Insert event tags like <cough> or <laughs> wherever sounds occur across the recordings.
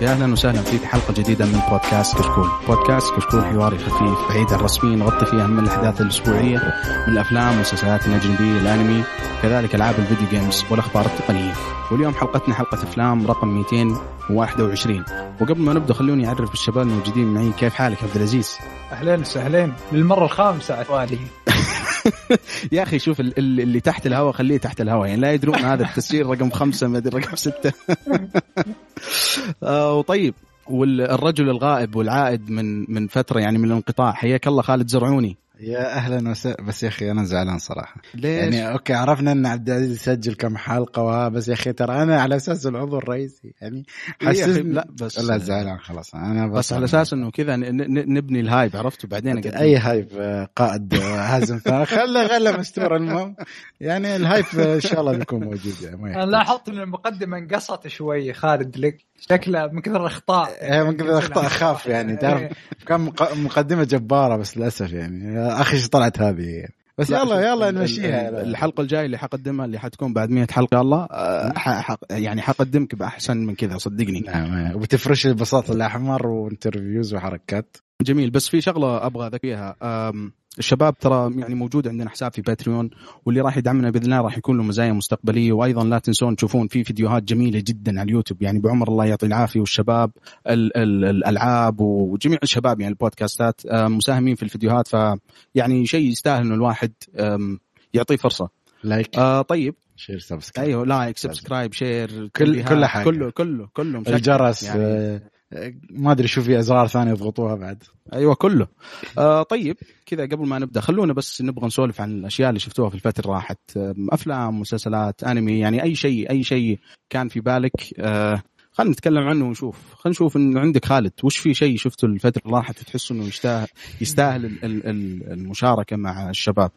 يا أهلا وسهلا فيك حلقة جديدة من بودكاست كشكول، بودكاست كشكول حواري خفيف بعيد عن الرسمي نغطي فيه أهم الأحداث الأسبوعية من الأفلام والمسلسلات الأجنبية الأنمي، كذلك ألعاب الفيديو جيمز والأخبار التقنية. واليوم حلقتنا حلقة أفلام رقم 221 وقبل ما نبدأ خلوني أعرف بالشباب الموجودين معي كيف حالك عبد العزيز؟ اهلين وسهلين للمرة الخامسة على التوالي <laughs> <laughs> يا أخي شوف اللي تحت الهواء خليه تحت الهواء. يعني لا يدرون هذا التسجيل رقم خمسة ما أدري رقم ستة. <laughs> آه وطيب. والرجل الغائب والعائد من من فترة يعني من الانقطاع. حياك الله خالد زرعوني. يا أهلا وسهلا. بس يا أخي أنا زعلان صراحة. ليش؟ يعني okay عرفنا إن عبد العزيز يسجل كم حلقة وها بس يا أخي ترى أنا على أساس العضو الرئيسي. يعني حسسني لا بس لا زعلان خلاص. أنا بس, بس على أساس إنه كذا نبني ال hype عرفت؟ وبعدين أي hype آه، قائد هازم خله خله مستور المهم يعني ال hype إن شاء الله بيكون موجود يعني أنا لاحظت إن المقدمة انقصت شوي خالد لك؟ شكله من كثر الأخطاء. إيه، من كثر الأخطاء أخاف يعني تعرف؟ إيه. كان مقدمة جبارة بس للأسف يعني. أخي طلعت هذه؟ يعني. بس يلا يلا نمشيها. الحلقة الجاية اللي حقدمها اللي حتكون بعد 100 حلقة الله آه، يعني حقدمك بأحسن من كذا صدقني. نعم وبتفرش البساط الأحمر و interviews وحركات. جميل بس في شغلة أبغى اذكرها الشباب ترى يعني موجود عندنا حساب في Patreon واللي راح يدعمنا بإذن الله راح يكون له مزايا مستقبلية. وأيضا لا تنسون تشوفون في فيديوهات جميلة جدا على اليوتيوب. يعني بعمر الله يعطي العافية. والشباب ال ال الألعاب وجميع الشباب يعني البودكاستات مساهمين في الفيديوهات. فيعني شيء يستاهل إنه الواحد يعطيه فرصة. like آه طيب. share subscribe أيوه like subscribe share كل كل حاجة. كله كله كله الجرس يعني آه ما أدري شو في أزرار ثانية يضغطوها بعد. أيوه كله. آه طيب كذا قبل ما نبدأ خلونا بس نبغى نسولف عن الأشياء اللي شفتوها في الفترة راحت. أفلام مسلسلات أنمي يعني أي شيء أي شيء كان في بالك. آه خلينا نتكلم عنه ونشوف. خلينا نشوف انه عندك خالد وش في شيء شفته الفترة اللي راحت تحس إنه يستاهل يستاهل المشاركة مع الشباب؟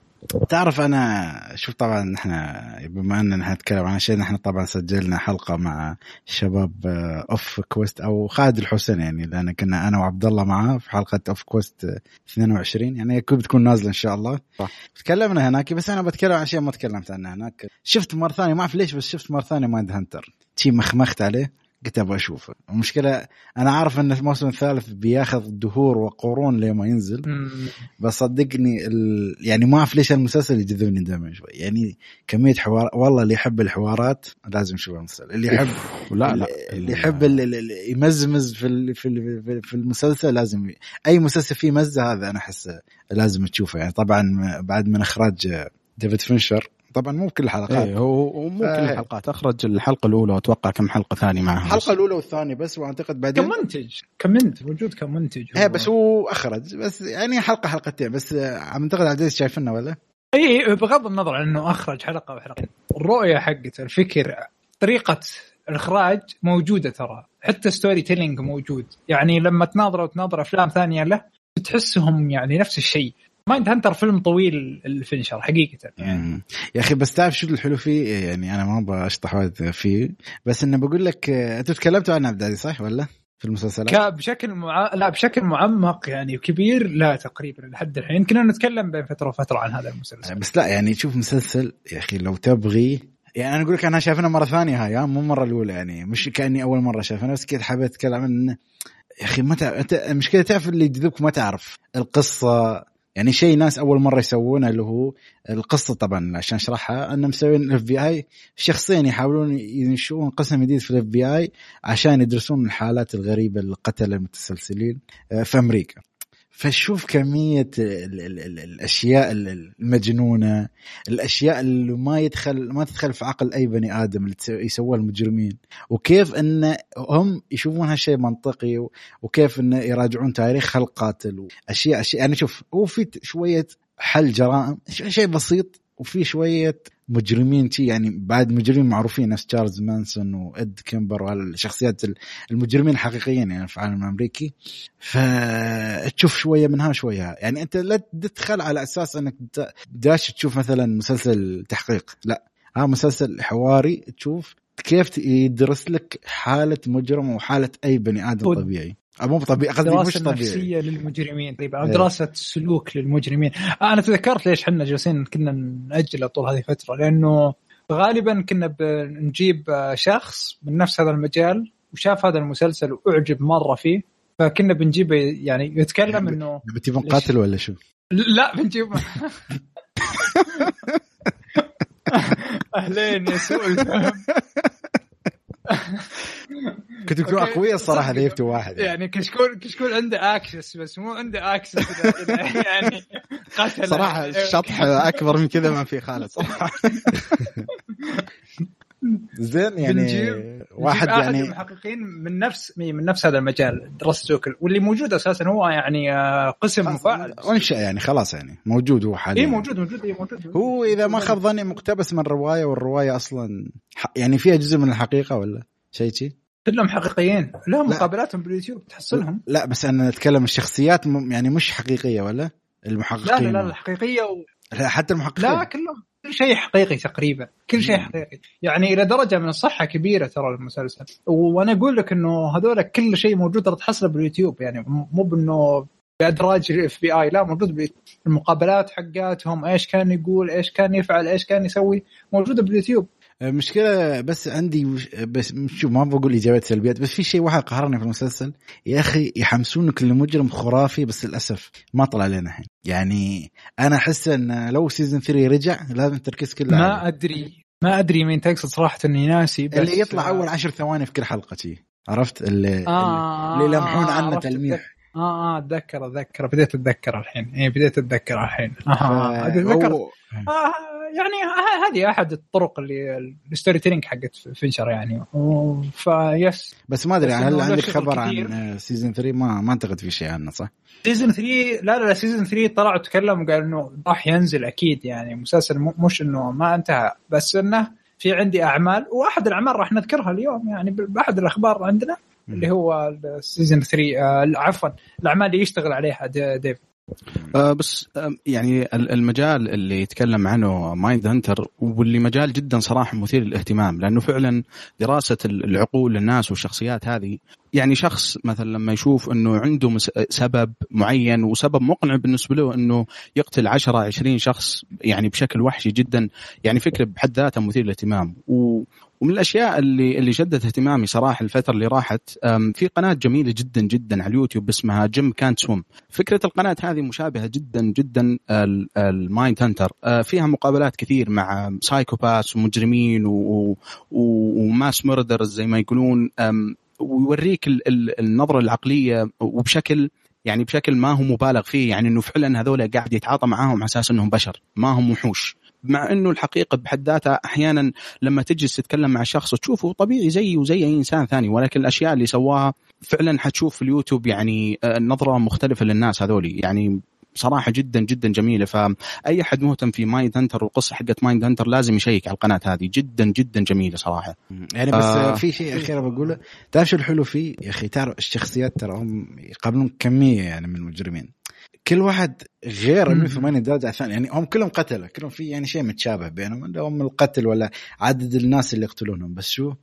تعرف أنا شوف طبعا إحنا بما أننا نتكلم عن شيء نحن طبعا سجلنا حلقة مع شباب أوف كويست أو خالد الحسين يعني لأن كنا أنا وعبد الله معاه في حلقة أوف كويست 22 يعني أكيد بتكون نازلة إن شاء الله. صح. تكلمنا هناك بس أنا بتكلم عن شيء ما تكلمت عنه هناك. شفت مرة ثانية ما أعرف ليش بس شفت مرة ثانية Mindhunter. شي مخمخت عليه. قلت أبغى أشوفه. المشكلة أنا عارف إن الموسم الثالث بياخذ دهور وقرون لما ينزل بس صدقني ال... يعني ما أعرف ليش المسلسل يجذبني دائما شوي يعني كمية حوار والله اللي يحب الحوارات لازم يشوف المسلسل. اللي يحب لا لا. اللي يحب يمزمز في ال... في ال... في المسلسل لازم ي... أي مسلسل فيه مزة هذا أنا احس لازم تشوفه. يعني طبعا بعد من إخراج ديفيد فينشر طبعا مو كل الحلقات. إيه هو مو كل الحلقات. أخرج الحلقة الأولى وأتوقع كم حلقة ثانية معها الحلقة الأولى والثانية بس وأعتقد بعدين كمنتج كمنتج موجود كمنتج. إيه بس هو أخرج. بس يعني حلقة حلقتين. بس أعتقد عبد العزيز شايفنا ولا؟ اي بغض النظر عن إنه أخرج حلقة وحلقتين الرؤية حقته الفكر طريقة الإخراج موجودة ترى. حتى storytelling موجود. يعني لما تناظر وتناظر أفلام ثانية له بتحسهم يعني نفس الشيء. Mindhunter فيلم طويل ال Fincher حقيقة. يعني. يا أخي بس تعرف شو الحلو فيه؟ يعني أنا ما أبغى أشطح وايد فيه بس انه بقول لك أنتم تكلمتوا عنه عبد العزيز صح ولا؟ في المسلسلات؟ بشكل مع... لا بشكل معمق يعني كبير لا تقريبا لحد الحين. يمكن نتكلم بين فترة وفترة عن هذا المسلسل. بس لا يعني تشوف مسلسل يا أخي لو تبغي يعني أنا أقول لك أنا شايفنا مرة ثانية هاي مو المره الأولى يعني مش كأني أول مرة شايفنا بس كذا حبيت أتكلم عنه يا أخي ما تعرف أنت المشكلة تعرف اللي يجذبك ما تعرف القصة يعني شيء ناس أول مرة يسوونه اللي هو القصة طبعا عشان أشرحها. ان مسوين ال FBI شخصين يحاولون ينشئون قسم جديد في ال FBI عشان يدرسون الحالات الغريبة القتله المتسلسلين آه، في أمريكا. فشوف كمية الأشياء المجنونة الأشياء اللي ما يدخل ما تدخل في عقل أي بني آدم اللي يسووها المجرمين. وكيف أن هم يشوفون هالشيء منطقي وكيف أن يراجعون تاريخ خلق قاتل وأشياء أشياء يعني شوف هو في شوية حل جرائم شيء بسيط. وفي شوية مجرمين تي يعني بعد مجرمين معروفين نفس تشارلز مانسون وإد كمبر وهالشخصيات المجرمين الحقيقيين يعني في العالم الأمريكي. فتشوف شوية منها شوية. يعني أنت لا تدخل على أساس أنك داش تشوف مثلا مسلسل تحقيق. لا. ها مسلسل حواري تشوف كيف يدرس لك حالة مجرم وحالة أي بني آدم طبيعي. مو طبيعي قصدي مش طبيعي. نفسية للمجرمين. طيب أو دراسة سلوك للمجرمين. أنا تذكرت ليش إحنا جالسين كنا ناجله طول هذه الفترة لأنه غالبا كنا بنجيب شخص من نفس هذا المجال وشاف هذا المسلسل وأعجب مرة فيه فكنا بنجيبه يعني يتكلم إنه بتبون قاتل ولا شو؟ لا بنجيب. <laughs> أهلين يا سوء <laughs> كنت تكون أوكي. أقوياء الصراحة اذا جبتوا واحد يعني. يعني كشكول كشكول عنده اكسس بس مو عنده اكسس <laughs> يعني قتل صراحة الشطح أكبر من كذا ما في خالد صراحة <laughs> زين يعني بنجيب- واحد نجيب احد يعني المحققين من نفس من نفس هذا المجال دراسه جوكل واللي موجود أساسا هو يعني آه، قسم مفاعل أنشأ يعني خلاص يعني موجود هو حاليا إي موجود موجود إي موجود هو إذا ما خاب ظني مقتبس من رواية والرواية أصلا يعني فيها جزء من الحقيقة ولا شيء شيء؟ كلهم حقيقيين. لهم لا. مقابلاتهم باليوتيوب تحصلهم. لا بس أنا أتكلم الشخصيات يعني مش حقيقية ولا؟ لا المحققين لا لا الحقيقيه و... لا حتى المحققين. لا كلهم. كل شيء حقيقي تقريبا. كل شيء حقيقي. يعني إلى درجة من الصحة كبيرة ترى المسلسل. وأنا أقول لك إنه هذول كل شيء موجود ترى تحصله باليوتيوب. يعني مو بإنه بأدراج الإف بي آي لا موجود بالمقابلات حقاتهم. إيش كان يقول إيش كان يفعل إيش كان يسوي. موجودة باليوتيوب. المشكلة بس عندي بس شوف ما بقول ايجابيات سلبيات بس في شيء واحد قهرني في المسلسل. يا أخي يحمسونك لمجرم خرافي بس للأسف ما طلع لنا الحين. يعني أنا أحس إن لو season 3 رجع لازم التركيز كله ما عليه. أدري ما أدري مين تقصد صراحة إني ناسي بس اللي يطلع أول عشر ثواني في كل حلقة شي. عرفت؟ اللي آه اللي يلمحون آه، عنه تلميح. آه آه أتذكر أتذكر. بديت أتذكر الحين. اي بديت أتذكر الحين. آه أتذكر. آه يعني هذه أحد الطرق اللي ال storytelling حقت فينشر يعني. فيس بس ما أدري بس هل عندك خبر. عن season 3 ما ما أعتقد في شيء عنه صح؟ season 3 لا لا لا season 3 طلع وتكلم وقال إنه راح ينزل أكيد يعني. مسلسل مش إنه ما انتهى بس إنه في عندي أعمال. وأحد الأعمال راح نذكرها اليوم يعني بأحد الأخبار عندنا اللي هو ال season 3 آه عفوا الأعمال اللي يشتغل عليها دي- ديف آه بس يعني ال- المجال اللي يتكلم عنه Mindhunter واللي مجال جدا صراحة مثير للاهتمام لأنه فعلا دراسة ال- العقول للناس والشخصيات هذه يعني شخص مثلا لما يشوف إنه عنده سبب معين وسبب مقنع بالنسبة له إنه يقتل 10 20 شخص يعني بشكل وحشي جدا يعني فكرة بحد ذاتها مثير للاهتمام. و ومن الأشياء اللي اللي شدت اهتمامي صراحة الفترة اللي راحت في قناة جميلة جدا جدا على اليوتيوب اسمها جيم كانت سوم فكرة القناة هذه مشابهة جدا جدا ال- ال Mindhunter أه، فيها مقابلات كثير مع psychopaths ومجرمين و mass murderers زي ما يقولون. ويوريك ال- ال- النظرة العقلية وبشكل يعني بشكل ما هو مبالغ فيه. يعني إنه فعلا هذول قاعد يتعاطى معاهم على أساس إنهم بشر ما هم وحوش. مع إنه الحقيقة بحد ذاتها أحيانا لما تجلس تتكلم مع شخص تشوفه طبيعي زيه وزي أي إنسان ثاني ولكن الأشياء اللي سواها فعلا حتشوف في اليوتيوب يعني آه، نظرة مختلفة للناس هذولي. يعني صراحة جدا جدا جميلة. فأي أحد مهتم في Mindhunter والقصة حقت Mindhunter لازم يشيك على القناة هذه. جدا جدا جميلة صراحة. يعني بس. آه. في شيء أخير بقوله تعرف شو الحلو فيه؟ يا أخي تعرف الشخصيات ترى هم يقابلون كمية يعني من المجرمين. كل واحد غير مم. 180 درجه عن الثاني يعني هم كلهم قتله كلهم في يعني شيء متشابه بينهم اللي هم القتل ولا عدد الناس اللي يقتلونهم. بس شو؟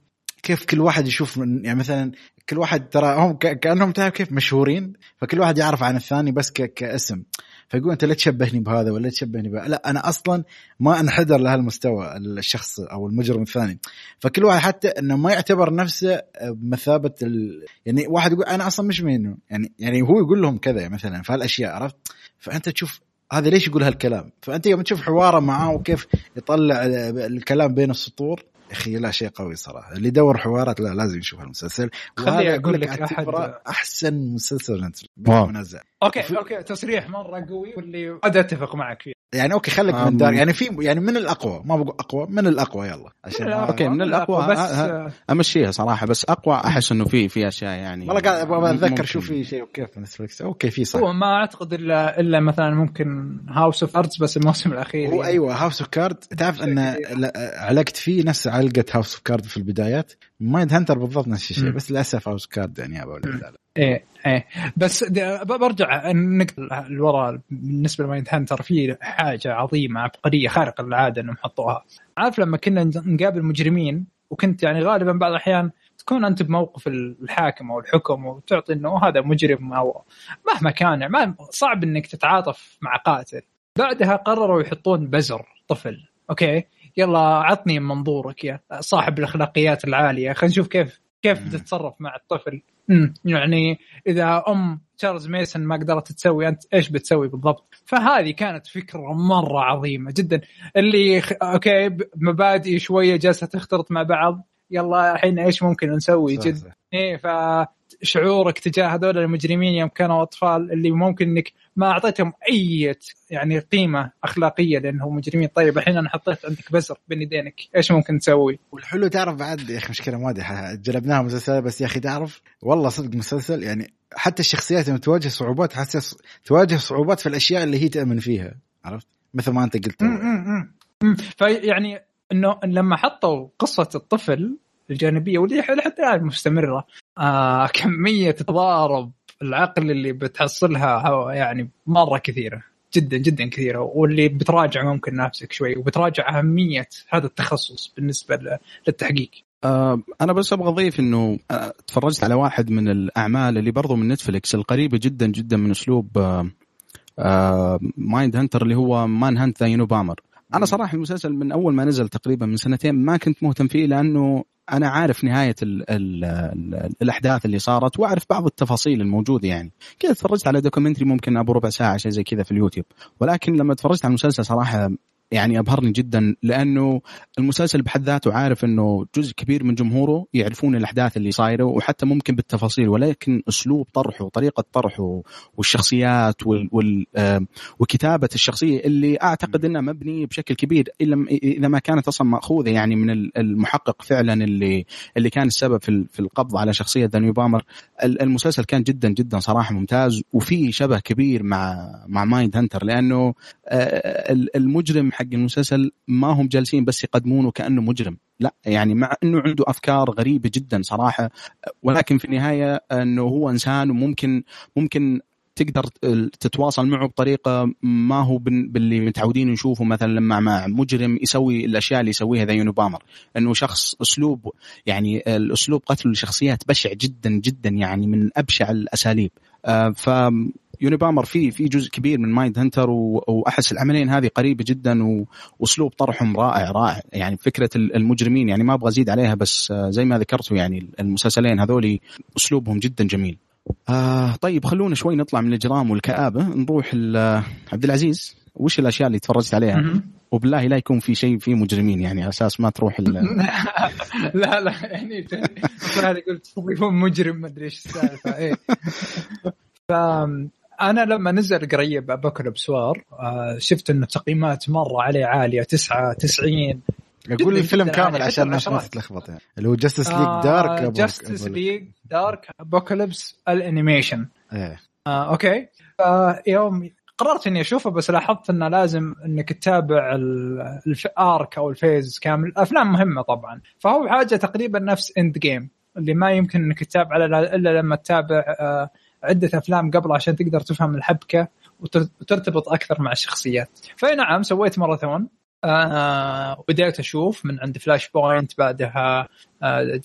كيف كل واحد يشوف من يعني مثلا كل واحد ترى هم كأنهم تعرف كيف مشهورين فكل واحد يعرف عن الثاني بس ك- كاسم. فيقول أنت لا تشبهني بهذا ولا تشبهني بهذا. لا أنا أصلا ما انحدر لهالمستوى الشخص أو المجرم الثاني. فكل واحد حتى إنه ما يعتبر نفسه بمثابه ال... يعني واحد يقول أنا أصلا مش منه يعني يعني هو يقول لهم كذا مثلا فهالاشياء عرفت؟ فأنت تشوف هذا ليش يقول هالكلام؟ فأنت يوم تشوف حواره معاه وكيف يطلع الكلام بين السطور أخي لا شيء قوي صراحة. اللي يدور حوارات لا لازم يشوف المسلسل. خلي وهذا أقول لك أحد- أحسن مسلسل. منزل okay okay تصريح مرة قوي واللي قد أتفق معك فيه. يعني okay خليك. من دار يعني في يعني من الأقوى ما بقول أقوى من الأقوى يلا عشان okay، من الأقوى. بس أمشيها صراحة بس أقوى أحس إنه في في أشياء يعني والله قاعد أتذكر. شو في شيء كيف نتفلكس okay في صح هو ما أعتقد إلا إلا مثلا ممكن House of Cards بس الموسم الأخير هو يعني. أيوه House of Cards تعرف إن علقت فيه نفس علقة House of Cards في البدايات Mindhunter بالضبط نفس الشيء. بس للأسف House of Cards يعني ابو لا لا. إيه إيه. بس برجع النقطة لورا بالنسبة ل Mindhunter في حاجة عظيمة عبقرية خارقة للعادة إنهم حطوها. عارف لما كنا نقابل مجرمين وكنت يعني غالبا بعض الأحيان تكون أنت بموقف الحاكم أو الحكم وتعطي إنه هذا مجرم أو مهما كان يعني ما صعب إنك تتعاطف مع قاتل. بعدها قرروا يحطون بزر طفل. okay؟ يلا عطني منظورك يا صاحب الأخلاقيات العالية. خلينا نشوف كيف كيف. بتتصرف مع الطفل. يعني إذا أم تشارلز مانسون ما قدرت تسوي أنت إيش بتسوي بالضبط فهذه كانت فكرة مرة عظيمة جدا اللي. okay ب- مبادئ شوية جالسة تختلط مع بعض يلا الحين إيش ممكن نسوي صح، جد صح. إيه فشعورك تجاه هذول المجرمين يوم كانوا أطفال اللي ممكن إنك ما أعطيتهم أي يعني قيمة أخلاقية لانهم مجرمين. طيب الحين أنا حطيت عندك بزر بين يدينك. إيش ممكن تسوي؟ والحلو تعرف بعد يا أخي مشكلة ما جلبناها مسلسل بس يا أخي تعرف والله صدق مسلسل يعني حتى الشخصيات لما تواجه صعوبات حاسس تواجه صعوبات في الأشياء اللي هي تأمن فيها عرفت؟ مثل ما أنت قلت. فيعني إنه لما حطوا قصة الطفل الجانبية واللي حتى الآن مستمرة. آه كمية تضارب العقل اللي بتحصلها يعني مرة كثيرة جدا جدا كثيرة. واللي بتراجع ممكن نفسك شوي وبتراجع أهمية هذا التخصص بالنسبة للتحقيق. آه، أنا بس أبغى أضيف إنه آه، تفرجت على واحد من الأعمال اللي برضو من نتفلكس القريبة جدا جدا من أسلوب آه، آه، Mindhunter اللي هو Manhunt The Unabomber أنا صراحة المسلسل من أول ما نزل تقريبا من سنتين ما كنت مهتم فيه لأنه أنا عارف نهاية ال ال ال الأحداث اللي صارت وأعرف بعض التفاصيل الموجودة يعني. كذا تفرجت على دوكيومنتري ممكن أبو ربع ساعة شيء زي كذا في اليوتيوب. ولكن لما تفرجت على المسلسل صراحة يعني أبهرني جدا لأنه المسلسل بحد ذاته عارف إنه جزء كبير من جمهوره يعرفون الأحداث اللي صايرة وحتى ممكن بالتفاصيل ولكن أسلوب طرحه وطريقه طرحه والشخصيات وال, وال وكتابة الشخصية اللي أعتقد إنها مبنية بشكل كبير إلا إذا ما كانت أصلا مأخوذة يعني من المحقق فعلا اللي اللي كان السبب في في القبض على شخصية ذا Unabomber المسلسل كان جدا جدا صراحة ممتاز وفي شبه كبير مع مع Mindhunter لأنه المجرم حق المسلسل ما هم جالسين بس يقدمونه كأنه مجرم. لا يعني مع إنه عنده أفكار غريبة جدا صراحة ولكن في النهاية إنه هو إنسان وممكن ممكن تقدر تتواصل معه بطريقة ما هو باللي متعودين نشوفه مثلا لما مع مجرم يسوي الأشياء اللي يسويها The Unabomber إنه شخص أسلوب يعني الأسلوب قتله لشخصيات بشع جدا جدا يعني من أبشع الأساليب. ف Unabomber في في جزء كبير من Mindhunter وأحس العملين هذه قريبة جدا وأسلوب طرحهم رائع رائع. يعني فكرة المجرمين يعني ما أبغى أزيد عليها بس زي ما ذكرتوا يعني المسلسلين هذول أسلوبهم جدا جميل. آه طيب خلونا شوي نطلع من الإجرام والكآبة. نروح عبد العزيز. وش الأشياء اللي تفرجت عليها؟ وبالله لا يكون في شيء فيه مجرمين يعني على أساس ما تروح <laughs> لا لا يعني هذا قلت تضيفون مجرم ما أدري إيش السالفة إيه. أنا لما نزل قريب ابوكاليبس وار شفت إنه تقييمات مرة عليه عالية 9 90 أقول الفيلم كامل عشان الناس ما تتلخبط يعني. اللي هو Justice League Dark Justice League Dark Apokolips ال animation إيه. آه، أوكي. فيوم قررت إني أشوفه بس لاحظت إنه لازم إنك تتابع ال arc أو ال phase كامل. الأفلام مهمة طبعا. فهو حاجة تقريبا نفس Endgame اللي ما يمكن إنك تتابع الا لما تتابع آه عدة أفلام قبل عشان تقدر تفهم الحبكة وترتبط أكثر مع الشخصيات. فأي نعم سويت ماراثون آه بديت أشوف من عند Flashpoint بعدها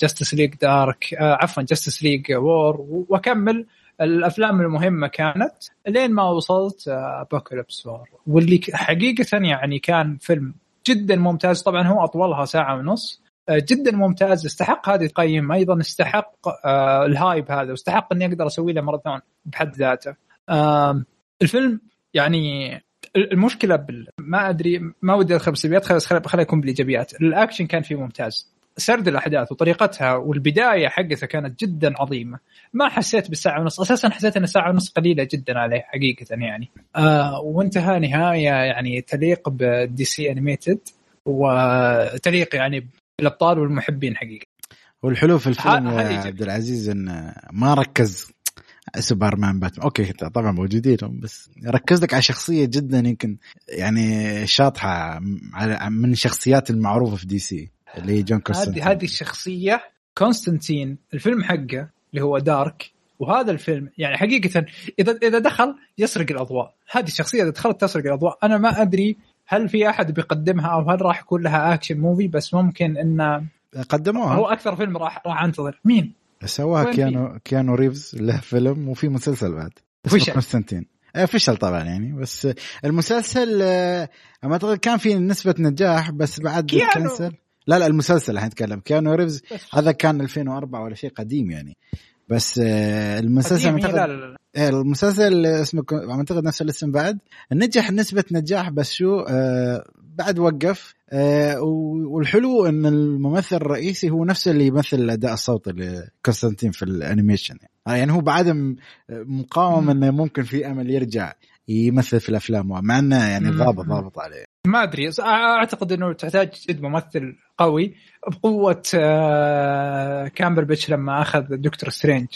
Justice League Dark عفوا Justice League War وأكمل. الأفلام المهمة كانت لين ما وصلت Apokolips War واللي حقيقة يعني كان فيلم جدا ممتاز. طبعا هو أطولها ساعة ونص. جدا ممتاز. استحق هذه القيم أيضا استحق آه ال hype هذا. واستحق إني أقدر أسوي له ماراثون بحد ذاته. آه الفيلم يعني المشكلة بال... ما أدري ما ودي ادخل بالسلبيات خلاص خلينا يكون بالإيجابيات. الأكشن كان فيه ممتاز. سرد الأحداث وطريقتها والبداية حقتها كانت جدا عظيمة. ما حسيت بالساعة ونص. أساسا حسيت إن ساعه ونص قليلة جدا عليه حقيقة يعني. آه وانتهى نهاية يعني تليق ب DC animated وتليق يعني بالأبطال والمحبين حقيقة. والحلو في الفيلم يا عبد العزيز انه ما ركز سوبرمان باتمان. أوكي طبعا موجودين بس ركز لك على شخصية جدا يمكن يعني شاطحة من الشخصيات المعروفة في DC اللي هي جون كونستانتين. هذه هذه الشخصية كونستانتين الفيلم حقه اللي هو Dark وهذا الفيلم يعني حقيقة اذا إذا دخل يسرق الأضواء. هذه الشخصية إذا دخلت تسرق الأضواء. أنا ما أدري هل في أحد بيقدمها أو هل راح يكون لها action movie بس ممكن انه قدموها. هو أكثر فيلم راح راح أنتظر. مين؟ سواها كيانو كيانو ريفز له فيلم وفي مسلسل بعد. فشل كونستانتين. فشل طبعا يعني بس المسلسل ما أعتقد كان في نسبة نجاح بس بعد كيانو. cancel لا لا المسلسل الحين نتكلم. كيانو ريفز. هذا كان 2004 ولا شيء قديم يعني. بس آه، المسلسل قديم، إيه، لا لا لا إيه، المسلسل اسمه أعتقد نفس الاسم بعد. نجح نسبة نجاح بس شو آه بعد وقف. آه والحلو إن الممثل الرئيسي هو نفسه اللي يمثل الأداء الصوتي لكونستانتين في ال animation. يعني, يعني هو بعد م- مقاوم. إنه ممكن في أمل يرجع يمثل في الأفلام مع إنه يعني. ضابط ضابط عليه. ما أدري أعتقد إنه تحتاج جد ممثل قوي بقوة آه، كامبربيتش لما أخذ Doctor Strange.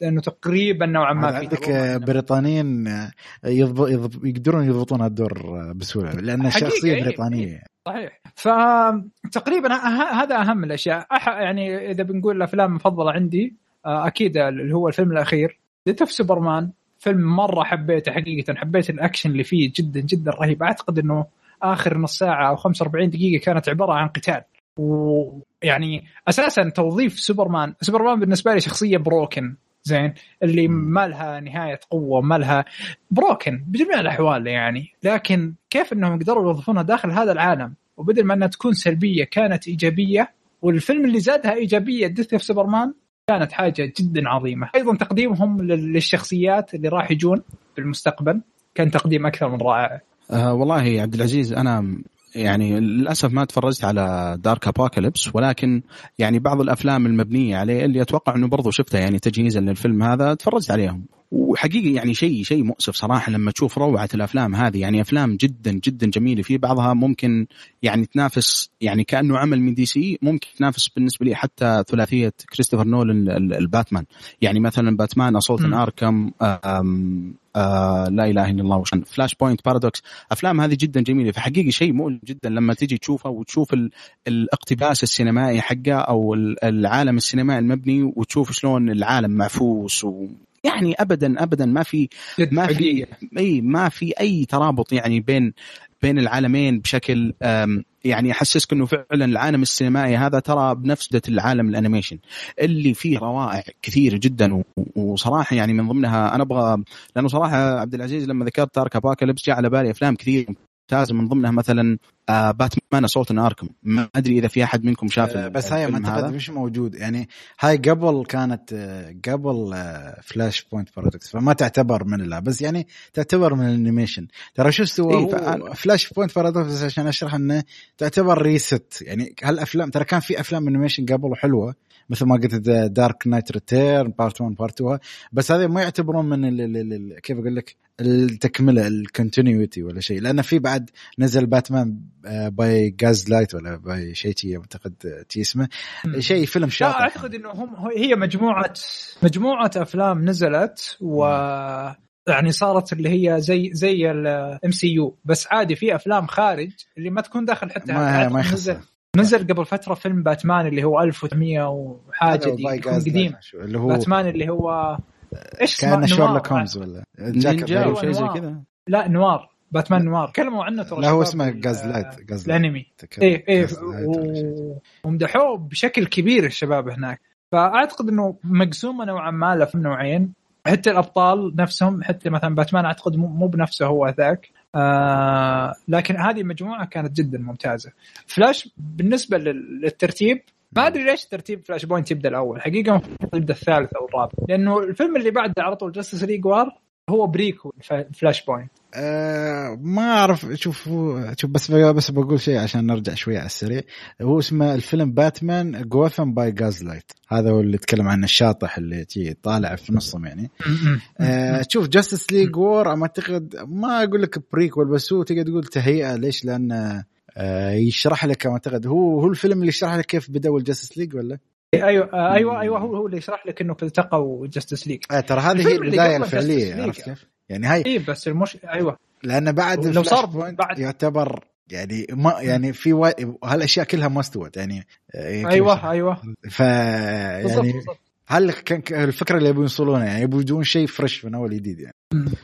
لأنه تقريبا نوعا ما في عندك. آه، بريطانيين آه، يضب... يضب... يقدرون يضبطون الدور آه، بسهولة لأن الشخصيه. بريطانية صحيح فتقريبا هذا أهم الأشياء أح يعني إذا بنقول الأفلام المفضلة عندي آه، أكيد اللي هو الفيلم الأخير Death of Superman فيلم مرة حبيته حقيقة. حبيت الأكشن اللي فيه جدا جدا رهيب. أعتقد إنه آخر نص ساعة أو 45 دقيقة كانت عبارة عن قتال. ويعني أساسا توظيف سوبرمان. سوبرمان بالنسبة لي شخصية broken زين؟ اللي ما لها نهاية قوة ما لها broken بجميع الأحوال يعني. لكن كيف إنهم قدروا يوظفونها داخل هذا العالم؟ وبدل ما إنها تكون سلبية كانت إيجابية. والفيلم اللي زادها إيجابية Death of Superman كانت حاجة جدا عظيمة. أيضا تقديمهم لل- للشخصيات اللي راح يجون في المستقبل كان تقديم أكثر من رائع. آه والله عبد العزيز أنا يعني للأسف ما تفرجت على Dark Apokolips ولكن يعني بعض الأفلام المبنية عليه اللي أتوقع إنه برضو شفتها يعني تجهيزا للفيلم هذا تفرجت عليهم. وحقيقي يعني شيء شيء مؤسف صراحة لما تشوف روعة الأفلام هذه. يعني أفلام جدا جدا جميلة. في بعضها ممكن يعني تنافس يعني كأنه عمل من DC ممكن تنافس بالنسبة لي حتى ثلاثية كريستوفر نولان ال- الباتمان. يعني مثلا باتمان مم. Arkham آه لا إله إلا الله وش Flashpoint Paradox أفلام هذه جدا جميلة. فحقيقي شيء مؤلم جدا لما تجي تشوفها وتشوف ال... الاقتباس السينمائي حقه أو ال- العالم السينمائي المبني وتشوف شلون العالم معفوس و يعني ابدا ابدا ما في ما في. إي ما في أي ترابط يعني بين بين العالمين بشكل يعني يحسسك إنه فعلا العالم السينمائي هذا ترى بنفس العالم ال animation اللي فيه روائع كثيره جدا وصراحة يعني من ضمنها أنا أبغى لأنه صراحة عبد العزيز لما ذكرت Dark Apokolips جاء على بالي أفلام كثير ممتازه من ضمنها مثلا آه باتمان Assault Arkham. ما أدري إذا في أحد منكم شاف آه، بس هاي ما مش موجود. يعني هاي قبل كانت آه، قبل آه، Flashpoint Paradox فما تعتبر من لا. بس يعني تعتبر من ال animation. ترى شو سوى إيه، Flashpoint Paradox عشان أشرح إنه تعتبر reset يعني هالأفلام ترى كان في أفلام animation قبل وحلوه مثل ما قلت Dark Knight Return part 1 part 2 بس هذه ما يعتبرون من ال ال ال كيف أقول لك؟ التكملة ال continuity ولا شيء. لأن في بعد نزل باتمان باي جاز لايت ولا باي شيء شي أعتقد تي اسمه. شيء فيلم لا شاطر أعتقد إنه هم هي مجموعة مجموعة أفلام نزلت و يعني صارت اللي هي زي زي الام سي يو بس عادي في أفلام خارج اللي ما تكون داخل حتى ما ما نزل. يخص نزل قبل فترة فيلم باتمان اللي هو 1900 وحاجة دي يكون قديم. اللي هو باتمان اللي هو إيش اسمه؟ كان. شارلوك هومز ولا جاك نينجا أيوة، أو شيء زي. كذا. لا noir. باتمان noir. تكلموا عنه ترى لا هو اسمه ال- Gaslight جاز الانمي إيه إيه و- ومدحوه بشكل كبير الشباب هناك. فأعتقد إنه مقسومة نوعا ما له في نوعين حتى الأبطال نفسهم حتى مثلا باتمان أعتقد مو مو بنفسه هو ذاك. آه لكن هذه مجموعة كانت جدا ممتازة. فلاش بالنسبة لل- للترتيب ما أدري ليش ترتيب Flashpoint يبدأ الأول. حقيقة يبدأ الثالث أو الرابع. لأنه الفيلم اللي بعده على طول Justice League War هو prequel Flashpoint. آه ما أعرف شوف شوف بس بس بقول شيء عشان نرجع شوية على السريع. هو اسمه الفيلم باتمان Gotham by Gaslight هذا هو اللي يتكلم عن الشاطح اللي تي طالع في نصهم يعني. <laughs> آه شوف Justice League War أعتقد ما أقول لك prequel بس هو تقدر تقول تهيئة. ليش؟ لأن آه يشرح لك أعتقد هو هو الفيلم اللي يشرح لك كيف بدأوا ال Justice League ولا؟ أيوه آه، أيوه أيوه هو هو اللي يشرح لك إنه التقوا Justice League. آه ترى هذه هي البداية الفعلية. عرفت كيف؟ يعني هاي اي بس المش أيوه. لأن بعد لو صار بعد- يعتبر يعني ما يعني في و... هالأشياء كلها ما استوت يعني آه، كيف أيوه؟ أيوه. ف يعني بالضبط هل كان الفكرة اللي يبون يوصلونها يعني يبون شيء fresh من أول جديد يعني.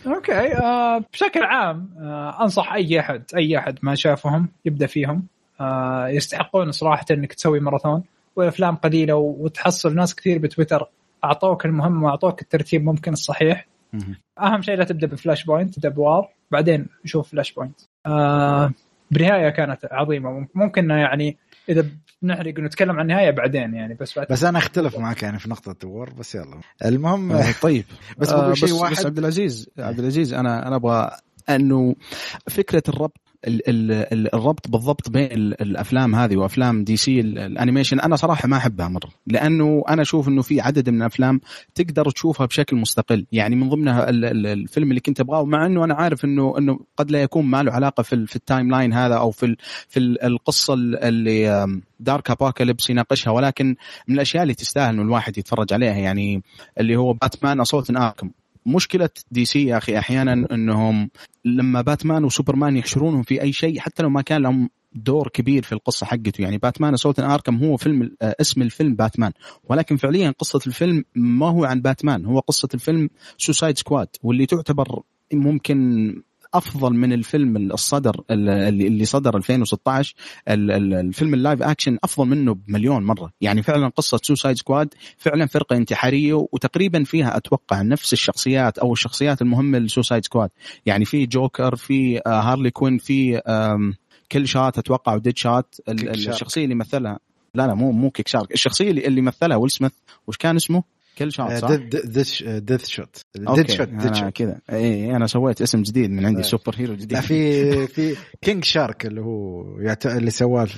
okay آه بشكل عام آه أنصح أي أحد أي أحد ما شافهم يبدأ فيهم. آه يستحقون صراحة إنك تسوي ماراثون. والافلام قليلة وتحصل ناس كثير بتويتر أعطوك المهم وأعطوك الترتيب ممكن الصحيح. أهم شيء لا تبدأ ب Flashpoint تبدأ ب War بعدين شوف Flashpoint. آه بالنهايه كانت عظيمة. ممكن يعني إذا بنحرق ونتكلم عن النهاية بعدين يعني بس بعد بس أنا أختلف معك يعني في نقطة War بس يلا. المهم آه، طيب. بس آه، بقول شيء بس, واحد بس عبد العزيز عبد العزيز أنا أنا أبغى أنه فكرة الربط ال- ال- ال- الربط بالضبط بين ال- الأفلام هذه وأفلام DC ال- ال animation أنا صراحة ما أحبها مرة لأنه أنا أشوف إنه في عدد من الأفلام تقدر تشوفها بشكل مستقل يعني من ضمنها ال- ال- الفيلم اللي كنت أبغاه مع إنه أنا عارف إنه إنه قد لا يكون ما له علاقة في في ال timeline هذا أو في في ال- القصة ال- اللي Dark Apokolips يناقشها ولكن من الأشياء اللي تستاهل إنه الواحد يتفرج عليها يعني اللي هو باتمان Assault Arkham مشكلة DC يا أخي أحيانا إنهم لما باتمان وسوبرمان يحشرونهم في أي شيء حتى لو ما كان لهم دور كبير في القصة حقته. يعني باتمان Assault Arkham هو فيلم آه، اسم الفيلم باتمان. ولكن فعليا قصة الفيلم ما هو عن باتمان هو قصة الفيلم Suicide Squad واللي تعتبر ممكن أفضل من الفيلم الصدر اللي اللي صدر 2016 ال- ال- الفيلم ال live action أفضل منه بمليون مرة يعني فعلا قصة Suicide Squad فعلا فرقة انتحارية وتقريبا فيها أتوقع نفس الشخصيات أو الشخصيات المهمة ل Suicide Squad يعني في جوكر في آه، هارلي كوين في Kill Shot أتوقع و Deadshot. الشخصية اللي مثلها لا لا مو مو King Shark الشخصية اللي, اللي مثلها ويل سميث وش كان اسمه؟ Kill Shot صح؟ Death Shot Dead okay. Shot Dead أنا Shot كذا. اي أنا سويت اسم جديد من عندي. superhero جديد. لا في <laughs> في King Shark اللي هو يعت... اللي سواه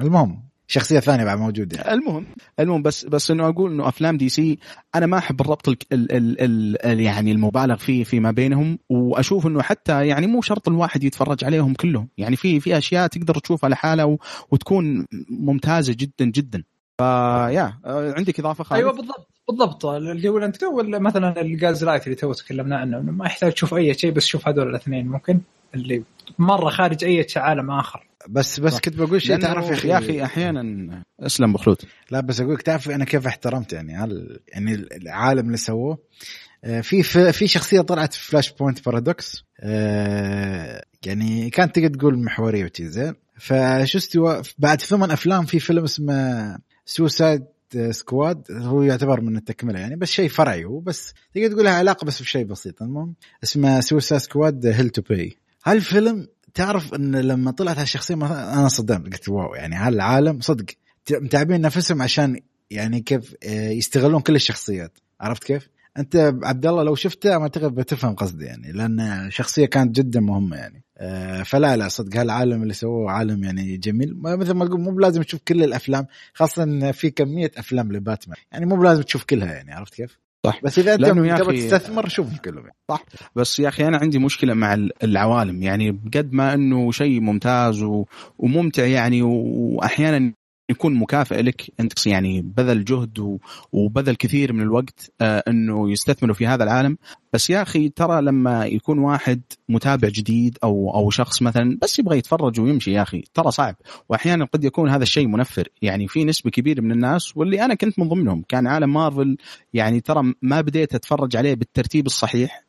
المهم شخصية ثانية بعد موجودة. يعني. المهم المهم بس بس إنه أقول إنه أفلام دي سي أنا ما أحب الربط ال ال ال ال يعني المبالغ فيه فيما بينهم وأشوف إنه حتى يعني مو شرط الواحد يتفرج عليهم كلهم. يعني في في أشياء تقدر تشوفها لحالها و- وتكون ممتازة جدا جدا. فيا آه، عندك إضافة خالد؟ أيوه بالضبط. بالضبط. اللي هو أنت ولا مثلا ال Gaslight اللي تو تكلمنا عنه إنه ما يحتاج تشوف أي شيء بس شوف هذول الاثنين ممكن اللي مرة خارج أي عالم آخر. بس بس. كنت بقول شيء تعرف يا أخي يا أخي أحيانا أسلم بخلود لا بس أقول لك تعرف أنا كيف احترمت يعني؟ هل يعني العالم اللي سووه؟ آه، في في في شخصية طلعت في Flashpoint Paradox يعني كانت تقدر تقول محورية وشي زين. فشو استوى بعد ثمان أفلام في فيلم اسمه Suicide Squad هو يعتبر من التكملة يعني بس شيء فرعي هو بس تقدر تقول لها علاقة بس بشيء بسيط. المهم اسمه Suicide Squad Hell to Pay هالفيلم تعرف إن لما طلعت هالشخصية أنا صدمت قلت wow يعني هالعالم صدق متعبين نفسهم عشان يعني كيف آه، يستغلون كل الشخصيات. عرفت كيف؟ أنت عبد الله لو شفته ما أعتقد بتفهم قصدي يعني لأن شخصية كانت جدا مهمة يعني. فلا لا صدق هالعالم اللي سووه عالم يعني جميل مثل ما تقول مو بلازم تشوف كل الأفلام خاصة إن في كمية أفلام لباتمان يعني مو بلازم تشوف كلها يعني عرفت كيف؟ صح. بس إذا أنت تبغى تستثمر شوفهم كلهم يعني. بس يا أخي أنا عندي مشكلة مع ال- العوالم يعني بقد ما إنه شيء ممتاز و... وممتع يعني. وأحيانا يكون مكافئ لك. أنت يعني بذل جهد. وبذل كثير من الوقت آه إنه يستثمروا في هذا العالم. بس يا أخي ترى لما يكون واحد متابع جديد أو أو شخص مثلا بس يبغى يتفرج ويمشي يا أخي ترى صعب. واحيانا قد يكون هذا الشيء منفر. يعني في نسبة كبيرة من الناس واللي أنا كنت من ضمنهم كان عالم مارفل. يعني ترى ما بديت أتفرج عليه بالترتيب الصحيح.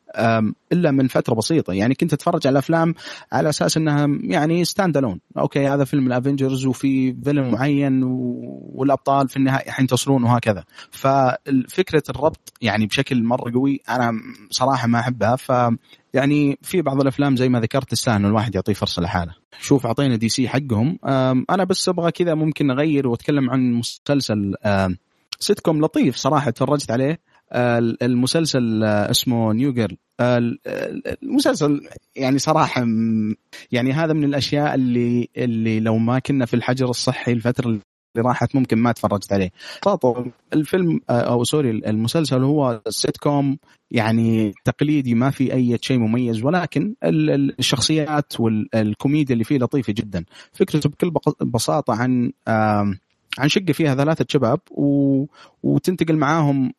إلا من فترة بسيطة. يعني كنت أتفرج على الافلام على أساس إنها يعني standalone okay هذا فيلم ال Avengers وفي فيلم معين والأبطال في النهاية حينتصرون وهكذا. ففكره الربط يعني بشكل مرة قوي أنا صراحة ما أحبها. ف يعني في بعض الأفلام زي ما ذكرت تستاهل الواحد يعطيه فرصة لحاله. شوف أعطينا DC حقهم. أنا بس أبغى كذا ممكن أغير وأتكلم عن مسلسل أم، سيت كوم لطيف صراحة تفرجت عليه. المسلسل آه، اسمه New Girl المسلسل يعني صراحة يعني هذا من الأشياء اللي اللي لو ما كنا في الحجر الصحي الفترة اللي راحت ممكن ما تفرجت عليه. الفيلم آه، أو sorry المسلسل هو سيت كوم يعني تقليدي ما في أي شيء مميز ولكن ال- ال- الشخصيات والكوميديا اللي فيه لطيفة جدا. فكرته بكل بساطة عن شقه فيها ثلاثة شباب و... وتنتقل معاهم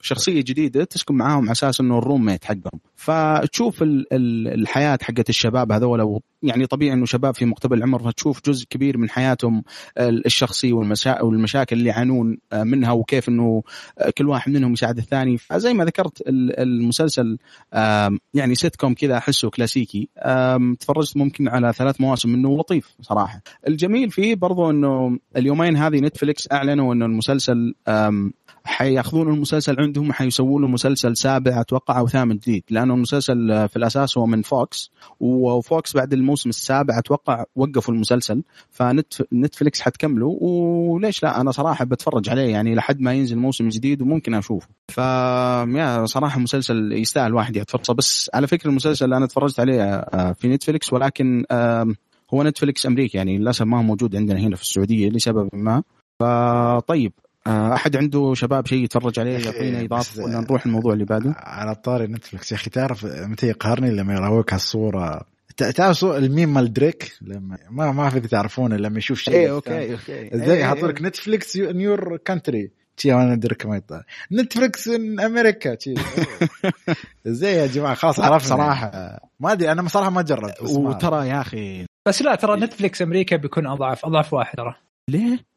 شخصية جديدة تسكن معاهم على أساس إنه ال roommate حقهم فتشوف ال... ال- الحياة حقت الشباب هذول يعني طبيعي إنه شباب في مقتبل العمر فتشوف جزء كبير من حياتهم ال- الشخصي والمشا... والمشاكل اللي يعانون آه، منها وكيف إنه آه، كل واحد منهم يساعد الثاني. فزي ما ذكرت ال- المسلسل يعني سيت كوم كذا أحسه كلاسيكي. تفرجت ممكن على ثلاث مواسم منه لطيف صراحة. الجميل فيه برضو إنه اليومين هذه Netflix أعلنوا إنه المسلسل حياخذون المسلسل عندهم حيسووا له مسلسل سابع أتوقع أو ثامن جديد. لأنه المسلسل في الأساس هو من Fox و Fox بعد الموسم السابع أتوقع وقفوا المسلسل. ف Netflix حتكمله وليش لا؟ أنا صراحة بتفرج عليه يعني لحد ما ينزل موسم جديد وممكن أشوفه. ف يا صراحة مسلسل يستاهل واحد ياخذ فرصه بس على فكرة المسلسل اللي أنا تفرجت عليه آه، في Netflix ولكن هو Netflix أمريكي يعني للأسف ما هو موجود عندنا هنا في السعودية لسبب ما. فطيب أحد عنده شباب شيء يتفرج عليه يعطينا إضافة ولا نروح الموضوع اللي بعده؟ على طاري Netflix. يا أخي تعرف متى يقهرني لما يراويك هالصورة؟ تعرف الميم مال دريك؟ لما ما ما فيك تعرفونه لما يشوف شيء. إيه okay okay. زي إيه، يحط لك Netflix your country. تي وأنا دريك ما يطلع. Netflix in America <laughs> زي يا جماعة خلاص عرفنا. صراحة ما أدري أنا صراحة ما جربت وترى يا أخي. بس لا ترى Netflix أمريكا بيكون اضعف أضعف واحد ترى. ليه؟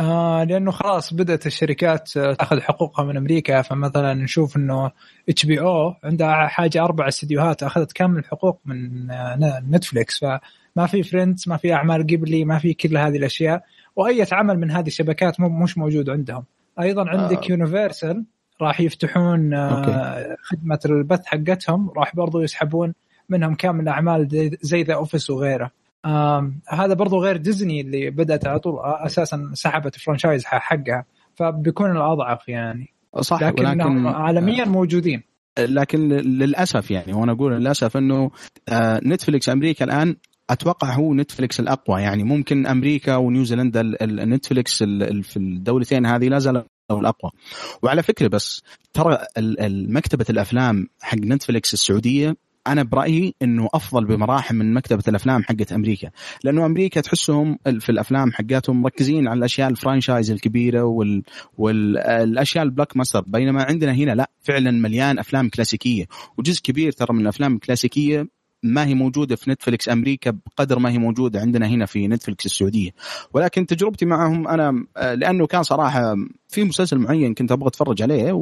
آه لأنه خلاص بدأت الشركات تأخذ حقوقها من أمريكا. فمثلا نشوف إنه HBO عندها حاجة أربع استديوهات أخذت كامل الحقوق من آه، Netflix فما في Friends ما في أعمال قبلي ما في كل هذه الأشياء. وأي عمل من هذه الشبكات مش موجود عندهم. أيضا عندك آه. Universal راح يفتحون آه خدمة البث حقتهم. راح برضو يسحبون منهم كامل الاعمال زي The Office وغيره. هذا برضو غير ديزني اللي بدات على طول أساسا سحبت ال franchise حقها. فبيكون الأضعف يعني. صح لكن ولكن عالميا موجودين. لكن للأسف يعني وأنا أقول للأسف إنه آه، Netflix أمريكا الآن أتوقع هو Netflix الأقوى. يعني ممكن أمريكا ونيوزيلندا ال Netflix في الدولتين هذه لا زال الأقوى. وعلى فكرة بس ترى مكتبة الأفلام حق Netflix السعودية أنا برأيي إنه أفضل بمراحل من مكتبة الأفلام حقت أمريكا. لأنه أمريكا تحسهم في الأفلام حقاتهم مركزين على الأشياء ال franchise الكبيرة وال والاشياء ال blockbuster. بينما عندنا هنا لا فعلا مليان أفلام كلاسيكية. وجزء كبير ترى من الافلام الكلاسيكيه ما هي موجودة في Netflix أمريكا بقدر ما هي موجودة عندنا هنا في Netflix السعودية. ولكن تجربتي معهم أنا آه، لأنه كان صراحة في مسلسل معين كنت أبغى أتفرج عليه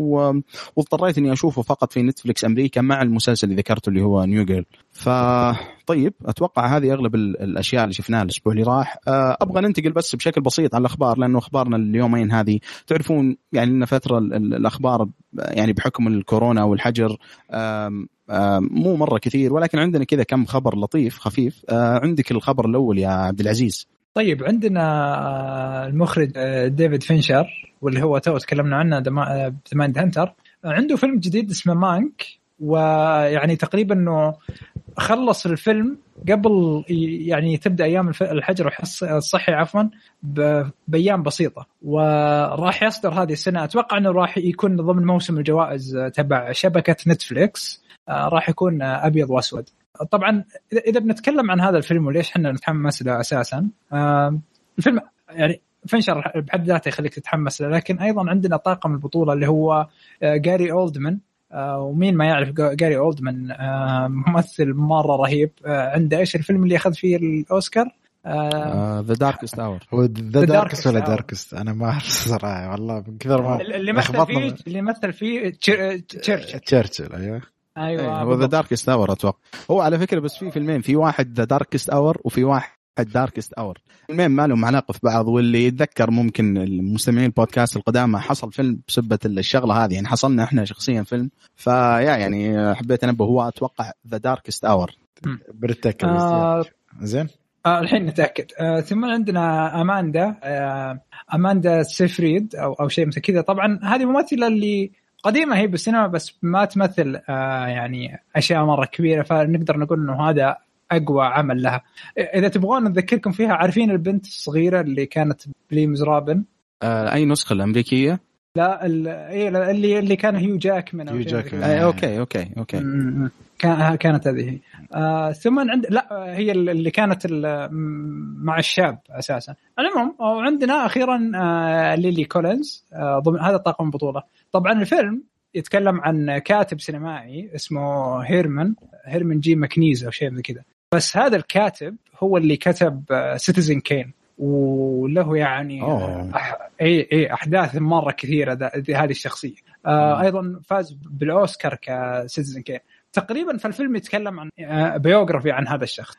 واضطريت إني أشوفه فقط في Netflix أمريكا مع المسلسل اللي ذكرته اللي هو New Girl فطيب أتوقع هذه أغلب الأشياء اللي شفناها الأسبوع اللي راح. آه، أبغى ننتقل بس بشكل بسيط على الأخبار لأنه أخبارنا اليومين هذه تعرفون يعني لنا فترة الأخبار يعني بحكم الكورونا والحجر مو مرة كثير ولكن عندنا كذا كم خبر لطيف خفيف. آه، عندك الخبر الأول يا عبد العزيز. طيب عندنا آه، المخرج آه، ديفيد فينشر واللي هو تو تكلمنا عنه the Mindhunter عنده فيلم جديد اسمه مانك ويعني تقريبا إنه خلص الفيلم قبل يعني تبدأ أيام الحجر الصحي عفوا بأيام بسيطة. وراح يصدر هذه السنة. أتوقع إنه راح يكون ضمن موسم الجوائز تبع شبكة نتفليكس. آه، راح يكون أبيض وأسود. طبعا اذا بنتكلم عن هذا الفيلم وليش إحنا نتحمس له أساسا الفيلم يعني فنشر بحد ذاته يخليك تتحمس له لكن أيضا عندنا طاقم البطولة اللي هو جاري أولدمان. آه، ومين ما يعرف جاري أولدمان آه، ممثل مرة رهيب. عنده إيش الفيلم اللي أخذ فيه الأوسكار؟ ذا داركست اور هو the Darkest ولا Darkest أنا ما أعرف صراحة والله من كثر ما اللي مثل فيه اللي مثل فيه تشرشل. تشرشل أيوه. أيوه هو the Darkest Hour أتوقع. هو على فكرة بس في فيلمين في واحد the Darkest Hour وفي واحد Darkest Hour فيلمين ما لهم علاقة في بعض واللي يتذكر ممكن المستمعين البودكاست القدامى حصل فيلم بسبة الشغلة هذه. يعني حصلنا إحنا شخصيا فيلم فيا يعني حبيت أنبه. هو أتوقع ذا داركست اور بنتاكد آه زين؟ آه الحين نتأكد. آه ثم عندنا أماندا. آه أماندا سيفريد أو أو شيء مثل كذا. طبعا هذه ممثلة اللي قديمة هي بالسينما بس ما تمثل آه يعني أشياء مرة كبيرة فنقدر نقول إنه هذا أقوى عمل لها. إذا تبغون نذكركم فيها عارفين البنت الصغيرة اللي كانت ب Les Misérables آه أي نسخة الأمريكية؟ لا إيه، اللي اللي كان هيو جاكمان هيو جاك آه أوكي أوكي أوكي. كانت هذه. آه ثم عند لا هي اللي كانت مع الشاب أساسا. المهم وعندنا أخيرا آه ليلي كولينز. آه ضمن هذا طاقم البطوله طبعا الفيلم يتكلم عن كاتب سينمائي اسمه هيرمان هيرمان جي ماكنيز أو شيء من كذا. بس هذا الكاتب هو اللي كتب Citizen آه، Kane وله يعني أح... اي إي أحداث مرة كثيرة هذه الشخصية. آه أيضا فاز بالأوسكار ك Citizen Kane تقريبا فالفيلم يتكلم عن biography عن هذا الشخص.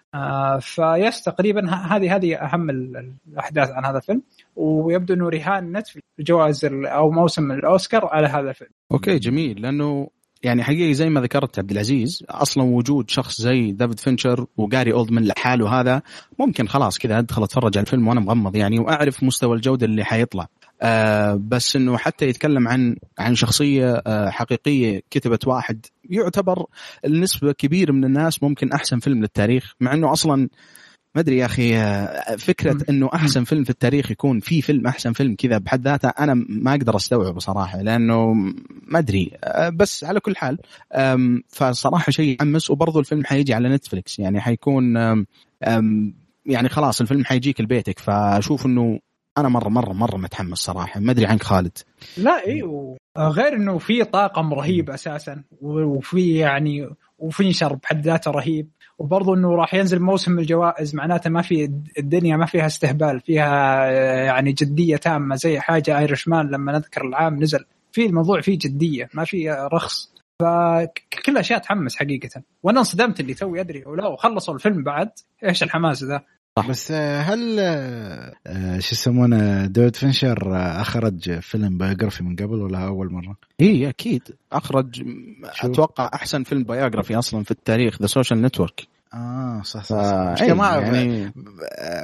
فبس تقريبا هذه هذه أهم الأحداث عن هذا الفيلم. ويبدو إنه رهان نتفلكس جوائز أو موسم الأوسكار على هذا الفيلم. okay جميل. لأنه يعني حقيقي زي ما ذكرت عبد العزيز أصلا وجود شخص زي ديفيد فينشر وجاري أولدمان لحاله هذا ممكن خلاص كذا أدخل أتفرج على الفيلم وأنا مغمض يعني وأعرف مستوى الجودة اللي حيطلع. آه بس إنه حتى يتكلم عن عن شخصية آه حقيقية كتبت واحد يعتبر النسبة كبيره من الناس ممكن أحسن فيلم للتاريخ مع إنه أصلا ما أدري يا أخي آه، فكرة إنه أحسن فيلم في التاريخ يكون في فيلم أحسن فيلم كذا بحد ذاته أنا ما أقدر أستوعبه صراحة لأنه ما أدري بس على كل حال فصراحة شيء يحمس وبرضه الفيلم حيجي على نتفلكس يعني حيكون يعني خلاص الفيلم حيجيك لبيتك فأشوف إنه أنا مره مره مرة متحمس صراحة. ما أدري عنك خالد. لا أيوه غير إنه في طاقم رهيب أساسا وفي يعني وفي نشر بحد ذاته رهيب. وبرضه إنه راح ينزل موسم الجوائز معناته ما في الدنيا ما فيها استهبال فيها يعني جدية تامة زي حاجة Irishman لما نذكر العام نزل. في الموضوع فيه جدية ما في رخص. فكل أشياء تحمس حقيقة. وأنا انصدمت اللي توي أدري ولو خلصوا الفيلم بعد. إيش الحماس ذا؟ صح. بس هل آه، شو يسمونه ديفيد فينشر أخرج فيلم biography من قبل ولا أول مرة؟ إي أكيد أخرج شو؟ أتوقع أحسن فيلم biography أصلا في التاريخ The Social Network آه صح صح, صح. أي ما يعني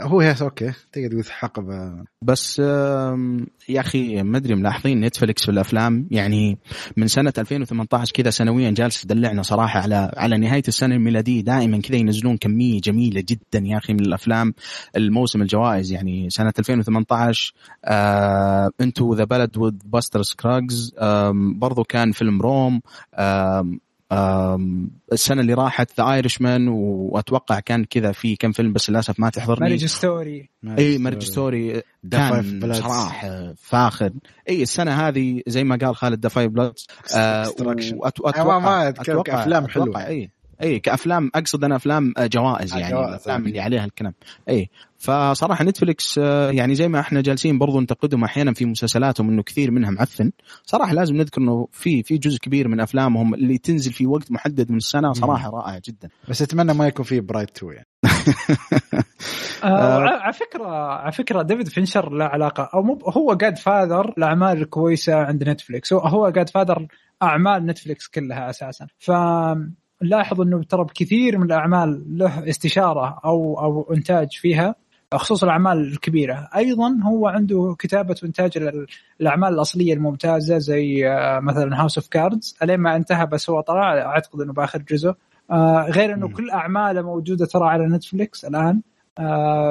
هو yes okay. تقدر تقول حقبه بس يا أخي ما أدري ملاحظين نتفلكس في الأفلام؟ يعني من سنة 2018 كذا سنويا جالس تدلعنا صراحة على على نهاية السنة الميلادية. دائما كذا ينزلون كمية جميلة جدا يا أخي من الأفلام. الموسم الجوائز يعني سنة 2018 انتو The Ballad of Buster Scruggs برضو كان فيلم روما السنة اللي راحت The Irishman وأتوقع كان كذا في كم فيلم بس للأسف ما تحضرني. Marriage Story إي Marriage Story كان صراحة فاخر. إي السنة هذه زي ما قال خالد Da 5 Bloods أتوقع ما أتوقع افلام حلوة. إي إي كأفلام أقصد أنا أفلام آه، جوائز يعني جوائز الأفلام اللي عليها الكلام. إي فصراحة نتفلكس آه، يعني زي ما إحنا جالسين برضو ننتقدهم أحيانا في مسلسلاتهم إنه كثير منها معفن. صراحة لازم نذكر إنه في في جزء كبير من أفلامهم اللي تنزل في وقت محدد من السنة صراحة رائع جدا. بس أتمنى ما يكون في Bright 2 يعني. <laughs> آه على فكرة على فكرة ديفيد فينشر له علاقة أو مو هو godfather الأعمال الكويسة عند نتفلكس هو godfather أعمال نتفلكس كلها أساسا. ف نلاحظ إنه ترى بكثير من الأعمال له استشارة أو أو إنتاج فيها. خصوصا الأعمال الكبيرة. أيضا هو عنده كتابة وانتاج الأعمال الأصلية الممتازة زي آه، مثلا House of Cards ألين ما انتهى بس هو طلع أعتقد إنه بآخر جزء. آه، غير إنه كل أعماله موجودة ترى على نتفليكس الآن.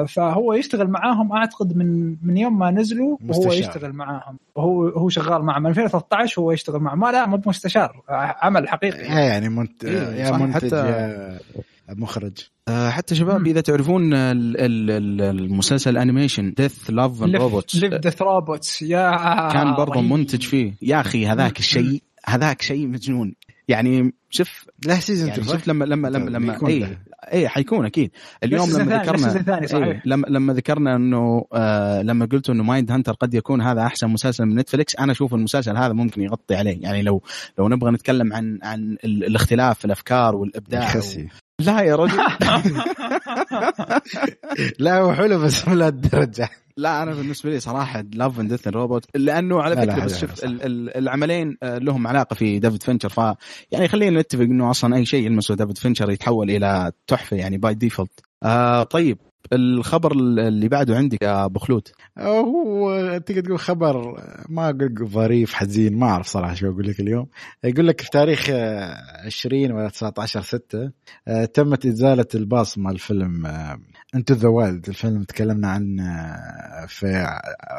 فهو يشتغل معاهم أعتقد من من يوم ما نزلوا وهو يشتغل معاهم. وهو هو شغال معهم. من 2013 هو يشتغل معهم. ما لا مو مستشار عمل حقيقي. يعني منت... إيه يا منتج حتى... يا مخرج. آه حتى شباب إذا تعرفون المسلسل ال animation Death Love and Robots Death Robots يا كان برضه منتج فيه. يا أخي هذاك الشيء هذاك شيء مجنون. يعني شوف له season يعني شوف لما لما لما لما اي اي حيكون أكيد. اليوم لما ذكرنا إيه لما لما ذكرنا إنه آه لما قلت إنه Mindhunter قد يكون هذا أحسن مسلسل من نتفلكس أنا أشوف المسلسل هذا ممكن يغطي عليه. يعني لو لو نبغى نتكلم عن عن الاختلاف في الأفكار والإبداع لا يا رجل. <laughs> لا هو حلو بس مو لهالدرجة. لا أنا بالنسبة لي صراحة Love and Death Robot لأنه على فكرة بس شوف العملين آه، لهم علاقة في ديفيد فينشر ف يعني خلينا نتفق إنه أصلا أي شيء يلمسه ديفيد فينشر يتحول إلى تحفة يعني by default آه طيب. الخبر اللي بعده عندك يا أبو خلود؟ هو تقدر تقول خبر ما أقول ظريف حزين ما أعرف صراحة شو أقول لك اليوم. يقول لك في تاريخ 20 ولا 19 6 تمت إزالة الباص مال الفيلم Into the Wild الفيلم تكلمنا عنه في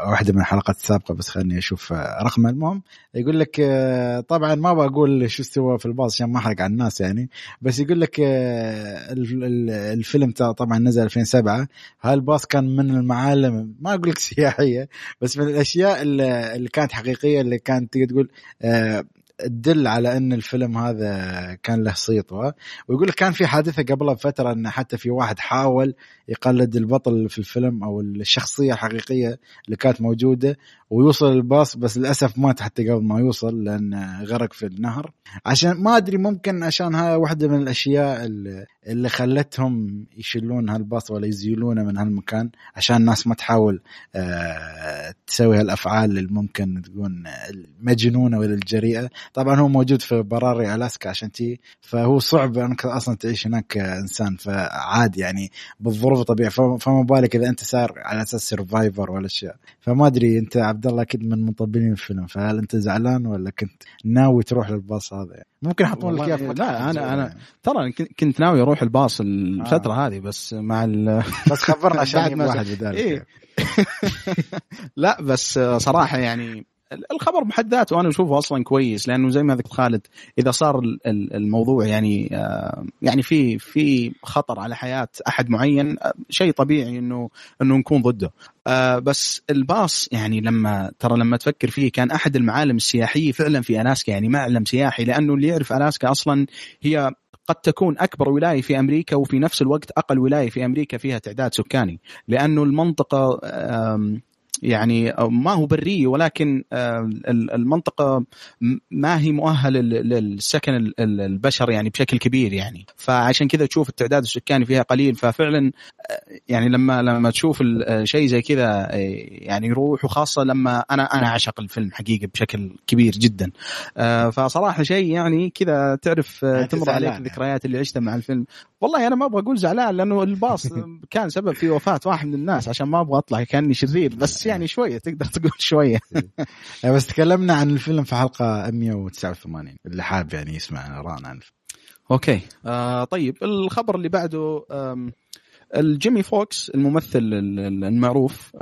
واحدة من الحلقات السابقة بس خليني أشوف رقمه المهم يقول لك طبعا ما بقول شو استوى في الباص عشان ما أحرق على الناس يعني بس يقول لك الفيلم طبعا نزل 2007 هالباص كان من المعالم؟ ما أقول لك <laughs> سياحية بس من الأشياء اللي كانت حقيقية اللي كانت تقول تدل على إن الفيلم هذا كان له صيت ويقول كان في حادثة قبلها بفترة إن حتى في واحد حاول يقلد البطل في الفيلم أو الشخصية الحقيقية اللي كانت موجودة. ويوصل الباص بس للأسف مات حتى قبل ما يوصل لأن غرق في النهر. عشان ما أدري ممكن عشان هاي واحدة من الأشياء اللي, خلتهم يشيلون هالباص ولا يزيلونه من هالمكان عشان الناس ما تحاول آه تسوي هالأفعال اللي ممكن تكون المجنونه ولا الجريئة. طبعا هو موجود في براري ألاسكا عشان تي فهو صعب أنك أصلا تعيش هناك كانسان فعادي يعني بالظروف الطبيعية. فما بالك إذا أنت صار على أساس survivor ولا اشياء فما أدري أنت عبد الله أكيد من مطبلين الفيلم فهل أنت زعلان ولا كنت ناوي تروح للباص هذا يعني. ممكن يحطون لك إياه لا أنا أنا ترى كنت ناوي أروح الباص الفترة آه. هذه بس مع ال <laughs> بس خبرنا <laughs> عشان واحد بدالك إيه. <laughs> لا بس صراحة يعني الخبر بحد ذاته أنا أشوفه أصلا كويس لأنه زي ما ذكر خالد إذا صار الموضوع يعني آه، يعني في في خطر على حياة أحد معين آه، شيء طبيعي انه إنه نكون ضده آه، بس الباص يعني لما ترى لما تفكر فيه كان أحد المعالم السياحية فعلا في ألاسكا يعني معلم سياحي لأنه اللي يعرف ألاسكا أصلا هي قد تكون أكبر ولاية في أمريكا وفي نفس الوقت أقل ولاية في أمريكا فيها تعداد سكاني لأنه المنطقة يعني ما هو بريه ولكن آه، المنطقة ما هي مؤهلة للسكن البشر يعني بشكل كبير يعني. فعشان كذا تشوف التعداد السكاني فيها قليل. ففعلا آه، يعني لما لما تشوف شيء زي كذا آه، يعني يروح وخاصة لما أنا أنا أعشق الفيلم حقيقة بشكل كبير جدا. فصراحة شيء يعني كذا تعرف تمر عليك الذكريات اللي عشتها مع الفيلم. والله أنا ما أبغى أقول زعلان لأنه الباص <laughs> كان سبب في وفاة واحد من الناس. عشان ما أبغى أطلع كأني شرير بس يعني شوية تقدر تقول شوية. <laughs> بس تكلمنا عن الفيلم في حلقة 189 اللي حاب يعني يسمع رأينا عن okay. آه طيب الخبر اللي بعده الجيمي فوكس الممثل المعروف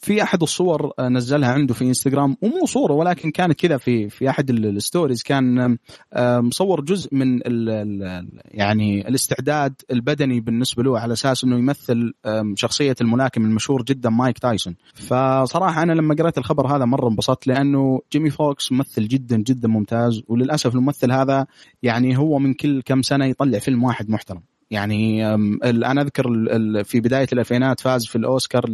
في أحد الصور نزلها عنده في انستغرام ومو صورة ولكن كانت كذا في في أحد ال stories كان مصور جزء من ال يعني الاستعداد البدني بالنسبة له على أساس إنه يمثل شخصية الملاكم المشهور جدا مايك تايسون. فصراحة أنا لما قرأت الخبر هذا مرة انبسطت لأنه جيمي فوكس ممثل جدا جدا ممتاز وللأسف الممثل هذا يعني هو من كل كم سنة يطلع فيلم واحد محترم. يعني أنا أذكر في بداية الألفينات فاز في الأوسكار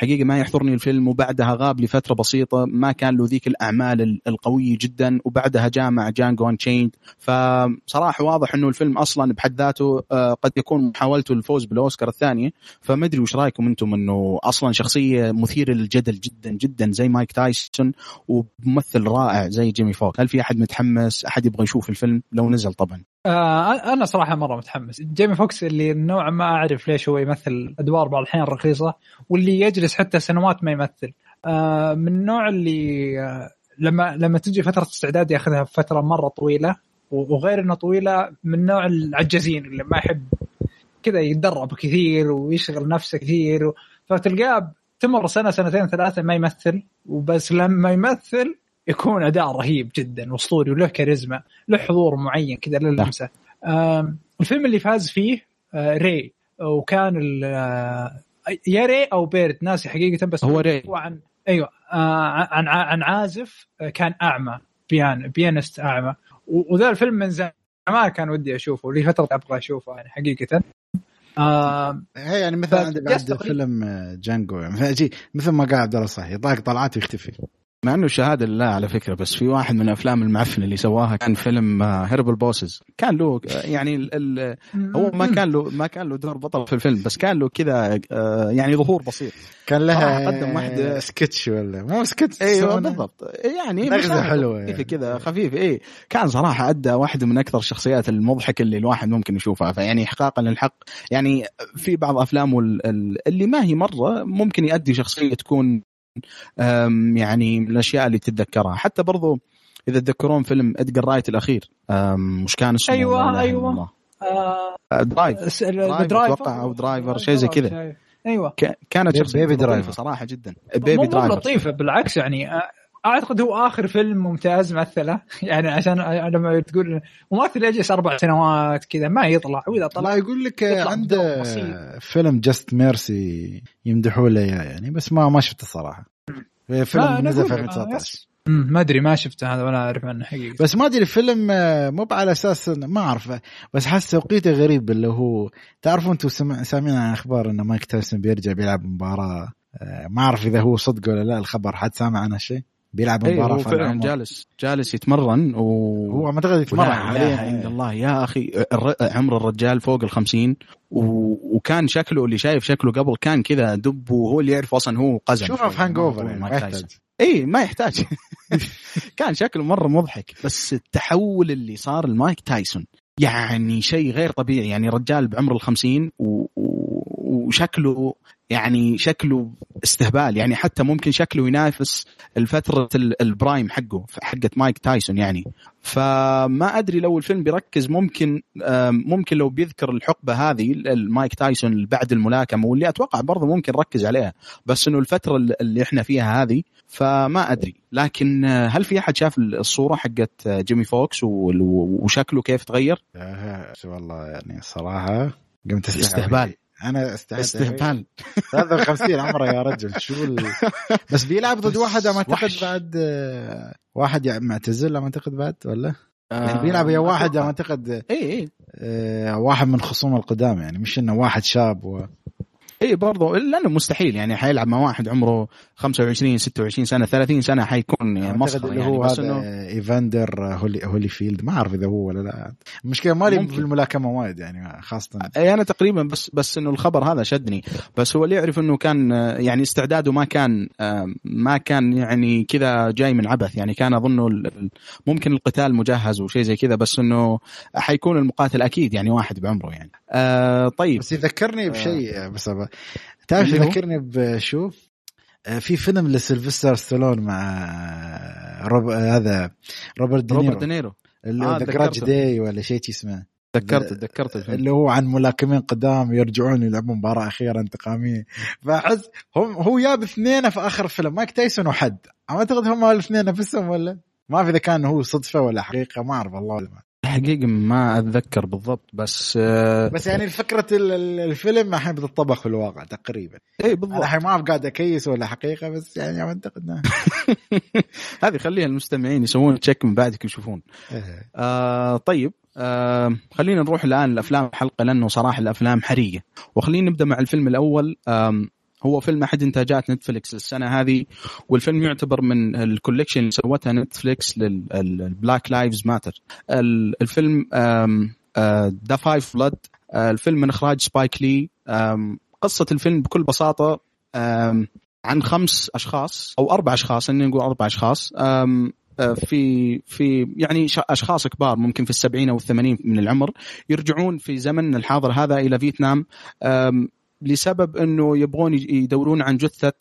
حقيقة ما يحضرني الفيلم وبعدها غاب لفترة بسيطة ما كان له ذيك الأعمال القوية جدا وبعدها جاء مع Django Unchained فصراحة واضح إنه الفيلم أصلا بحد ذاته آه، قد يكون محاولته للفوز بالأوسكار الثانية. فما أدري وش رأيكم أنتم إنه أصلا شخصية مثيرة للجدل جدا جدا زي مايك تايسون وممثل رائع زي جيمي فوكس. هل في أحد متحمس؟ أحد يبغى يشوف الفيلم؟ لو نزل طبعا. آه أنا صراحة مرة متحمس. جيمي فوكس اللي نوعا ما أعرف ليش هو يمثل أدوار بعض الأحيان رخيصه واللي يجلس حتى سنوات ما يمثل. آه من النوع اللي آه لما لما تجي فترة استعداد ياخذها فترة مرة طويلة وغير إنه طويلة من نوع العجزين اللي ما يحب كذا يتدرب كثير ويشغل نفسه كثير فتلقاه تمر سنة سنتين ثلاثة ما يمثل وبس لما يمثل يكون أداء رهيب جدا اسطوري وله كاريزما له حضور معين كذا له لمسه الفيلم اللي فاز فيه آه، Ray وكان آه، يا Ray أو بيرد ناسي حقيقة بس هو Ray. هو عن أيوه آه، عن عن عازف كان أعمى pian pianist أعمى. وذا الفيلم من زمان كان ودي أشوفه لي فترة أبغى أشوفه يعني حقيقة. آه هي يعني مثلا عندي بعد فيلم Django يعني <laughs> مثل ما قال عبد الله صح يطلع طلعات ويختفي مع إنه شهادة لله على فكرة بس في واحد من الافلام المعفنه اللي سواها كان فيلم Horrible Bosses كان له يعني ال ال هو ما كان له ما كان له دور بطل في الفيلم بس كان له كذا آه، يعني ظهور بسيط. كان لها قدم واحد سكتش ولا؟ مو سكتش أيوه بالضبط. يعني نغزة حلوة يعني. كذا خفيف اي كان صراحة أدى واحدة من أكثر الشخصيات المضحكة اللي الواحد ممكن يشوفها. فيعني احقاقا للحق. يعني في بعض أفلامه اللي ما هي مرة ممكن يؤدي شخصية تكون يعني من الأشياء اللي تتذكرها. حتى برضو إذا تذكرون فيلم ادجر رايت الأخير. مش كان اسمه؟ أيوه أيوه. آه Drive Drive أتوقع أو Driver شيء زي كذا. أيوه. كانت شخصيه Baby Driver صراحة جدا. Baby Driver لطيفة بالعكس يعني آه، أعتقد هو آخر فيلم ممتاز مثله. <laughs> يعني عشان لما تقول ممثل يجلس أربع سنوات كذا ما يطلع. وإذا طلع لا يقول لك عنده فيلم Just Mercy يمدحوا له إياه يعني بس ما ما شفته صراحة. فيلم نزل في 2019 ما أدري ما شفته هذا ولا أعرف عنه حقيقة. بس ما أدري الفيلم مو على أساس ما أعرف بس حس توقيته غريب اللي هو تعرفوا أنتم سامعين عن أخبار إن مايك تايسون بيرجع بيلعب مباراة آه، ما أعرف إذا هو صدق ولا لا الخبر حد سامع عنه شيء؟ بيلعب اي مباراة في فعلا. جالس جالس يتمرن و هو اعتقد يتمرن حاليا عند الله. يا أخي عمر الرجال فوق ال 50 و... وكان شكله اللي شايف شكله قبل كان كذا دب وهو اللي يعرف أصلا هو قزم شوفه في Hangover يعني ما. يحتاج. اي ما يحتاج. <laughs> كان شكله مرة مضحك. بس التحول اللي صار لمايك تايسون يعني شيء غير طبيعي. يعني رجال بعمر الخمسين و... و... وشكله يعني شكله استهبال يعني حتى ممكن شكله ينافس الفترة ال- ال prime حقه حقت مايك تايسون يعني. فما أدري لو الفيلم بيركز ممكن ممكن لو بيذكر الحقبة هذه المايك تايسون بعد الملاكمة واللي أتوقع برضه ممكن نركز عليها بس إنه الفترة اللي إحنا فيها هذه فما أدري. لكن آه، هل في أحد شاف الصورة حقت آه، جيمي فوكس وشكله كيف تغير؟ والله يعني صراحة قمت استهبال. أنا استهبال. <laughs> استهبال 53 عمره يا رجل. شو ال... <laughs> بس بيلعب ضد واحد ما أعتقد. بعد آه، واحد يعني معتزل ما أعتقد بعد ولا؟ يعني آه، بيلعب يا واحد. ما أعتقد اي اي آه، واحد من خصوم القدام يعني مش إنه واحد شاب و... اي برضه لأنه مستحيل. يعني حيلعب مع واحد عمره 25 26 سنة 30 سنة حيكون يعني مسخره اللي يعني. هو بس إنه إيفاندر هولي هولي فيلد ما أعرف إذا هو ولا لا. المشكلة مالي. في الملاكمه وايد يعني خاصة. أي أنا تقريبا بس بس إنه الخبر هذا شدني. بس هو اللي يعرف إنه كان آه، يعني استعداده ما كان آه، ما كان يعني كذا جاي من عبث. يعني كان اظنه ممكن القتال مجهز وشيء زي كذا بس إنه حيكون المقاتل أكيد يعني واحد بعمره يعني. آه طيب. بس يذكرني بشيء بس أبا. تعرف؟ يذكرني بشو؟ آه، في فيلم لسيلفستر ستالون مع روب... هذا روبرت دينيرو. روبرت دينيرو. اللي آه، ذا. داي ولا شيء اسمه. تذكرت تذكرت الفيلم. اللي هو عن ملاكمين قدام يرجعون يلعبون مباراة أخيرة انتقامية. فأحس هم هو جاب اثنين في آخر الفيلم مايك تايسون وحد. أعتقد هم الاثنين نفسهم ولا؟ ما اعرف إذا كان هو صدفة ولا حقيقة ما أعرف الله حقيقة ما أتذكر بالضبط بس آه بس يعني ال- الفيلم الحين بتطبق في الواقع تقريبا. إي بالضبط. الحين ما أعرف قاعد أ guess ولا حقيقة بس يعني أعتقد إنه- <laughs> هذه خليها المستمعين يسوون check من بعدك يشوفون. إيه. آه طيب آه خلينا نروح الآن لأفلام الحلقة لأنه صراحة الأفلام حريقه وخلينا نبدأ مع الفيلم الأول آم هو فيلم أحد إنتاجات نتفلكس السنة هذه والفيلم يعتبر من ال collection اللي سوتها نتفلكس لل Black Lives Matter الفيلم Da 5 Bloods الفيلم من إخراج سبايك لي قصة الفيلم بكل بساطة عن خمس أشخاص أو أربع أشخاص خلينا نقول أربع أشخاص. آه، في في يعني أشخاص كبار ممكن في السبعين أو الثمانين من العمر يرجعون في زمن الحاضر هذا إلى فيتنام. لسبب إنه يبغون يدورون عن جثة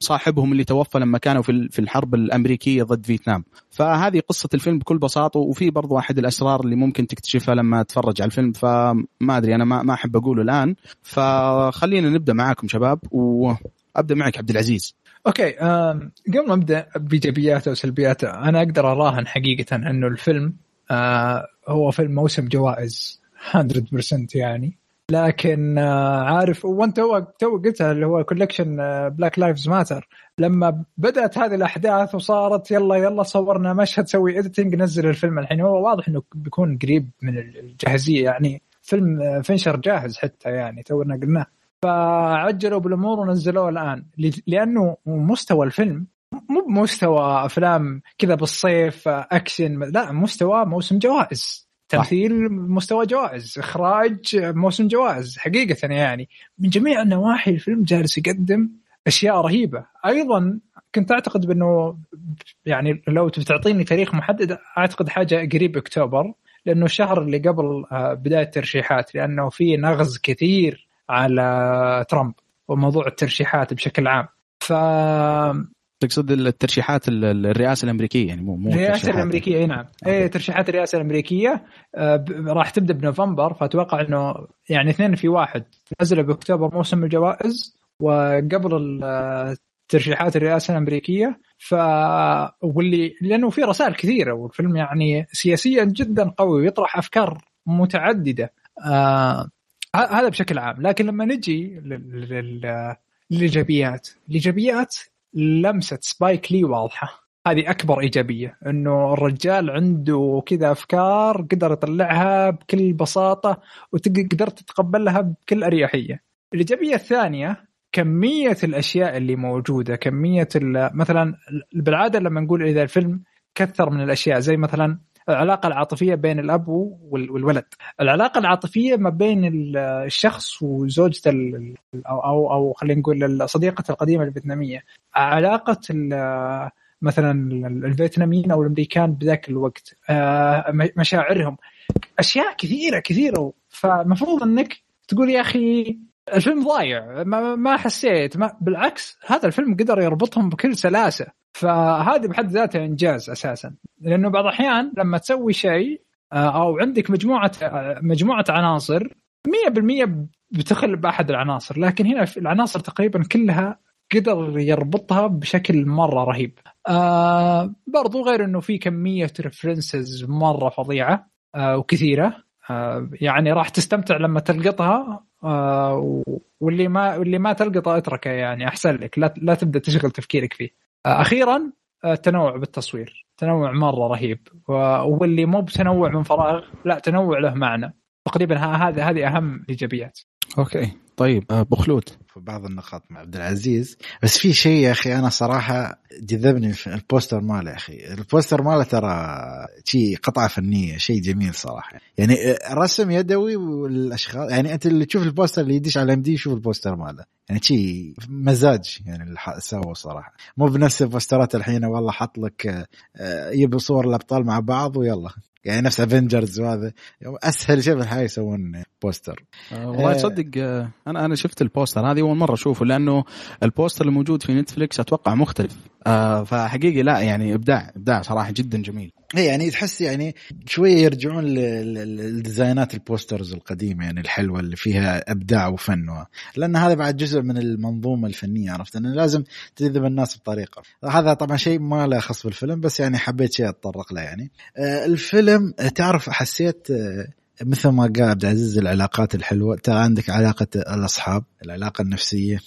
صاحبهم اللي توفى لما كانوا في ال- في الحرب الأمريكية ضد فيتنام. فهذه قصة الفيلم بكل بساطة وفي برضو احد الأسرار اللي ممكن تكتشفها لما تتفرج على الفيلم فما أدري أنا ما أحب أقوله الآن. فخلينا نبدأ معاكم شباب وأبدأ معك عبد العزيز. okay قبل ما أبدأ بايجابياته وسلبياته أنا أقدر أراهن حقيقة إنه الفيلم آه، هو فيلم موسم جوائز 100% يعني. لكن آه، عارف وانت تو قلتها اللي هو collection Black Lives Matter لما بدأت هذه الأحداث وصارت يلا يلا صورنا مشهد سوي editing نزل الفيلم الحين. هو واضح إنه بيكون قريب من الجاهزية يعني فيلم آه، فينشر جاهز حتى يعني تونا قلناه. فعجلوا بالأمور ونزلوه الآن. لأنه مستوى الفيلم مو بمستوى أفلام كذا بالصيف آه، اكشن لا مستوى موسم جوائز. تمثيل مستوى جوائز إخراج موسم جوائز حقيقة يعني من جميع النواحي الفيلم جالس يقدم أشياء رهيبة. أيضا كنت أعتقد بأنه يعني لو تعطيني تاريخ محدد أعتقد حاجة قريب أكتوبر لأنه الشهر اللي قبل آه، بداية الترشيحات لأنه في نغز كثير على ترامب وموضوع الترشيحات بشكل عام. ف تقصد الترشيحات ال- ال- الرئاسة الأمريكية يعني مو مو الرئاسة. الأمريكية أي نعم. اي ترشيحات الرئاسة الأمريكية آه، راح تبدأ بنوفمبر فأتوقع إنه يعني اثنين في واحد. نزل بأكتوبر موسم الجوائز وقبل ترشيحات الرئاسة الأمريكية ف واللي لأنه في رسائل كثيرة والفيلم يعني سياسيا جدا قوي ويطرح أفكار متعددة. آه هذا بشكل عام. لكن لما نجي لل- لل- للإيجابيات الإيجابيات لمسة سبايك لي واضحة هذه أكبر إيجابية إنه الرجال عنده كذا أفكار قدر يطلعها بكل بساطة وقدرت تتقبلها بكل أريحية. الإيجابية الثانية كمية الأشياء اللي موجودة كمية مثلا بالعادة لما نقول إذا الفيلم كثر من الأشياء زي مثلا العلاقة العاطفية بين الأب والولد. العلاقة العاطفية ما بين الشخص وزوجته أو أو, أو خلينا نقول صديقة القديمة الفيتنامية. علاقة مثلا الفيتناميين أو الأمريكان بذاك الوقت آه، مشاعرهم. أشياء كثيره كثيرة. فمفروض إنك تقول يا أخي الفيلم ضايع. ما, ما حسيت. ما بالعكس هذا الفيلم قدر يربطهم بكل سلاسة. فهذا بحد ذاته إنجاز أساسا. لأنه بعض الأحيان لما تسوي شيء آه، أو عندك مجموعة مجموعة عناصر 100% بتخل بأحد العناصر. لكن هنا العناصر تقريبا كلها قدر يربطها بشكل مرة رهيب. آه برضو غير إنه في كمية ريفرنسز مرة فظيعة آه وكثيرة. آه يعني راح تستمتع لما تلقطها. آه واللي ما واللي ما تلقطه اتركه يعني أحسن لك. لا لا تبدأ تشغل تفكيرك فيه. آه أخيرا التنوع آه، بالتصوير. تنوع مرة رهيب. واللي مو بتنوع من فراغ لا تنوع له معنى. تقريبا هذه هذه أهم الايجابيات okay. طيب. أبو آه، خلود في بعض النقاط مع عبد العزيز. بس في شيء يا أخي أنا صراحة جذبني في ال poster ماله يا أخي. ال poster ماله ترى شيء قطعة فنية شيء جميل صراحة. يعني رسم يدوي والأشخاص يعني أنت اللي تشوف ال poster اللي يدش على IMDb يشوف ال poster ماله. يعني شيء مزاج يعني اللي سووا صراحة. مو بنفس البوسترات الحين والله حط لك آه، يجيب صور الأبطال مع بعض ويلا. يعني نفس Avengers وهذا. أسهل شيء في الحياة يسوون بوستر آه والله تصدق آه أنا أنا شفت ال poster هذه أول مرة أشوفه لأنه ال poster الموجود في Netflix أتوقع مختلف. آه فحقيقي لا يعني ابداع إبداع صراحة جدا جميل. يعني تحس يعني شوية يرجعون للديزاينات ال posters القديمة يعني الحلوة اللي فيها أبداع وفن لأن هذا بعد جزء من المنظومة الفنية عرفت؟ انه لازم تجذب الناس بطريقة. هذا طبعا شيء ما له خص بالفيلم بس يعني حبيت شيء أتطرق له يعني. آه الفيلم تعرف حسيت آه مثل ما قال عبد العزيز العلاقات الحلوة ترى عندك علاقة الأصحاب العلاقة النفسية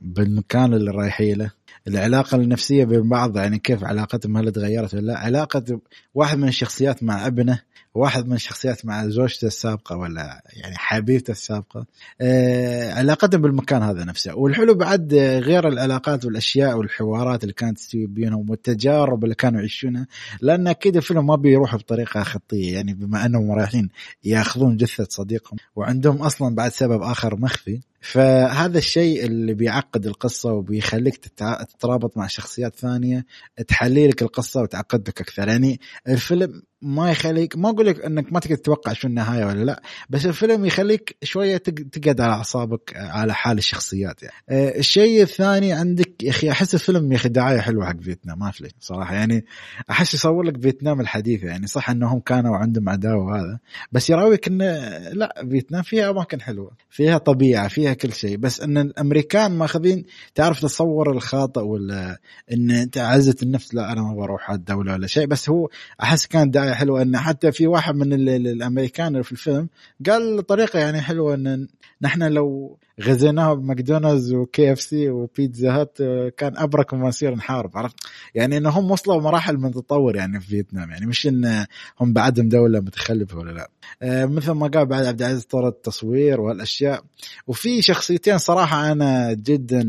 بالمكان اللي رايحين له. العلاقة النفسية بين بعض يعني كيف علاقتهم هل تغيرت ولا لا؟ علاقة واحد من الشخصيات مع ابنه واحد من الشخصيات مع زوجته السابقة ولا يعني حبيبته السابقة آه علاقتهم بالمكان هذا نفسه. والحلو بعد غير العلاقات والأشياء والحوارات اللي كانت تستوي بينهم والتجارب اللي كانوا يعيشونها لأن أكيد الفيلم ما بيروح بطريقة خطية يعني بما أنهم رايحين يأخذون جثة صديقهم وعندهم أصلا بعد سبب آخر مخفي. فهذا الشيء اللي بيعقد القصة وبيخليك تترابط مع شخصيات ثانية تحلي لك القصة وتعقد لك أكثر. يعني الفيلم ما يخليك ما أقول لك إنك ما تقدر تتوقع شو النهاية ولا لا بس الفيلم يخليك شوية تقعد على أعصابك على حال الشخصيات يعني. آه الشيء الثاني عندك يا أخي أحس الفيلم يا أخي دعاية حلوة حق فيتنام ما في صراحة يعني أحس يصور لك فيتنام الحديثه يعني صح إنهم كانوا عندهم عداوة وهذا بس يراويك إنه لا فيتنام فيها أماكن حلوة فيها طبيعة فيها كل شيء بس إن الأمريكان ماخذين تعرف تصور الخاطئ ولا إن أنت عزه النفس لا أنا ما بروح الدولة ولا شيء بس هو أحس كان دعايه حلوة إن حتى في واحد من الأمريكان في الفيلم قال طريقة يعني حلوة إن نحن لو غزيناه ب McDonald's و KFC و Pizza Hut كان أبرك ما نصير نحارب عرفت؟ يعني انهم وصلوا مراحل من التطور يعني في فيتنام يعني مش إن هم بعدهم دولة متخلفة ولا لا. آه مثل ما قال بعد عبد العزيز طور التصوير والأشياء. وفي شخصيتين صراحة أنا جدا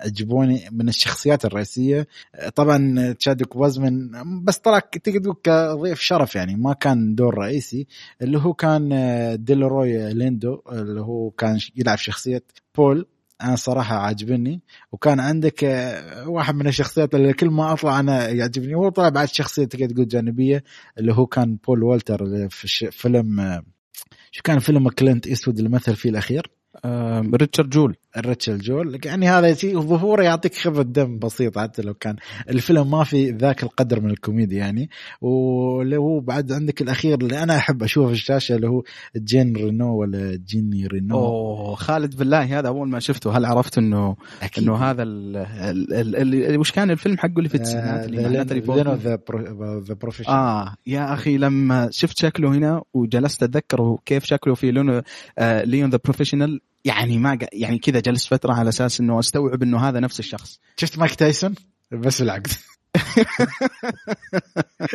عجبوني من الشخصيات الرئيسية. آه طبعا تشادويك بوزمان بس طلع تقدر كضيف شرف يعني ما كان دور رئيسي اللي هو كان آه، ديلروي ليندو اللي هو كان يلعب شخصية بول. أنا صراحة عاجبني. وكان عندك آه، واحد من الشخصيات اللي كل ما أطلع أنا يعجبني. هو طلع بعد شخصية تقدر تقول جانبية اللي هو كان بول والتر في فيلم آه، شو كان فيلم كلينت ايستوود اللي مثل فيه الأخير؟ ريتشارد جويل. الريتشارد جويل يعني هذا شيء ظهوره يعطيك خفه دم بسيط حتى لو كان. الفيلم ما في ذاك القدر من الكوميديا يعني. واللي هو بعد عندك الأخير اللي أنا أحب أشوفه في الشاشة اللي هو جين رينو ولا جان رينو. أوه خالد بالله هذا أول ما شفته. هل عرفت انه أكيد. إنه هذا اللي وش كان الفيلم حقه اللي في التسعينات؟ اللي ذا بروفيشنال آه يا أخي لما شفت شكله هنا وجلست أتذكر كيف شكله في لونه آه Léon: The Professional يعني ما يعني كذا جلست فترة على أساس إنه أستوعب إنه هذا نفس الشخص. شفت مايك تايسون؟ بس بالعكس.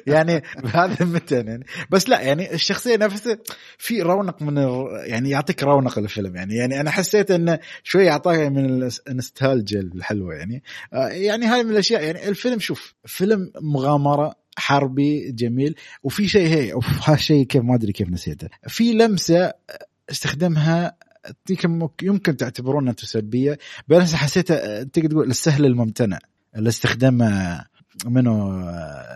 يعني بهذا المتن يعني. بس لا يعني الشخصية نفسها في رونق من ال... يعني يعطيك رونق الفيلم يعني. يعني أنا حسيت انه شوي أعطاك من النوستالجيا الحلوة يعني. آه يعني هاي من الأشياء يعني. الفيلم شوف فيلم مغامرة حربي جميل. وفي شيء هي اوف هالشيء كيف ما أدري كيف نسيته. في لمسة استخدمها يمكن تعتبرونها أنتم سلبية بس حسيتها تقدر تقول السهل الممتنع الاستخدام منه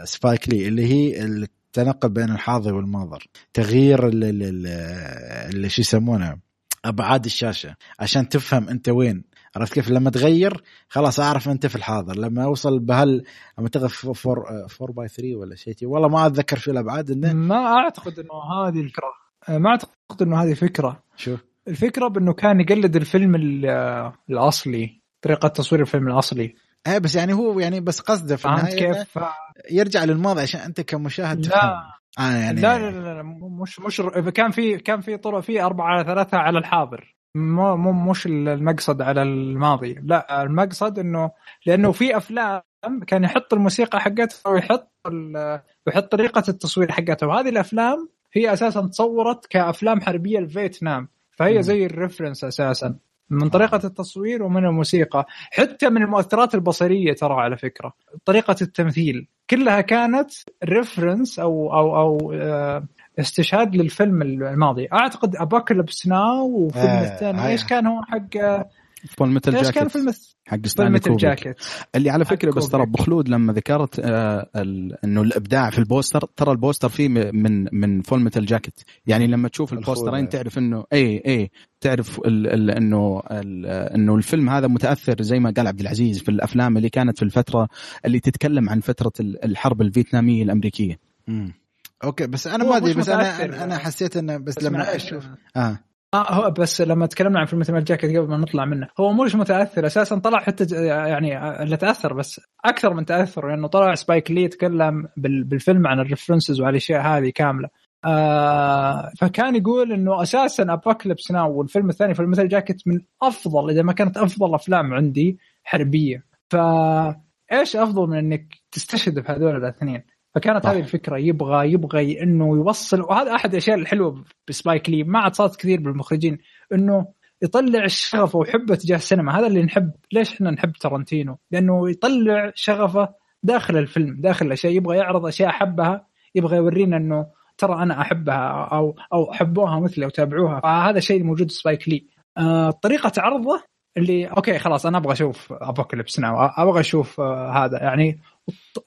سبايك لي اللي هي التنقل بين الحاضر والماضي تغيير اللي, اللي شو يسمونه أبعاد الشاشة عشان تفهم أنت وين. عرفت كيف؟ لما تغير خلاص أعرف أنت في الحاضر. لما أوصل بهال لما تغف 4 4 باي 3 ولا شيء والله ما أتذكر في الأبعاد إنه ما أعتقد إنه هذه الفكرة. ما أعتقد إنه هذه فكرة. شو؟ الفكرة بأنه كان يقلد الفيلم الأصلي طريقة تصوير الفيلم الأصلي. إيه بس يعني هو يعني بس قصده في النهاية كيف؟ يرجع للماضي عشان أنت كمشاهد لا. تفهم. آه يعني لا, لا لا لا مش مش كان في كان في طرق في أربعة على ثلاثة على الحاضر. مو مو مش المقصد على الماضي. لا المقصد انه لأنه في أفلام كان يحط الموسيقى حقتها ويحط ويحط طريقة التصوير حقتها وهذه الأفلام هي أساسا تصورت كأفلام حربية لفيتنام فهي زي الريفرنس أساسا من طريقة التصوير ومن الموسيقى. حتى من المؤثرات البصرية ترى على فكرة طريقة التمثيل. كلها كانت reference أو أو أو آه، استشهاد للفيلم الماضي. أعتقد Apocalypse Now وفيلم آه الثاني آه إيش كان هو حق Full Metal Jacket كان فيلم حق ستانلي كوبريك اللي على فكرة بس ترى بو خلود لما ذكرت آه إنه الإبداع في ال poster ترى ال poster فيه من من Full Metal Jacket يعني لما تشوف البوسترين تعرف انه اي اي تعرف ال ال إنه ال إنه الفيلم هذا متأثر زي ما قال عبد العزيز في الأفلام اللي كانت في الفترة اللي تتكلم عن فترة الحرب الفيتنامية الأمريكية. امم okay بس أنا ما أدري بس أنا أنا حسيت إنه بس, بس لما أشوف آه. آه هو بس لما تكلمنا عن Full Metal Jacket قبل ما نطلع منه هو مش متأثر أساسا طلع حتى يعني اللي تأثر بس أكثر من تأثر لأنه طلع سبايك لي يتكلم بالفيلم عن ال references والاشياء هذه كاملة. آه فكان يقول إنه أساسا Apocalypse Now والفيلم الثاني Full Metal Jacket من أفضل إذا ما كانت أفضل أفلام عندي حربية. فايش أفضل من إنك تستشهد بهذول الأثنين؟ فكانت هذه الفكرة يبغى يبغى إنه يوصل وهذا أحد الأشياء الحلوة بسبايك لي ما عاد صارت كثير بالمخرجين إنه يطلع الشغف وحبة تجاه السينما هذا اللي نحب. ليش إحنا نحب ترنتينو لأنه يطلع شغفه داخل الفيلم داخل الأشياء. يبغى يعرض أشياء حبها يبغى يورينا إنه ترى أنا أحبها أو أو حبوها مثلي أو تابعوها. فهذا الشيء الموجود في سبايك لي آه طريقة عرضه اللي okay خلاص أنا أبغى أشوف Apocalypse Now أبغى أشوف آه هذا. يعني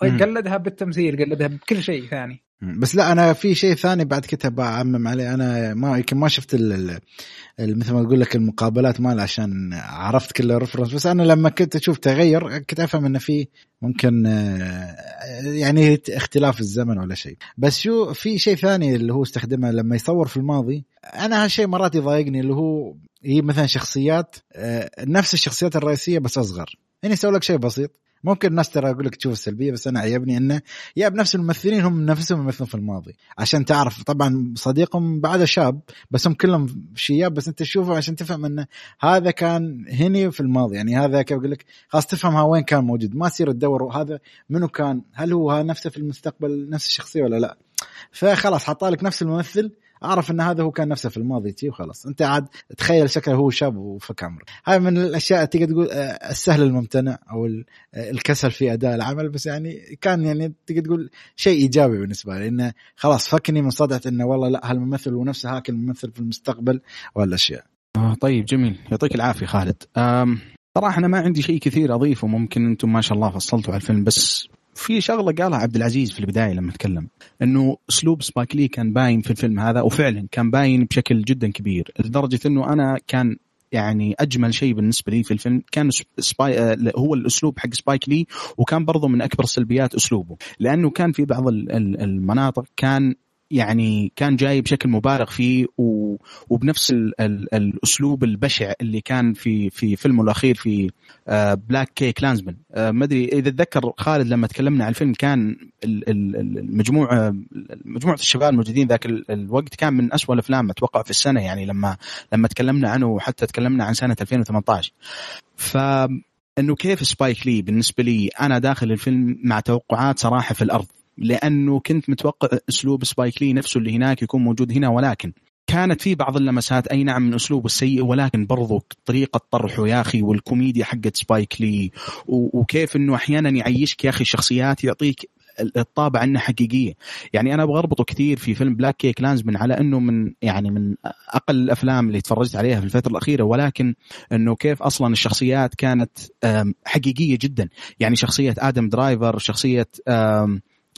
قلدها بالتمثيل قلدها بكل شيء ثاني. بس لا أنا في شيء ثاني بعد كتب اعمم عليه. أنا ما يمكن ما شفت مثل ما تقول لك المقابلات مال عشان عرفت كل ال reference بس أنا لما كنت أشوف تغير كنت أفهم إنه في ممكن آه، يعني اختلاف الزمن ولا شيء. بس شو في شيء ثاني اللي هو استخدمه لما يصور في الماضي. أنا هالشيء مرات يضايقني اللي هو هي مثلا شخصيات آه، نفس الشخصيات الرئيسية بس أصغر. يعني يسوي لك شيء بسيط. ممكن الناس ترى أقول لك تشوف السلبية بس أنا عجبني إنه يا بنفس الممثلين هم نفسهم يمثلون في الماضي. عشان تعرف طبعا صديقهم بعد شاب بس هم كلهم شياب بس أنت تشوفه عشان تفهم إنه هذا كان هني في الماضي. يعني هذا كيف أقول لك خلاص تفهم وين كان موجود. ما تصير تدور هذا منو كان هل هو نفسه في المستقبل نفس الشخصية ولا لا. فخلاص حطالك نفس الممثل أعرف إن هذا هو كان نفسه في الماضي تي وخلاص. أنت عاد تخيل شكله هو شاب وفك عمره هاي من الأشياء تقدر تقول آه، السهل الممتنع أو آه، الكسل في أداء العمل بس يعني كان يعني تقدر تقول شيء إيجابي بالنسبة لي إنه خلاص فكني من صدعة إنه والله لا هالممثل هو نفسه هاك الممثل في المستقبل والأشياء. آه طيب جميل. يعطيك العافية خالد. صراحة أنا ما عندي شيء كثير أضيفه ممكن أنتم ما شاء الله فصلتوا على الفيلم بس في شغلة قالها عبد العزيز في البداية لما تكلم إنه أسلوب سبايك لي كان باين في الفيلم هذا وفعلا كان باين بشكل جدا كبير لدرجة إنه أنا كان يعني أجمل شيء بالنسبة لي في الفيلم كان سباي آه، هو الأسلوب حق سبايك لي وكان برضه من أكبر سلبيات أسلوبه لأنه كان في بعض المناطق كان يعني كان جاي بشكل مبالغ فيه وبنفس ال ال الأسلوب البشع اللي كان في في فيلمه الأخير في BlacKkKlansman ما أدري إذا تذكر خالد لما تكلمنا عن الفيلم كان المجموعه مجموعة الشباب الموجودين ذاك الوقت كان من أسوأ الأفلام أتوقع في السنة يعني لما لما تكلمنا عنه وحتى تكلمنا عن سنة 2018 ف إنه كيف سبايك لي بالنسبة لي أنا داخل الفيلم مع توقعات صراحة في الأرض. لأنه كنت متوقع أسلوب سبايك لي نفسه اللي هناك يكون موجود هنا ولكن كانت في بعض اللمسات أي نعم من أسلوبه السيء ولكن برضو طريقة طرحه يا أخي والكوميديا حقت سبايك لي وكيف إنه أحيانا يعيشك يا أخي الشخصيات يعطيك الطابع انها حقيقية. يعني أنا أبغى أربطه كثير في فيلم BlacKkKlansman على إنه من يعني من أقل الأفلام اللي تفرجت عليها في الفترة الأخيرة ولكن إنه كيف أصلا الشخصيات كانت حقيقية جدا. يعني شخصية آدم درايفر شخصية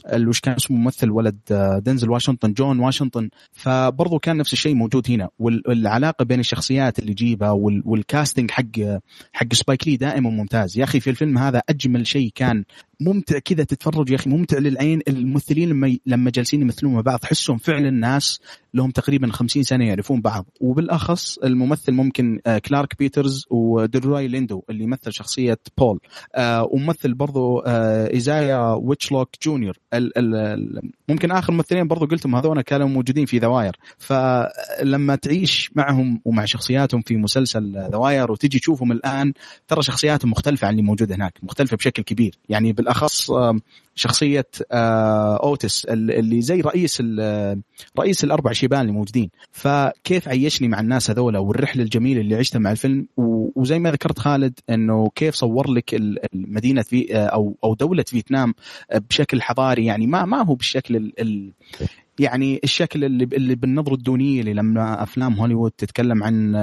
وش كان اسمه ممثل ولد آه، دنزل واشنطن جون واشنطن. فبرضه كان نفس الشيء موجود هنا. والعلاقة بين الشخصيات اللي يجيبها وال casting حق حق سبايك لي دائما ممتاز. يا أخي في الفيلم هذا أجمل شيء كان ممتع كذا تتفرج يا أخي ممتع للعين. الممثلين لما لما جالسين يمثلون مع بعض تحسهم فعلا ناس لهم تقريبا 50 سنة يعرفون بعض. وبالأخص الممثل ممكن آه، كلارك بيترز وديلروي ليندو اللي يمثل شخصية بول. آه، وممثل برضو آه، إيزايا ويتشلوك جونيور. ممكن آخر ممثلين برضو قلتهم هذول كانوا موجودين في The Wire فلما تعيش معهم ومع شخصياتهم في مسلسل The Wire وتجي تشوفهم الآن ترى شخصياتهم مختلفة عن اللي موجوده هناك مختلفة بشكل كبير. يعني بالأخص شخصية آه، أوتس اللي زي رئيس رئيس الأربع شيبان اللي موجودين. فكيف عيشني مع الناس هذولا والرحلة الجميلة اللي عشتها مع الفيلم؟ وزي ما ذكرت خالد إنه كيف صور لك مدينه في آه، أو أو دولة فيتنام بشكل حضاري. يعني ما ما هو بالشكل ال يعني الشكل اللي اللي بالنظرة الدونية اللي لما أفلام هوليوود تتكلم عن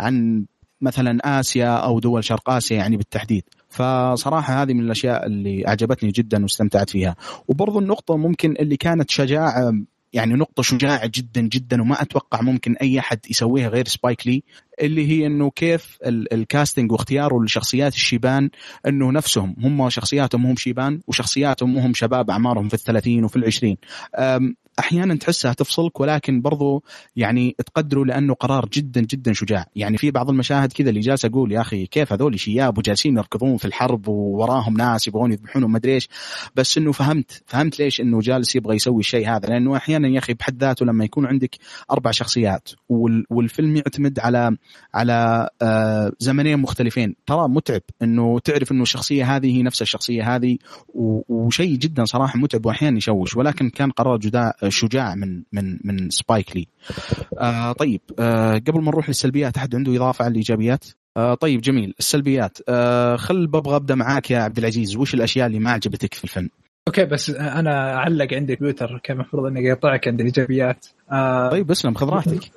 عن مثلا آسيا أو دول شرق آسيا يعني بالتحديد. فصراحة هذه من الأشياء اللي أعجبتني جدا واستمتعت فيها. وبرضو النقطة ممكن اللي كانت شجاعة يعني نقطة شجاعة جدا جدا وما أتوقع ممكن أي أحد يسويها غير سبايك لي اللي هي أنه كيف الكاستنج واختياره للشخصيات الشيبان أنه نفسهم هم شخصياتهم هم شيبان وشخصياتهم هم شباب أعمارهم في الثلاثين وفي العشرين. أحيانا تحسها تفصلك ولكن برضو يعني تقدره لأنه قرار جدا جدا شجاع. يعني في بعض المشاهد كذا اللي جالس أقول يا أخي كيف هذول شياب وجالسين يركضون في الحرب ووراهم ناس يبغون يذبحونهم ما أدري إيش؟ بس إنه فهمت فهمت ليش إنه جالس يبغى يسوي الشيء هذا. لأنه أحيانا يا أخي بحد ذاته لما يكون عندك أربع شخصيات والفيلم يعتمد على على آه، زمنين مختلفين. ترى متعب إنه تعرف إنه الشخصية هذه هي نفس الشخصية هذه وشيء جدا صراحة متعب واحيانا يشوش. ولكن كان قرار جدا شجاع من من من سبايك لي. آه طيب آه قبل ما نروح للسلبيات أحد عنده إضافة على الإيجابيات؟ آه طيب جميل. السلبيات آه خل ببغى ابدا معاك يا عبد العزيز. وش الأشياء اللي ما عجبتك في الفيلم okay بس أنا أعلق عندي تويتر كان المفروض إني اقاطعك عند الإيجابيات. آه طيب اسلم خذ راحتك.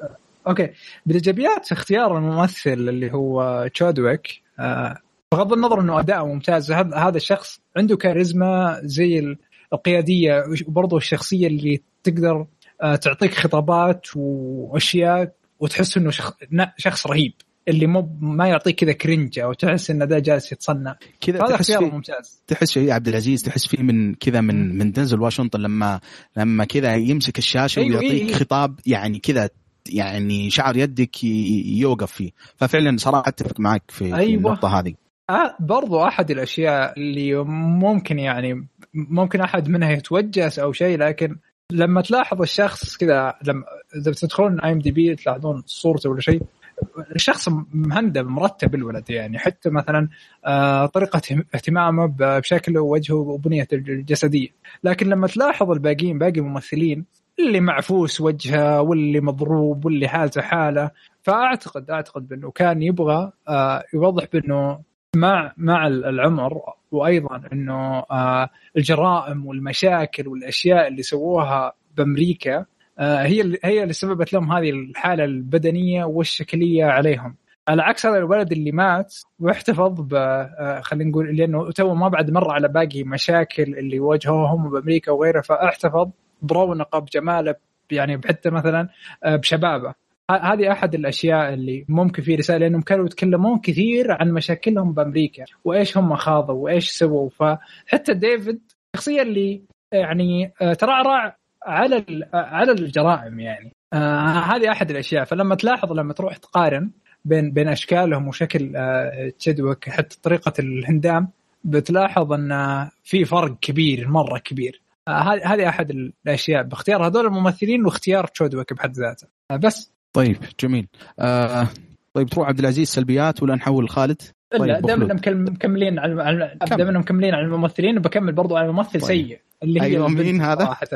okay. بالإيجابيات اختيار الممثل اللي هو تشادويك آه بغض النظر إنه اداؤه ممتاز هذا الشخص عنده كاريزما زي القيادية وبرضه الشخصية اللي تقدر آه، تعطيك خطابات وأشياء وتحس إنه شخص رهيب اللي مو ما يعطيك كذا كرنج أو تحس إن ده جالس يتصنع. كذا هذا اختيار ممتاز. تحس شيء عبد العزيز تحس فيه من كذا من من دنزل واشنطن لما لما كذا يمسك الشاشة أيوة ويعطيك أيوة. خطاب يعني كذا يعني شعر يدك يوقف فيه. ففعلا صراحة أتفق معك في, أيوة. النقطة هذه. آه برضو أحد الأشياء اللي ممكن يعني ممكن أحد منها يتوجس أو شيء لكن لما تلاحظ الشخص كذا لما إذا بتدخلون اي ام دي بي تلاحظون صورته ولا شيء الشخص مهندم مرتب الولد يعني. حتى مثلا آه، طريقة اهتمامه بشكله ووجهه وبنيته الجسدية. لكن لما تلاحظ الباقيين باقي الممثلين اللي معفوس وجهه واللي مضروب واللي حالته حالة فأعتقد أعتقد بأنه كان يبغى آه، يوضح بأنه مع مع العمر وأيضا إنه آه، الجرائم والمشاكل والأشياء اللي سووها بأمريكا آه، هي هي اللي سببت لهم هذه الحالة البدنية والشكلية عليهم. على عكس هذا الولد اللي مات واحتفظ ب آه، خلينا نقول لأنه تو ما بعد مر على باقي مشاكل اللي واجهوهم بأمريكا وغيرها فاحتفظ برونقه بجماله يعني حتى مثلا بشبابه. هذه أحد الأشياء اللي ممكن في رسالة لأنهم كانوا يتكلمون كثير عن مشاكلهم بأمريكا وإيش هم خاضوا وإيش سووا. فحتى ديفيد الشخصيه اللي يعني آه، ترعرع على على الجرائم يعني. آه هذه أحد الأشياء. فلما تلاحظ لما تروح تقارن بين بين أشكالهم وشكل آه تشدوك حتى طريقة الهندام بتلاحظ أن في فرق كبير مرة كبير. هذه أحد الأشياء. باختيار هذول الممثلين واختيار تشودوك بحد ذاته. بس طيب جميل آه طيب تروح عبد العزيز سلبيات ولا نحول خالد؟ لا طيب، دام بخلود. انهم مكل- مكملين على على- كمل. دام انهم مكملين على الممثلين بكمل برضو على ممثل طيب. سيء اللي هي أيوة، مين هذا؟ صراحة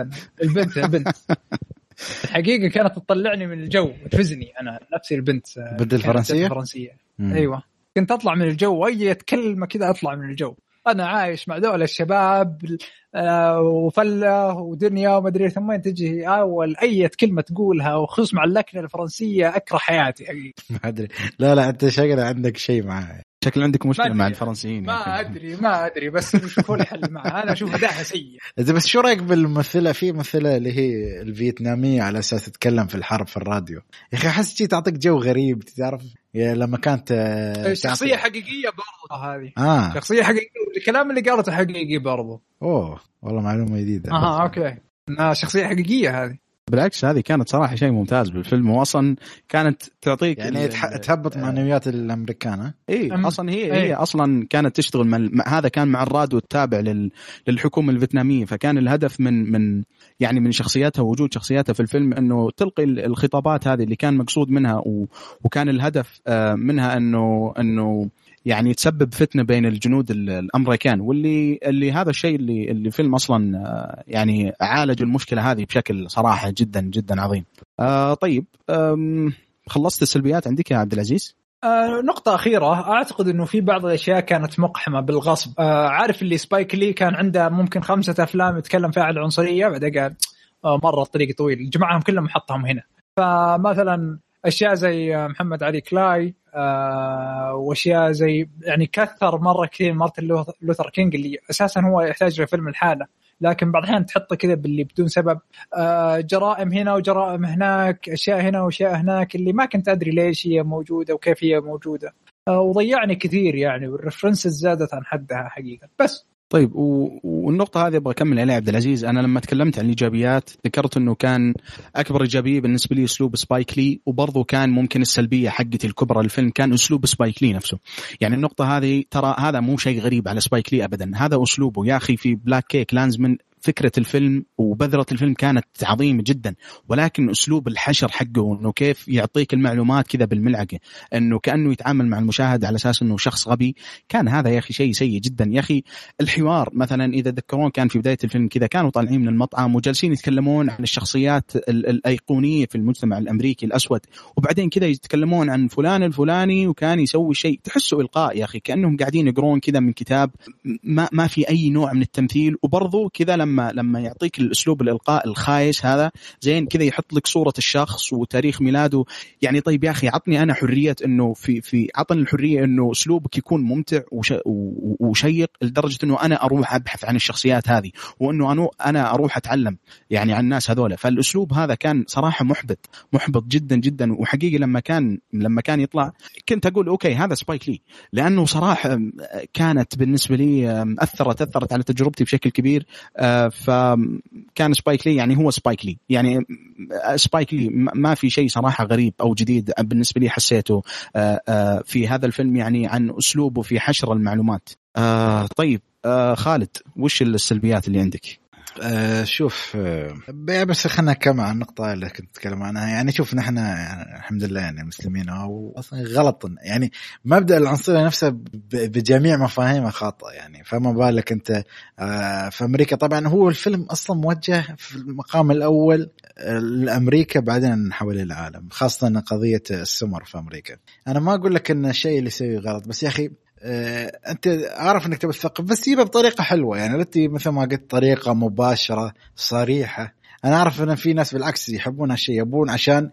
البنت البنت <laughs> الحقيقة كانت تطلعني من الجو تفزني أنا نفسي البنت آه، بنت؟ الفرنسية مم. أيوه كنت أطلع من الجو اي كلمة كذا أطلع من الجو أنا عايش مع دول الشباب وفلة ودنيا وما أدري ثم وين تجي أول أي كلمة تقولها وخصوصا مع اللكنة الفرنسية أكره حياتي حقيقه <laughs> ما أدري. لا لا أنت شكله عندك شيء معاه. شكل عندك مشكلة مع. الفرنسيين ما أخي. أدري ما أدري بس شوفوا لي حل معها أنا أشوف اداءها سيء. إذا بس شو رأيك بالممثلة؟ في ممثلة اللي هي الفيتنامية على أساس تتكلم في الحرب في الراديو. يا أخي أحس تعطيك جو غريب تعرف؟ لما كانت آه، شخصية تعطي- حقيقية برضه هذه آه. شخصية حقيقية الكلام اللي قالته حقيقي برضه أوه والله معلومة جديدة. أها أوكي. شخصية حقيقية هذه. بالعكس هذه كانت صراحة شيء ممتاز بالفيلم واصلا كانت تعطيك يعني تهبط معنويات الأمريكان ها؟ اي أصلا هي إيه. هي أصلا كانت تشتغل مع هذا كان مع الراديو التابع لل للحكومة الفيتنامية فكان الهدف من من يعني من شخصياتها ووجود شخصياتها في الفيلم إنه تلقي ال- الخطابات هذه اللي كان مقصود منها و- وكان الهدف آه، منها انه إنه يعني تسبب فتنة بين الجنود ال- الأمريكان واللي اللي هذا الشيء اللي اللي الفيلم أصلا آه، يعني عالج المشكلة هذه بشكل صراحة جدا جدا عظيم. آه طيب خلصت السلبيات عندك يا عبد العزيز؟ آه نقطة أخيرة أعتقد أنه في بعض الأشياء كانت مقحمة بالغصب آه عارف اللي سبايك لي كان عنده ممكن خمسة أفلام يتكلم فيها عن العنصرية بعدين قال آه مرة الطريق طويل جمعهم كلهم حطهم هنا فمثلا أشياء زي آه، محمد علي كلاي آه وأشياء زي يعني كثر مرة كثير مارتن لوث- لوثر كينج اللي أساسا هو يحتاج لفيلم الحالة لكن بعض الأحيان تحطه كذا باللي بدون سبب. آه، جرائم هنا وجرائم هناك أشياء هنا وأشياء هناك اللي ما كنت أدري ليش هي موجودة وكيف هي موجودة. آه، وضيعني كثير يعني وال references زادت عن حدها حقيقة. بس طيب و... والنقطة هذه أبغى أكمل عليها عبد العزيز، أنا لما تكلمت عن الإيجابيات ذكرت إنه كان أكبر إيجابية بالنسبة لي أسلوب سبايك لي وبرضه كان ممكن السلبية حقتي الكبرى للفيلم كان أسلوب سبايك لي نفسه. يعني النقطة هذه ترى هذا مو شيء غريب على سبايك لي ابدا، هذا أسلوبه. يا أخي في BlacKkKlansman فكرة الفيلم وبذرة الفيلم كانت عظيمة جدا ولكن أسلوب الحشر حقه إنه كيف يعطيك المعلومات كذا بالملعقة إنه كأنه يتعامل مع المشاهد على أساس إنه شخص غبي كان هذا يا أخي شيء سيء جدا. يا أخي الحوار مثلا إذا تذكرون كان في بداية الفيلم كذا كانوا طالعين من المطعم وجالسين يتكلمون عن الشخصيات ال- الأيقونية في المجتمع الأمريكي الأسود وبعدين كذا يتكلمون عن فلان الفلاني وكان يسوي شيء. تحسه إلقاء يا أخي كأنهم قاعدين يقرون كذا من كتاب ما ما في أي نوع من التمثيل وبرضه كذا لما لما يعطيك الأسلوب الإلقاء الخايس هذا زين كذا يحط لك صورة الشخص وتاريخ ميلاده. يعني طيب يا أخي عطني أنا حرية إنه في في عطني الحرية إنه أسلوبك يكون ممتع وشيق لدرجة إنه أنا أروح أبحث عن الشخصيات هذه وإنه أنا أنا أروح أتعلم يعني عن الناس هذول فالأسلوب هذا كان صراحة محبط محبط جدا جدا. وحقيقي لما كان لما كان يطلع كنت أقول okay هذا سبايك لي لأنه صراحة كانت بالنسبة لي أثرت أثرت على تجربتي بشكل كبير. فكان سبايك لي يعني هو سبايك لي يعني سبايك لي ما في شيء صراحة غريب أو جديد بالنسبة لي حسيته آه، آه، في هذا الفيلم يعني عن اسلوبه في حشر المعلومات آه، طيب خالد وش السلبيات اللي عندك؟ آه شوف آه بس خلينا نكمل عن النقطة اللي كنت أتكلم عنها. يعني شوف نحن يعني الحمد لله يعني مسلمين واصلا غلط. يعني مبدأ العنصرية نفسه ب- بجميع مفاهيمه خاطئة يعني. فما بالك آه في أمريكا. طبعا هو الفيلم أصلا موجه في المقام الأول آه، لأمريكا بعدين حول العالم خاصة قضية السمر في أمريكا. أنا ما أقول لك إن الشيء اللي يسويه غلط بس يا آه، أنت عارف إنك تبي تثقف بس جيبها بطريقة حلوة. يعني لا مثل ما قلت طريقة مباشرة صريحة. أنا أعرف إن في ناس بالعكس يحبون هالشيء يبون عشان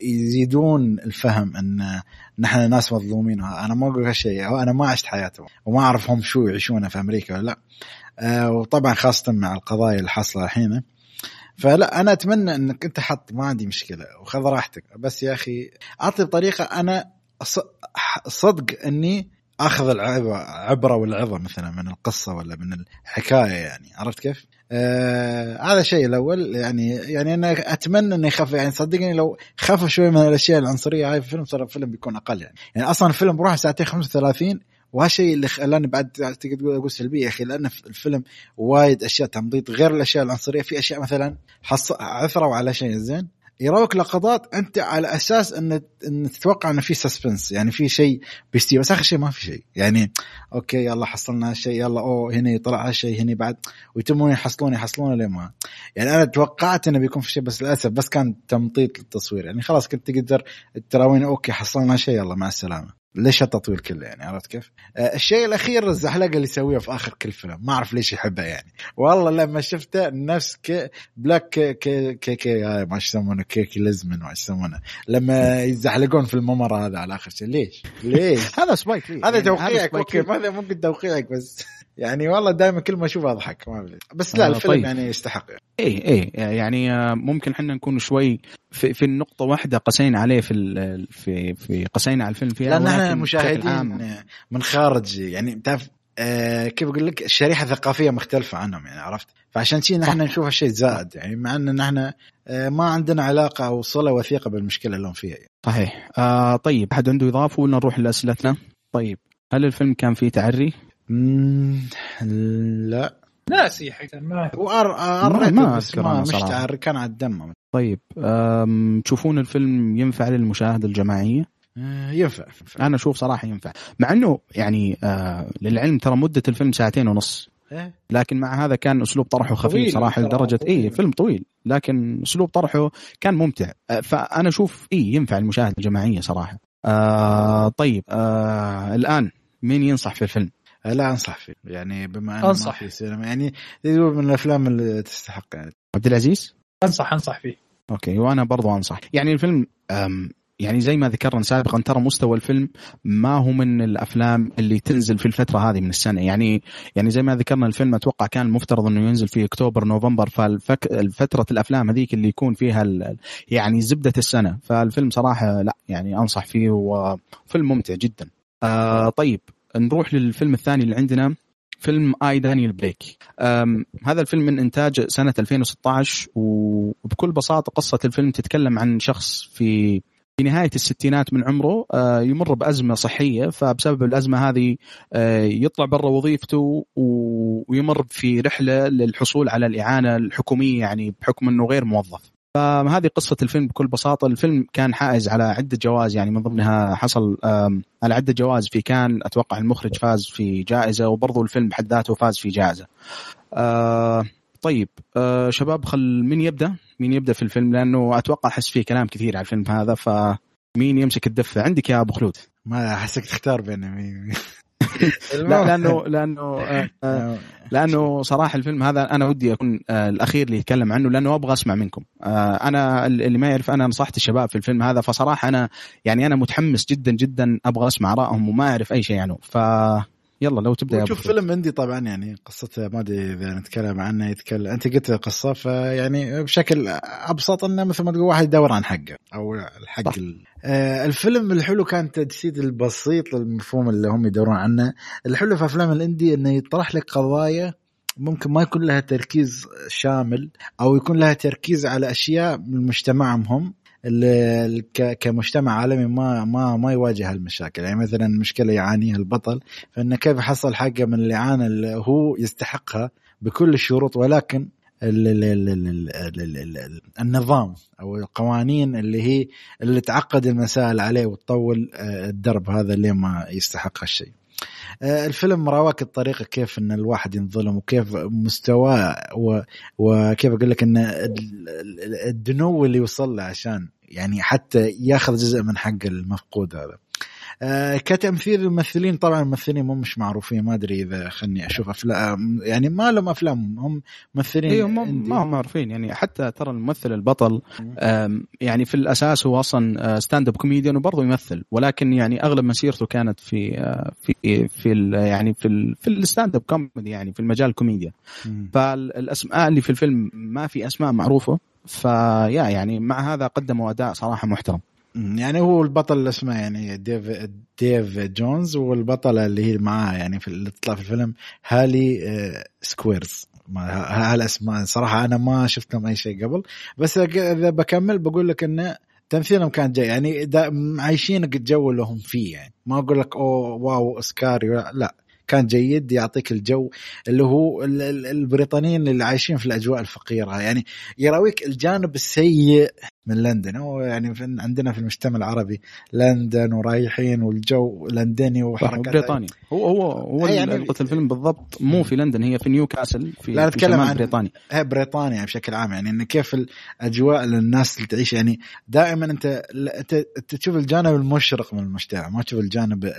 يزيدون الفهم إن نحن ناس مظلومين. أنا ما أقول هالشيء أنا ما عشت حياتهم وما أعرف هم شو يعيشونه في أمريكا ولا لا. آه، وطبعا خاصة مع القضايا اللي حاصلة الحين. فلا أنا أتمنى إنك أنت حط ما عندي مشكلة وخذ راحتك. بس يا أخي أعطي بطريقة أنا صدق إني أخذ العبره عبرة والعظة مثلا من القصة ولا من الحكاية يعني. عرفت كيف؟ آه هذا الشيء الأول. يعني يعني أنا أتمنى إنه يخف يعني صدقني لو خف شوي من الأشياء العنصرية هاي في الفيلم ترى الفيلم بيكون أقل يعني. يعني أصلا الفيلم بروح ساعتين 35 وهالشيء اللي خلاني بعد تقدر تقول أقول سلبية يا أخي لأن الفيلم وايد أشياء تمطيط غير الأشياء العنصرية. في أشياء مثلا حص... عثروا على شيء زين. يراوك لقطات أنت على أساس أن أن تتوقع إنه في suspense يعني في شيء بيستوي. بس آخر شيء ما في شيء. يعني okay يلا حصلنا هالشيء يلا أوه هنا طلع هالشيء هنا بعد. ويتمون يحصلون يحصلون لين ما. يعني أنا توقعت إنه بيكون في شيء بس للأسف بس كان تمطيط للتصوير. يعني خلاص كنت تقدر تراوين okay حصلنا شيء يلا مع السلامة. ليش التطويل كله يعني عرفت كيف؟ آه الشيء الأخير الزحلقة اللي يسويها في آخر كل فيلم. ما أعرف ليش يحبها يعني. والله لما شفته نفس كي بلاك كي كي كي, كي آه ما يسمونه كيكي لزمن ما يسمونه. لما يزحلقون في الممر هذا على آخر شيء. ليش؟ ليش؟ <laughs> هذا سبايك لي هذا يعني توقيعك okay هذا ممكن توقيعك بس. يعني والله دائما كل ما أشوفه أضحك ما أدري. بس لا آه، الفيلم طيب. يعني يستحق يعني. إيه إيه يعني آه، ممكن إحنا نكون شوي في, في النقطة واحدة قسينا عليه في في في قسينا على الفيلم فيها لأن إحنا مشاهدين من خارج يعني تعرف آه كيف أقول لك الشريحة الثقافية مختلفة عنهم يعني عرفت فعشان شي نحن نشوف هالشيء زائد يعني مع إن نحن آه ما عندنا علاقة أو صلة وثيقة بالمشكلة اللي هم فيها يعني. صحيح آه طيب أحد عنده إضافة ولا نروح لأسئلتنا؟ طيب هل الفيلم كان فيه تعري؟ مم، لا ناسي حتى ما هو أر- ما- ما بس أذكر ما أنا مش صراحة. تعري كان على الدم طيب تشوفون الفيلم ينفع للمشاهده الجماعية؟ آه ينفع ينفع. أنا أشوف صراحة ينفع مع إنه يعني آه للعلم ترى مدة الفيلم ساعتين ونص إيه؟ لكن مع هذا كان أسلوب طرحه خفيف صراحة لدرجة. اي فيلم طويل لكن أسلوب طرحه كان ممتع آه، فأنا أشوف اي ينفع المشاهده الجماعية صراحة آه طيب آه الآن مين ينصح في الفيلم؟ آه، لا أنصح فيه. يعني بما أنه ما أنصح. في سينما يعني من الأفلام اللي تستحق يعني. عبد العزيز؟ أنصح أنصح فيه. أوكي وأنا برضو أنصح. يعني الفيلم أم يعني زي ما ذكرنا سابقا ترى مستوى الفيلم ما هو من الأفلام اللي تنزل في الفترة هذه من السنة. يعني يعني زي ما ذكرنا الفيلم أتوقع كان المفترض إنه ينزل في أكتوبر نوفمبر ففتره الأفلام هذيك اللي يكون فيها ال- يعني زبدة السنة. فالفيلم صراحة لا يعني أنصح فيه وفيلم ممتع جدا. آه طيب. نروح للفيلم الثاني اللي عندنا فيلم اي دانيال بليك هذا الفيلم من إنتاج سنة 2016 وبكل بساطة قصة الفيلم تتكلم عن شخص في في نهاية الستينات من عمره آه، يمر بأزمة صحية فبسبب الأزمة هذه آه، يطلع برا وظيفته ويمر في رحلة للحصول على الإعانة الحكومية يعني بحكم إنه غير موظف. فهذه قصة الفيلم بكل بساطة. الفيلم كان حائز على عدة جوائز يعني من ضمنها حصل على عدة جوائز في كان أتوقع المخرج فاز في جائزة وبرضو الفيلم بحد ذاته فاز في جائزة. آه طيب آه شباب خل مين يبدأ؟ مين يبدأ في الفيلم؟ لأنه أتوقع أحس فيه كلام كثير على الفيلم هذا فمين يمسك الدفة؟ عندك يا أبو خلود. ما أحسك تختار بين مين <laughs> لا لأنه لأنه آه آه لأنه صراحة الفيلم هذا أنا ودي أكون آه، الأخير اللي يتكلم عنه لأنه أبغى أسمع منكم. أنا اللي ما يعرف أنا نصحت الشباب في الفيلم هذا فصراحة أنا يعني أنا متحمس جدا جدا أبغى أسمع ارائهم وما أعرف أي شيء عنه. ف يلا لو تبدأ شوف. فيلم اندي طبعا يعني قصته ما أدري إذا نتكلم عنه يتكلم أنت قلت القصة فيعني بشكل أبسط أنه مثل ما تقول واحد يدور عن حقه أو الحق. ال... آه الفيلم الحلو كان التجسيد البسيط للمفهوم اللي هم يدورون عنه الحلو في أفلام الإندي إنه يطرح لك قضايا ممكن ما يكون لها تركيز شامل أو يكون لها تركيز على أشياء من مجتمعهم هم كمجتمع عالمي ما ما ما يواجه هالمشاكل يعني مثلا مشكلة يعانيها البطل فإنه كيف حصل حقه من الاعانه اللي هو يستحقها بكل الشروط ولكن النظام أو القوانين اللي هي اللي تعقد المسائل عليه وتطول آه، الدرب هذا اللي ما يستحق هالشيء. آه، الفيلم راواك الطريقة كيف إن الواحد ينظلم وكيف مستواه وكيف أقول لك إن ال- ال- الدنو اللي وصل له عشان يعني حتى ياخذ جزء من حق المفقود هذا. آه، كتمثيل الممثلين طبعا الممثلين مو مش معروفين ما أدري إذا خلني أشوف أفلام يعني ما لهم أفلام هم ممثلين إيوه ما هم معروفين يعني حتى ترى الممثل البطل يعني في الأساس هو أصلا stand-up comedian وبرضه يمثل ولكن يعني أغلب مسيرته كانت في آه، في في ال- يعني في ال- في ال stand-up comedy يعني في المجال الكوميديا. فالأسماء اللي في الفيلم ما في أسماء معروفة فيا يعني مع هذا قدموا أداء صراحة محترم. يعني هو البطل اللي اسمه يعني ديف ديف جونز والبطله اللي هي معاه يعني في اللي تطلع في الفيلم هالي آه، سكويرز. هالاسماء صراحة أنا ما شفت لهم أي شيء قبل. بس إذا بكمل بقول لك إنه تمثيلهم كان جاي يعني دا عايشينك الجو اللي هم فيه يعني. ما أقول لك أوه wow أوسكاري لا, كان جيد يعطيك الجو اللي هو ال- ال- البريطانيين اللي عايشين في الأجواء الفقيرة. يعني يراويك الجانب السيء من لندن هو يعني في عندنا في المجتمع العربي لندن ورايحين والجو لندني وحركات بريطانيا هو هو هو يعني- نقطة الفيلم بالضبط مو في لندن هي في نيوكاسل في لا نتكلم عن بريطانيا هي بريطانيا بشكل عام يعني إن كيف الاجواء اللي الناس اللي تعيش يعني دائما أنت انت أنت تشوف الجانب المشرق من المجتمع ما تشوف الجانب.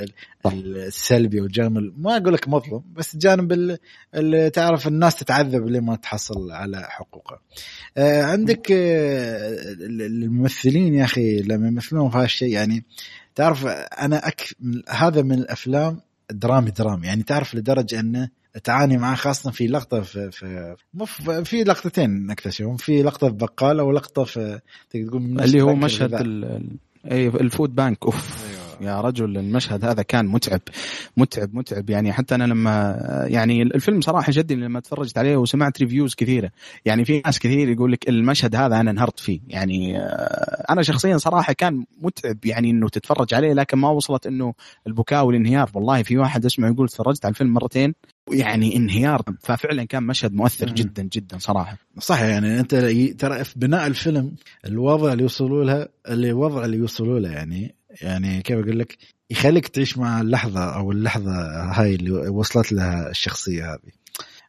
السلبي والجانب ال- ما أقول لك مظلم بس الجانب ال- اللي تعرف الناس تتعذب لما تحصل على حقوقها. آه، عندك آه، الممثلين يا أخي لما يمثلون في هالشيء يعني تعرف أنا أك... هذا من الأفلام درامي درامي يعني تعرف لدرجة أنه تعاني معاه خاصة في لقطة في في في, لقطتين نكتشفهم في لقطة في بقالة ولقطة في تقدر تقول اللي هو مشهد اي ال food bank أوف. يا رجل المشهد هذا كان متعب متعب متعب. يعني حتى أنا لما يعني الفيلم صراحة جدي لما تفرجت عليه وسمعت ريفيوز كثيرة. يعني في ناس كثير يقول لك المشهد هذا أنا انهرت فيه. يعني آه، أنا شخصيا صراحة كان متعب يعني إنه تتفرج عليه لكن ما وصلت إنه البكاء والانهيار. والله في واحد اسمع يقول تفرجت على الفيلم مرتين يعني انهيار. ففعلا كان مشهد مؤثر مم. جدا جدا صراحة. صح يعني أنت ترى في بناء الفيلم الوضع اللي يوصلوا لها الوضع اللي يوصلوا له يعني يعني كيف أقول لك؟ يخليك تعيش مع اللحظة أو اللحظة هاي اللي وصلت لها الشخصية هذه.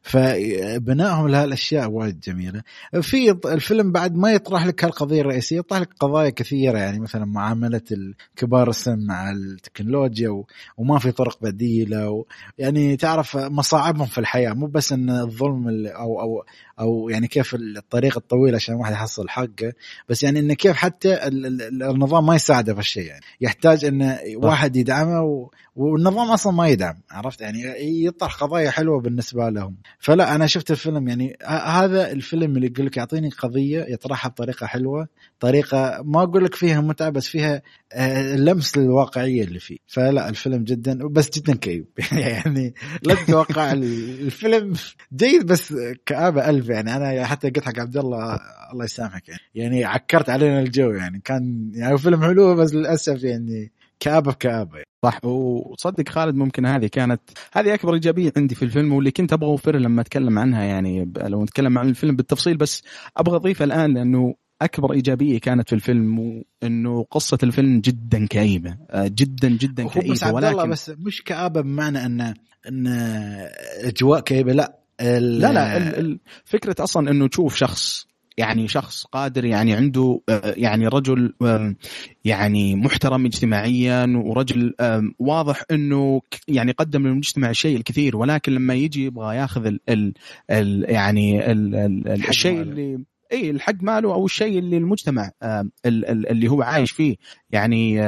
فبنائهم لهالأشياء وايد جميلة. في الفيلم بعد ما يطرح لك هالقضية الرئيسية يطرح لك قضايا كثيرة يعني مثلا معاملة الكبار السن مع التكنولوجيا وما في طرق بديلة يعني تعرف مصاعبهم في الحياة. مو بس إن الظلم أو أو أو يعني كيف الطريق الطويل عشان الواحد يحصل حقه بس يعني انه كيف حتى ال- ال- النظام ما يساعده في الشيء يعني. يحتاج انه واحد يدعمه. والنظام أصلا ما يدعم عرفت؟ يعني يطرح قضايا حلوة بالنسبة لهم. فلا أنا شفت الفيلم يعني هذا الفيلم اللي يقول لك يعطيني قضية يطرحها بطريقة حلوة طريقة ما أقول لك فيها متعة بس فيها آه، لمس للواقعيه اللي فيه. فلا الفيلم جدا بس جدا كئيب. <laughs> يعني لا تتوقع ال- الفيلم جيد بس كآبة ألف. يعني أنا حتى قلت حق عبد الله الله يسامحك يعني, يعني عكرت علينا الجو يعني كان يعني فيلم حلو بس للأسف يعني بكآبة يعني. صح وصدق خالد ممكن هذه كانت هذه أكبر إيجابية عندي في الفيلم واللي كنت أبغى اوفرها لما أتكلم عنها يعني لو نتكلم عن الفيلم بالتفصيل بس أبغى اضيفها الآن لأنه أكبر إيجابية كانت في الفيلم انه قصة الفيلم جدا كئيبة آه، جدا جدا هو بس كئيبة عبد الله ولكن بس مش كآبة بمعنى أن أن أجواء كئيبة لا لا لا فكرة أصلا إنه تشوف شخص يعني شخص قادر يعني عنده آه، يعني رجل يعني محترم اجتماعيا ورجل واضح إنه يعني قدم للمجتمع الشيء الكثير ولكن لما يجي يبغى ياخذ ال ال ال يعني ال ال الحق الشيء ماله. اللي إي الحق ماله أو الشيء اللي المجتمع اللي هو عايش فيه يعني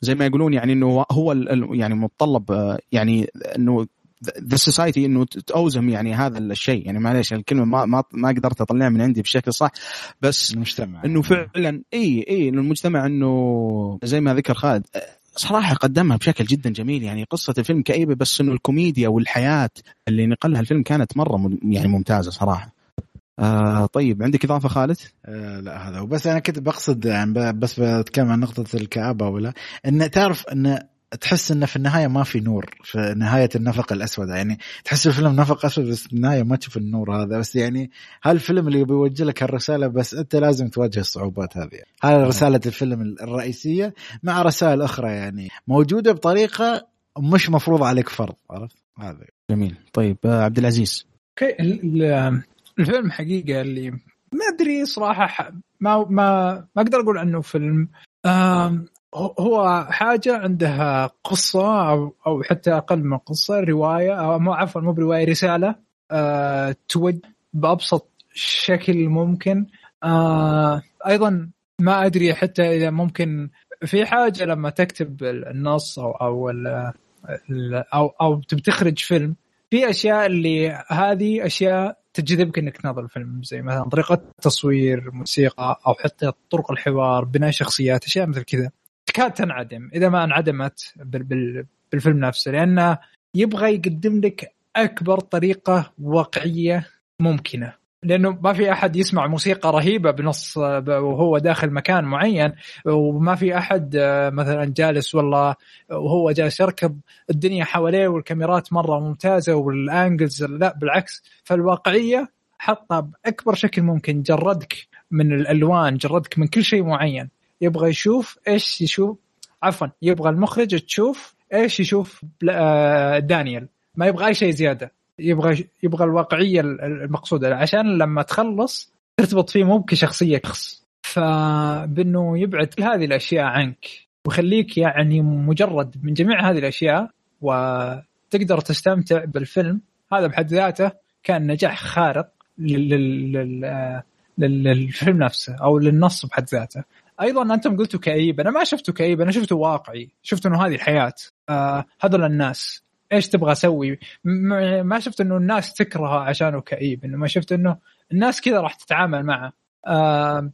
زي ما يقولون يعني إنه هو يعني متطلب آه، يعني إنه the society إنه تأوزم يعني هذا الشيء. يعني معليش الكلمة ما ما ما قدرت أطلعها من عندي بشكل صح بس المجتمع. إنه فعلا إي إي المجتمع إنه زي ما ذكر خالد صراحة قدمها بشكل جدا جميل. يعني قصة الفيلم كئيبة بس إنه الكوميديا والحياة اللي نقلها الفيلم كانت مرة م- يعني ممتازة صراحة. آه طيب عندك إضافة خالد؟ آه لا هذا هو. بس أنا كنت بقصد يعني بس بتكلم عن نقطة الكآبة ولا إن تعرف إن تحس إنه في النهاية ما في نور في نهاية النفق الأسود. يعني تحس الفيلم نفق أسود بس في النهاية ما تشوف النور هذا. بس يعني هالفيلم اللي بيوجه لك هالرسالة بس أنت لازم تواجه الصعوبات هذه. هذه رسالة الفيلم الرئيسية مع رسائل أخرى يعني موجودة بطريقة مش مفروض عليك فرض عرفت؟ هذا جميل. طيب آه عبد العزيز. أوكي ال- ال- الفيلم حقيقة اللي ما أدري صراحة ما ما ما أقدر أقول عنه فيلم. هو- حاجة عندها قصة أو أو حتى أقل من قصة رواية أو مو عفوا مو برواية رسالة آه، توجه بأبسط شكل ممكن. آه، أيضا ما أدري حتى إذا ممكن في حاجة لما تكتب النص أو أو ال- أو أو تخرج فيلم في أشياء اللي هذه أشياء تجذبك إنك تناظر الفيلم. زي مثلا طريقة التصوير موسيقى أو حتى طرق الحوار بناء شخصيات أشياء مثل كذا. تكاد تنعدم إذا ما انعدمت بال- بال- بالفيلم نفسه لأنه يبغى يقدم لك أكبر طريقة واقعية ممكنة. لأنه ما في أحد يسمع موسيقى رهيبة بنص وهو داخل مكان معين وما في أحد مثلا جالس والله وهو جالس يركض الدنيا حواليه والكاميرات مرة ممتازة والانجلز لا بالعكس. فالواقعية حطها بأكبر شكل ممكن جردك من الألوان جردك من كل شيء معين. يبغى يشوف إيش يشوف عفوا يبغى المخرج تشوف إيش يشوف آه، دانيال ما يبغى أي شيء زيادة. يبغى يبغى الواقعية المقصودة. عشان لما تخلص ترتبط فيه مو كشخصيه شخص. فبإنه يبعد كل هذه الأشياء عنك. ويخليك يعني مجرد من جميع هذه الأشياء وتقدر تستمتع بالفيلم. هذا بحد ذاته كان نجاح خارق للفيلم نفسه أو للنص بحد ذاته. أيضا أنتم قلتوا كئيب أنا ما شفته كئيب أنا شفته واقعي شفت إنه هذه الحياة. آه هذول الناس. إيش تبغى أسوي؟ ما شفت إنه الناس تكرهه عشانه كئيب إنه ما شفت إنه الناس كذا راح تتعامل معه. آه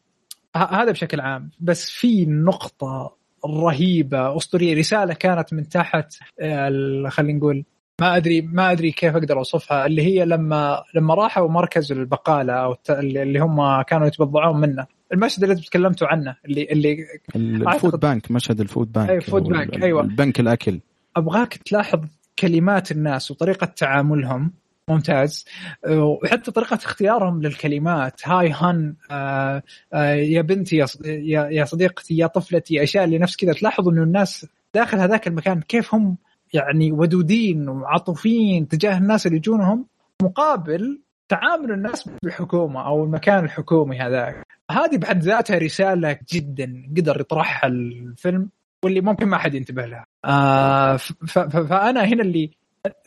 هذا بشكل عام. بس في نقطة رهيبة أسطورية رسالة كانت من تحت آه، خلينا نقول ما ادري ما أدري كيف أقدر أوصفها اللي هي لما لما راحوا مركز البقالة أو اللي هم كانوا يتبضعون منه. المشهد اللي تكلمتوا عنه اللي اللي ال food bank مشهد ال food bank. اي food bank أيوه. البنك الأكل. أبغاك تلاحظ كلمات الناس وطريقة تعاملهم. ممتاز. وحتى طريقة اختيارهم للكلمات. هاي هان آه آه يا بنتي يا, يا صديقتي يا طفلتي أشياء اللي نفس كذا. تلاحظ أنه الناس داخل هذاك المكان كيف هم يعني ودودين وعاطفيين تجاه الناس اللي يجونهم مقابل تعامل الناس بالحكومة أو المكان الحكومي هذاك. هذه بحد ذاتها رسالة جدا قدر يطرحها الفيلم واللي ممكن ما حد ينتبه لها. آه فأنا هنا اللي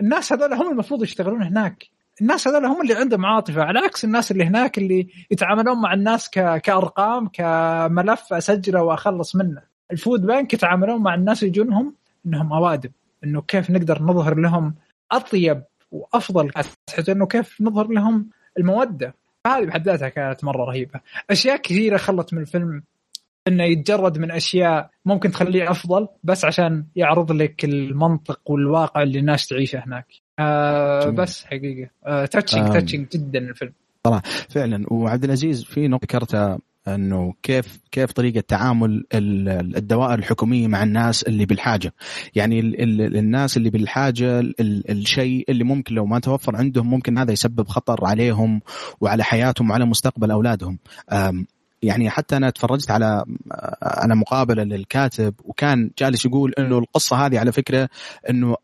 الناس هذول هم المفروض يشتغلون هناك. الناس هذول هم اللي عندهم عاطفة على عكس الناس اللي هناك اللي يتعاملون مع الناس كأرقام كملف اسجله وأخلص منه. الفود بانك يتعاملون مع الناس يجونهم إنهم أوادم. إنه كيف نقدر نظهر لهم أطيب وأفضل حتى إنه كيف نظهر لهم المودة. هذه بحد ذاتها كانت مرة رهيبة. أشياء كثيرة خلت من الفيلم إنه يتجرد من أشياء ممكن تخليه أفضل بس عشان يعرض لك المنطق والواقع اللي الناس تعيشه هناك. آه بس حقيقة. آه touching touching جدا الفيلم. صراحة فعلا. وعبد العزيز في نقطة ذكرتها إنه كيف كيف طريقة تعامل الدوائر الحكومية مع الناس اللي بالحاجة. يعني ال ال الناس اللي بالحاجة ال الشيء اللي ممكن لو ما توفر عندهم ممكن هذا يسبب خطر عليهم وعلى حياتهم وعلى مستقبل أولادهم. يعني حتى أنا تفرجت على على مقابلة للكاتب وكان جالس يقول إنه القصة هذه على فكرة إنه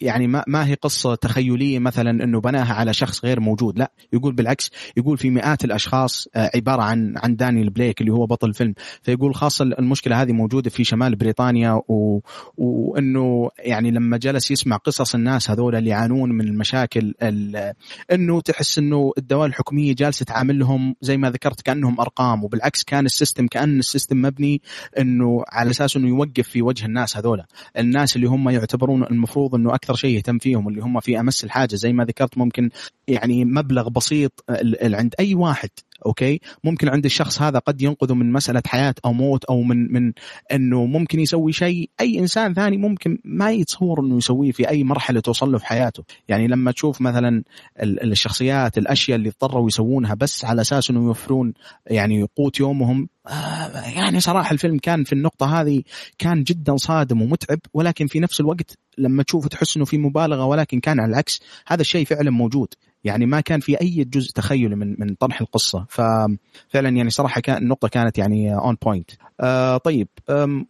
يعني ما ما هي قصة تخيلية مثلا إنه بناها على شخص غير موجود لا يقول بالعكس يقول في مئات الأشخاص آه، عبارة عن عن دانيال بليك اللي هو بطل الفيلم فيقول خاصة المشكلة هذه موجودة في شمال بريطانيا و... وإنه يعني لما جلس يسمع قصص الناس هذول اللي يعانون من المشاكل ال... إنه تحس إنه الدوائر الحكومية جالسة تعاملهم زي ما ذكرت كأنهم أرقام وبالعكس كان ال system كأن ال system مبني إنه على أساس إنه يوقف في وجه الناس هذول الناس اللي هم يعتبرون المفروض إنه أكثر شيء يهتم فيهم اللي هم في أمس الحاجة زي ما ذكرت ممكن يعني مبلغ بسيط عند أي واحد أوكي؟ ممكن عند الشخص هذا قد ينقذه من مسألة حياة أو موت أو من من إنه ممكن يسوي شيء. أي إنسان ثاني ممكن ما يتصور إنه يسويه في أي مرحلة توصل له في حياته. يعني لما تشوف مثلا الشخصيات الأشياء اللي اضطروا يسوونها بس على أساس انه يوفرون يعني قوت يومهم آه، يعني صراحة الفيلم كان في النقطة هذه كان جدا صادم ومتعب ولكن في نفس الوقت لما تشوف تحس إنه في مبالغة ولكن كان على العكس. هذا الشيء فعلا موجود. يعني ما كان في أي جزء تخيلي من من طرح القصة. ففعلا يعني صراحة كان النقطة كانت يعني on point آه طيب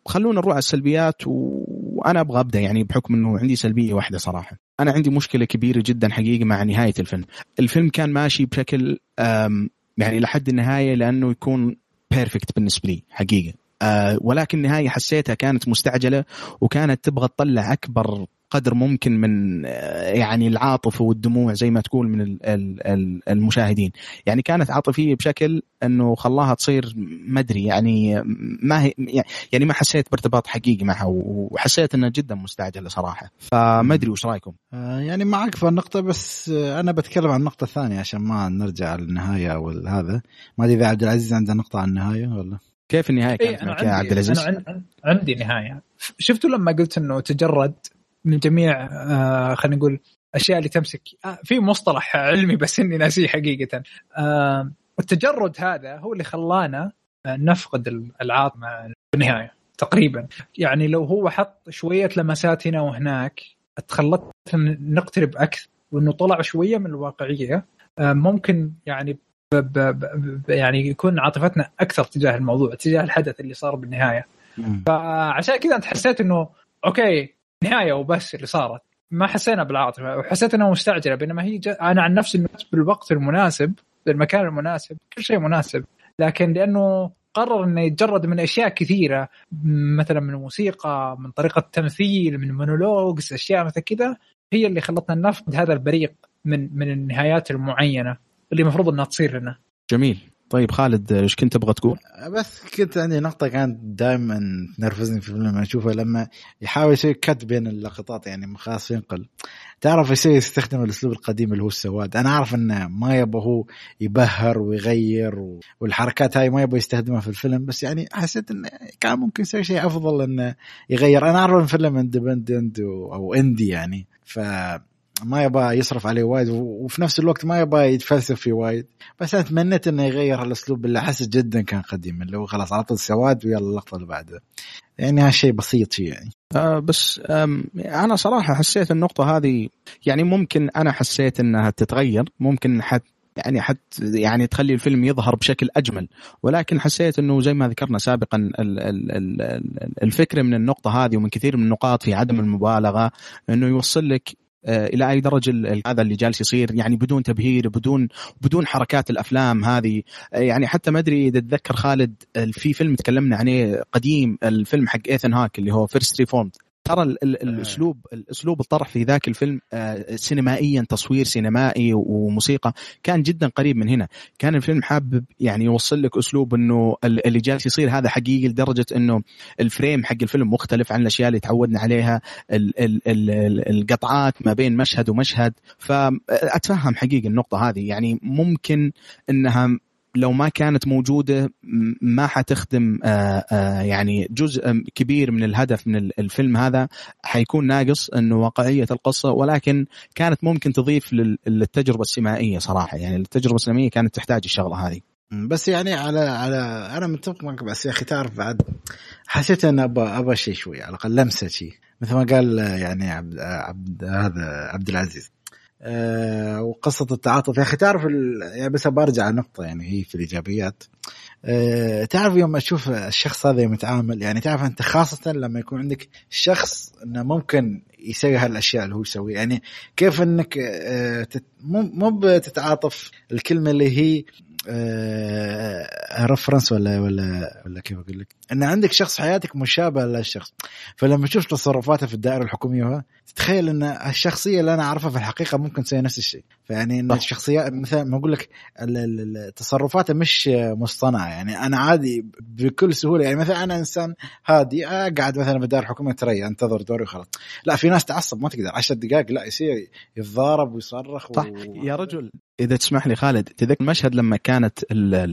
خلونا نروح على السلبيات وأنا أبغى أبدأ يعني بحكم إنه عندي سلبية واحدة صراحة. أنا عندي مشكلة كبيرة جدا حقيقة مع نهاية الفيلم. الفيلم كان ماشي بشكل يعني لحد النهاية لأنه يكون بيرفكت بالنسبة لي حقيقة. آه ولكن النهاية حسيتها كانت مستعجلة وكانت تبغى تطلع أكبر قدر ممكن من آه، يعني العاطفه والدموع زي ما تقول من المشاهدين. يعني كانت عاطفية بشكل إنه خلاها تصير ما أدري يعني ما هي يعني ما حسيت بارتباط حقيقي معها وحسيت إنها جدا مستعجلة صراحة. فما أدري وش رأيكم. آه، يعني معك في النقطة بس أنا بتكلم عن النقطة الثانية عشان ما نرجع للنهاية وهذا ما أدري إذا عبد العزيز عنده نقطة عن النهاية ولا؟ كيف النهاية كانت إيه يا عبد العزيز؟ أنا عندي نهاية. شفتوا لما قلت إنه تجرد من جميع آه خلينا نقول الاشياء اللي تمسك. آه في مصطلح علمي بس إني ناسيه حقيقة. آه التجرد هذا هو اللي خلانا نفقد العاطفه مع النهاية تقريبا. يعني لو هو حط شوية لمسات هنا وهناك تخلت نقترب أكثر وإنه طلع شوية من الواقعية ممكن يعني ب ب ب يعني يكون عاطفتنا أكثر تجاه الموضوع تجاه الحدث اللي صار بالنهاية. فعشان كذا أنت حسيت إنه أوكي نهاية وبس اللي صارت. ما حسينا بالعاطفه وحسيت إنها مستعجلة بينما هي جا... أنا عن نفسي بالوقت المناسب بالمكان المناسب كل شيء مناسب. لكن لأنه قرر إنه يتجرد من أشياء كثيرة مثلا من الموسيقى من طريقة التمثيل من مونولوجز أشياء مثل كذا هي اللي خلتنا نفقد هذا البريق من من النهايات المعينة اللي المفروض إنها تصير لنا. جميل. طيب خالد إيش كنت تبغى تقول؟ بس كنت عندي نقطة كانت دائما تنرفزني في الفيلم لما أشوفه لما يحاول يسوي كت بين اللقطات يعني خلاص ينقل. تعرف يسوي يستخدم الأسلوب القديم اللي هو السواد. أنا أعرف إنه ما يبغى هو يبهر ويغير و... والحركات هاي ما يبغى يستخدمها في الفيلم بس يعني حسيت إنه كان ممكن يسوي شيء أفضل إنه يغير. أنا أعرف الفيلم independent أو indie يعني ف ما يبغى يصرف عليه وايد وفي نفس الوقت ما يبغى يتفلسف فيه وايد. بس أنا تمنيت إنه يغير الاسلوب اللي أحس جدا كان قديم اللي هو خلاص على طول سواد ويلا اللقطة اللي بعدها. يعني هالشيء بسيط يعني. آه بس أنا صراحة حسيت النقطة هذه يعني ممكن أنا حسيت إنها تتغير ممكن حت يعني حت يعني تخلي الفيلم يظهر بشكل أجمل. ولكن حسيت إنه زي ما ذكرنا سابقا الفكرة من النقطة هذه ومن كثير من النقاط في عدم المبالغة إنه يوصل لك إلى أي درجة هذا اللي جالس يصير يعني بدون تبهير بدون بدون حركات الأفلام هذه. آه، يعني حتى ما أدري إذا تتذكر خالد في فيلم تكلمنا عليه قديم الفيلم حق إيثن هاك اللي هو First Reformed ترى ال الأسلوب الأسلوب الطرح في ذاك الفيلم آه، سينمائيا تصوير سينمائي وموسيقى كان جدا قريب من هنا. كان الفيلم حابب يعني يوصل لك أسلوب إنه اللي جالس يصير هذا حقيقي لدرجة إنه الفريم حق الفيلم مختلف عن الأشياء اللي تعودنا عليها ال ال ال القطعات ما بين مشهد ومشهد. فأتفهم حقيقي النقطة هذه. يعني ممكن إنها لو ما كانت موجودة ما حتخدم يعني جزء كبير من الهدف من الفيلم هذا. حيكون ناقص إنه واقعية القصة ولكن كانت ممكن تضيف للتجربة السينمائية صراحة. يعني التجربة السينمائية كانت تحتاج الشغلة هذه. بس يعني على على أنا متفق معك بس يا أخي تعرف بعد حسيت إن ابى ابى شيء شوي على الأقل لمسة شيء مثل ما قال يعني عبد عبد هذا عبد العزيز. آه وقصة التعاطف. يا أخي تعرف يعني بس برجع نقطة يعني هي في الإيجابيات. آه تعرف يوم أشوف الشخص هذا يوم يتعامل يعني تعرف أنت خاصة لما يكون عندك شخص إنه ممكن يسوي هالأشياء اللي هو يسويها يعني كيف إنك آه مو بتتعاطف الكلمة اللي هي رفرنس آه، ولا ولا ولا كيف أقول لك؟ إن عندك شخص حياتك مشابه للشخص فلما تشوف تصرفاته في الدائرة الحكومية تتخيل إن الشخصية اللي أنا أعرفها في الحقيقة ممكن تسوي نفس الشيء. فيعني إن الشخصيات مثلا ما أقول لك تصرفاته مش مصطنعة. يعني أنا عادي بكل سهولة. يعني مثلا أنا إنسان هادي اقعد مثلا في الدائره الحكوميه تري انتظر دوري وخلاص. لا في ناس تعصب ما تقدر. 10 دقائق لا يصير يتضارب ويصرخ صح. و... يا رجل. إذا تسمح لي خالد تذكر المشهد لما كانت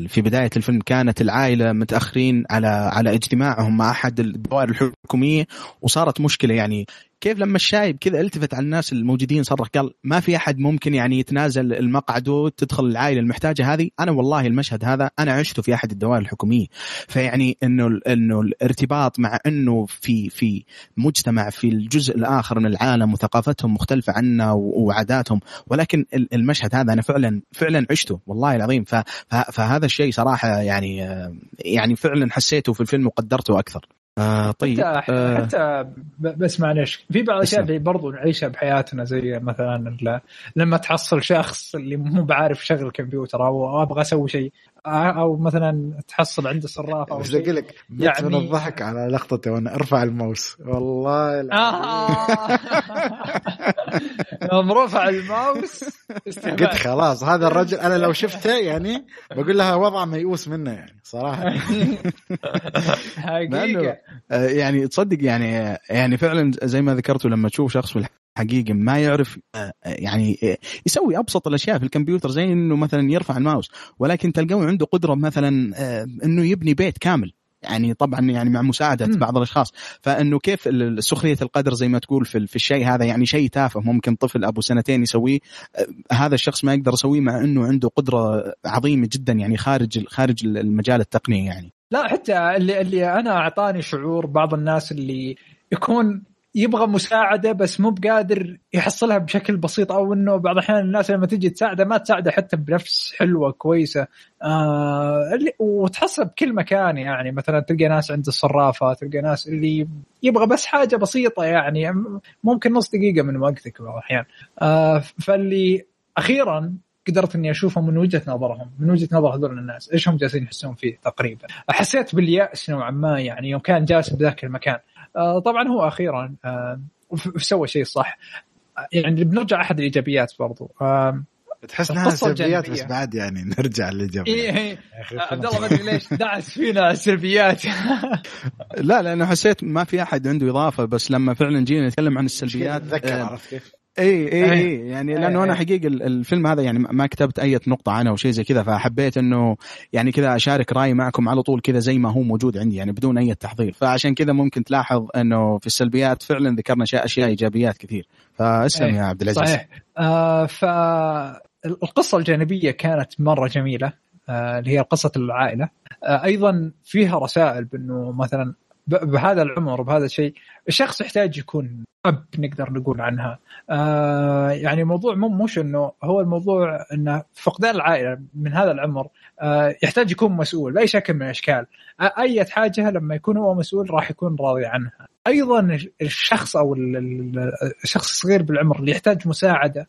في بداية الفيلم كانت العائلة متأخرين على على اجتماعهم مع أحد الدوائر الحكومية وصارت مشكلة. يعني كيف لما الشايب كذا التفت على الناس الموجودين صرخ قال ما في أحد ممكن يعني يتنازل المقعد وتدخل العائلة المحتاجة هذه؟ أنا والله المشهد هذا أنا عشته في أحد الدوائر الحكومية. فيعني إنه إنه الارتباط مع إنه في في مجتمع في الجزء الآخر من العالم وثقافتهم مختلفة عنا وعاداتهم. ولكن المشهد هذا أنا فعلا فعلا عشته والله العظيم. فهذا الشيء صراحة يعني يعني فعلا حسيته في الفيلم وقدرته أكثر. آه طيب حتى, آه حتى بس معلش في بعض الأشياء اللي برضو نعيشها بحياتنا زي مثلا لما تحصل شخص اللي مو بعارف شغل كمبيوتر أو أبغى أسوي شيء أو مثلا تحصل عنده صرافه أو بس أقول لك يعني الضحك على لقطته وأنا أرفع الماوس. والله آه. <laughs> <laughs> يوم رفع الماوس قلت خلاص هذا الرجل أنا لو <laughs> شفته يعني بقول لها وضع ميؤوس منه يعني صراحة. <laughs> حقيقة. آه، يعني تصدق يعني يعني فعلا زي ما ذكرتوا لما تشوف شخص في حقيقي ما يعرف آه، يعني آه، يسوي أبسط الأشياء في الكمبيوتر زي إنه مثلا يرفع الماوس ولكن تلقاه عنده قدرة مثلا إنه يبني بيت كامل. يعني طبعا يعني مع مساعدة م. بعض الأشخاص فإنه كيف سخرية القدر زي ما تقول في, في الشيء هذا يعني شيء تافه ممكن طفل أبو سنتين يسويه هذا الشخص ما يقدر يسويه مع إنه عنده قدرة عظيمة جدا يعني خارج خارج المجال التقني يعني لا حتى اللي اللي أنا أعطاني شعور بعض الناس اللي يكون يبغى مساعدة بس مو بقادر يحصلها بشكل بسيط أو إنه بعض الأحيان الناس لما تجي تساعده ما تساعده حتى بنفس حلوة كويسة. آه وتحصل بكل مكان يعني. مثلا تلقى ناس عند الصرافة تلقى ناس اللي يبغى بس حاجة بسيطة يعني. ممكن نص دقيقة من وقتك بعض الأحيان. آه فاللي أخيرا قدرت إني أشوفهم من وجهة نظرهم من وجهة نظر هذول الناس إيش هم جالسين يحسون فيه تقريبا. حسيت باليأس نوعا ما يعني يوم كان جالس بذاك المكان. طبعا هو أخيرا آه سوى شيء صح. يعني بنرجع أحد الإيجابيات برضو. آه تحس إنها سلبيات بس بعد يعني نرجع للإيجابيات. إيه إيه. عبد الله ما أدري ليش دعس فينا السلبيات. لا لأنه حسيت ما في أحد عنده إضافة بس لما فعلا جينا نتكلم عن السلبيات تذكر عرفت كيف؟ اي اي اي يعني لأنه أنا حقيقة الفيلم هذا يعني ما كتبت أي نقطة عنه أو شيء زي كذا فحبيت إنه يعني كذا أشارك رأيي معكم على طول كذا زي ما هو موجود عندي يعني بدون أي تحضير. فعشان كذا ممكن تلاحظ إنه في السلبيات فعلا ذكرنا اشياء أشياء إيجابيات كثير. فاسلم يا عبد العزيز. صحيح. آه فالقصة الجانبية كانت مرة جميلة آه اللي هي قصة العائلة. آه أيضا فيها رسائل بأنه مثلا بهذا العمر وبهذا الشيء الشخص يحتاج يكون أب نقدر نقول عنها. آه يعني الموضوع مو مش انه هو الموضوع إنه فقدان العائلة من هذا العمر آه يحتاج يكون مسؤول بأي شكل من الأشكال. أي حاجة لما يكون هو مسؤول راح يكون راضي عنها. أيضا الشخص أو الشخص الصغير بالعمر اللي يحتاج مساعدة